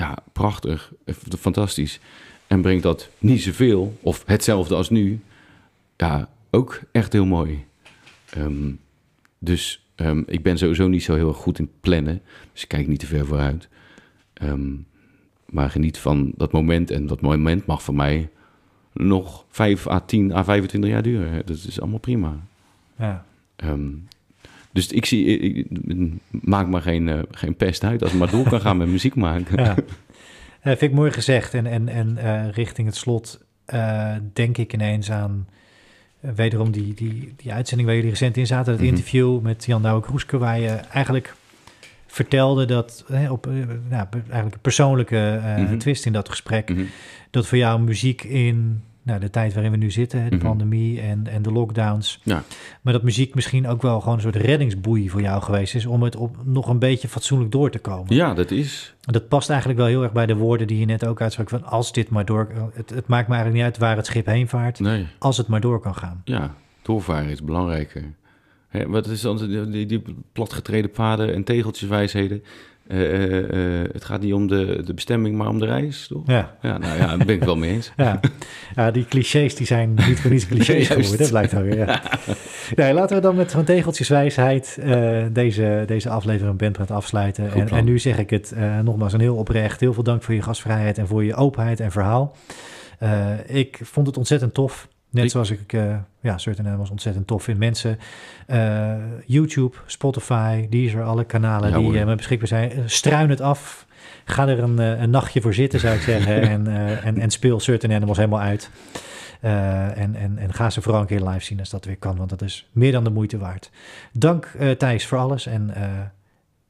ja, prachtig, fantastisch. En brengt dat niet zoveel, of hetzelfde als nu, ja, ook echt heel mooi. Ehm, dus ehm, ik ben sowieso niet zo heel erg goed in plannen. Dus ik kijk niet te ver vooruit. Ehm, maar geniet van dat moment. En dat moment mag voor mij nog 5 à 10 à 25 jaar duren. Dat is allemaal prima. Ja. Dus ik zie, ik, maak maar geen, eh, geen pest uit als ik maar door kan gaan met muziek maken. Ja. Vind ik mooi gezegd. En, en, en eh, richting het slot eh, denk ik ineens aan wederom die, die, die uitzending waar jullie recent in zaten. Het Mhm. interview met Jan Douwe Kroeske, waar je eigenlijk vertelde dat, hè, op nou, eigenlijk een persoonlijke Mhm. twist in dat gesprek, Mhm. dat voor jou muziek in nou, de tijd waarin we nu zitten, de Mhm. pandemie en, en de lockdowns, Ja. maar dat muziek misschien ook wel gewoon een soort reddingsboei voor jou geweest is om het op nog een beetje fatsoenlijk door te komen. ja, dat is. Dat past eigenlijk wel heel erg bij de woorden die je net ook uitsprak. Van als dit maar door. Het, het maakt me eigenlijk niet uit waar het schip heen vaart. Nee. Als het maar door kan gaan. Ja, doorvaren is belangrijker. Hè, wat is dan die, die platgetreden paden en tegeltjeswijsheden? Eh, eh, eh, het gaat niet om de, de bestemming, maar om de reis, toch? Ja, Ja, nou ja, daar ben ik het wel mee eens. ja. ja die clichés die zijn niet voor niets clichés geworden. Dat blijkt alweer. Ja. Nee, laten we dan met zo'n tegeltjeswijsheid deze, deze aflevering Bendraad afsluiten. En, en nu zeg ik het nogmaals een heel oprecht. Heel veel dank voor je gastvrijheid en voor je openheid en verhaal. Ik vond het ontzettend tof. Net zoals ik eh ja, Certain Animals ontzettend tof vind. Mensen, eh, YouTube, Spotify, Deezer, alle kanalen Ja, die eh me beschikbaar zijn. struin het af. Ga er een, een nachtje voor zitten, zou ik zeggen. en, en, en speel Certain Animals helemaal uit. En, en, en ga ze vooral een keer live zien als dat weer kan. Want dat is meer dan de moeite waard. Dank Thijs voor alles. En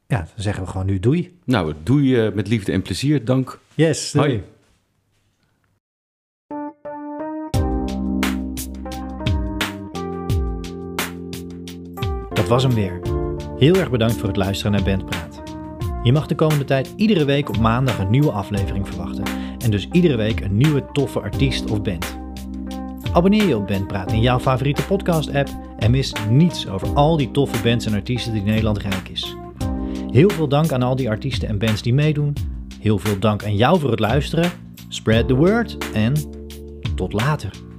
ja, dan zeggen we gewoon nu doei. Nou, doe je met liefde en plezier. Dank. Yes, doei. Hoi. Was hem weer. Heel erg bedankt voor het luisteren naar Bandpraat. Je mag de komende tijd iedere week op maandag een nieuwe aflevering verwachten. En dus iedere week een nieuwe toffe artiest of band. Abonneer je op Bandpraat in jouw favoriete podcast-app en mis niets over al die toffe bands en artiesten die Nederland rijk is. Heel veel dank aan al die artiesten en bands die meedoen. Heel veel dank aan jou voor het luisteren. Spread the word en tot later.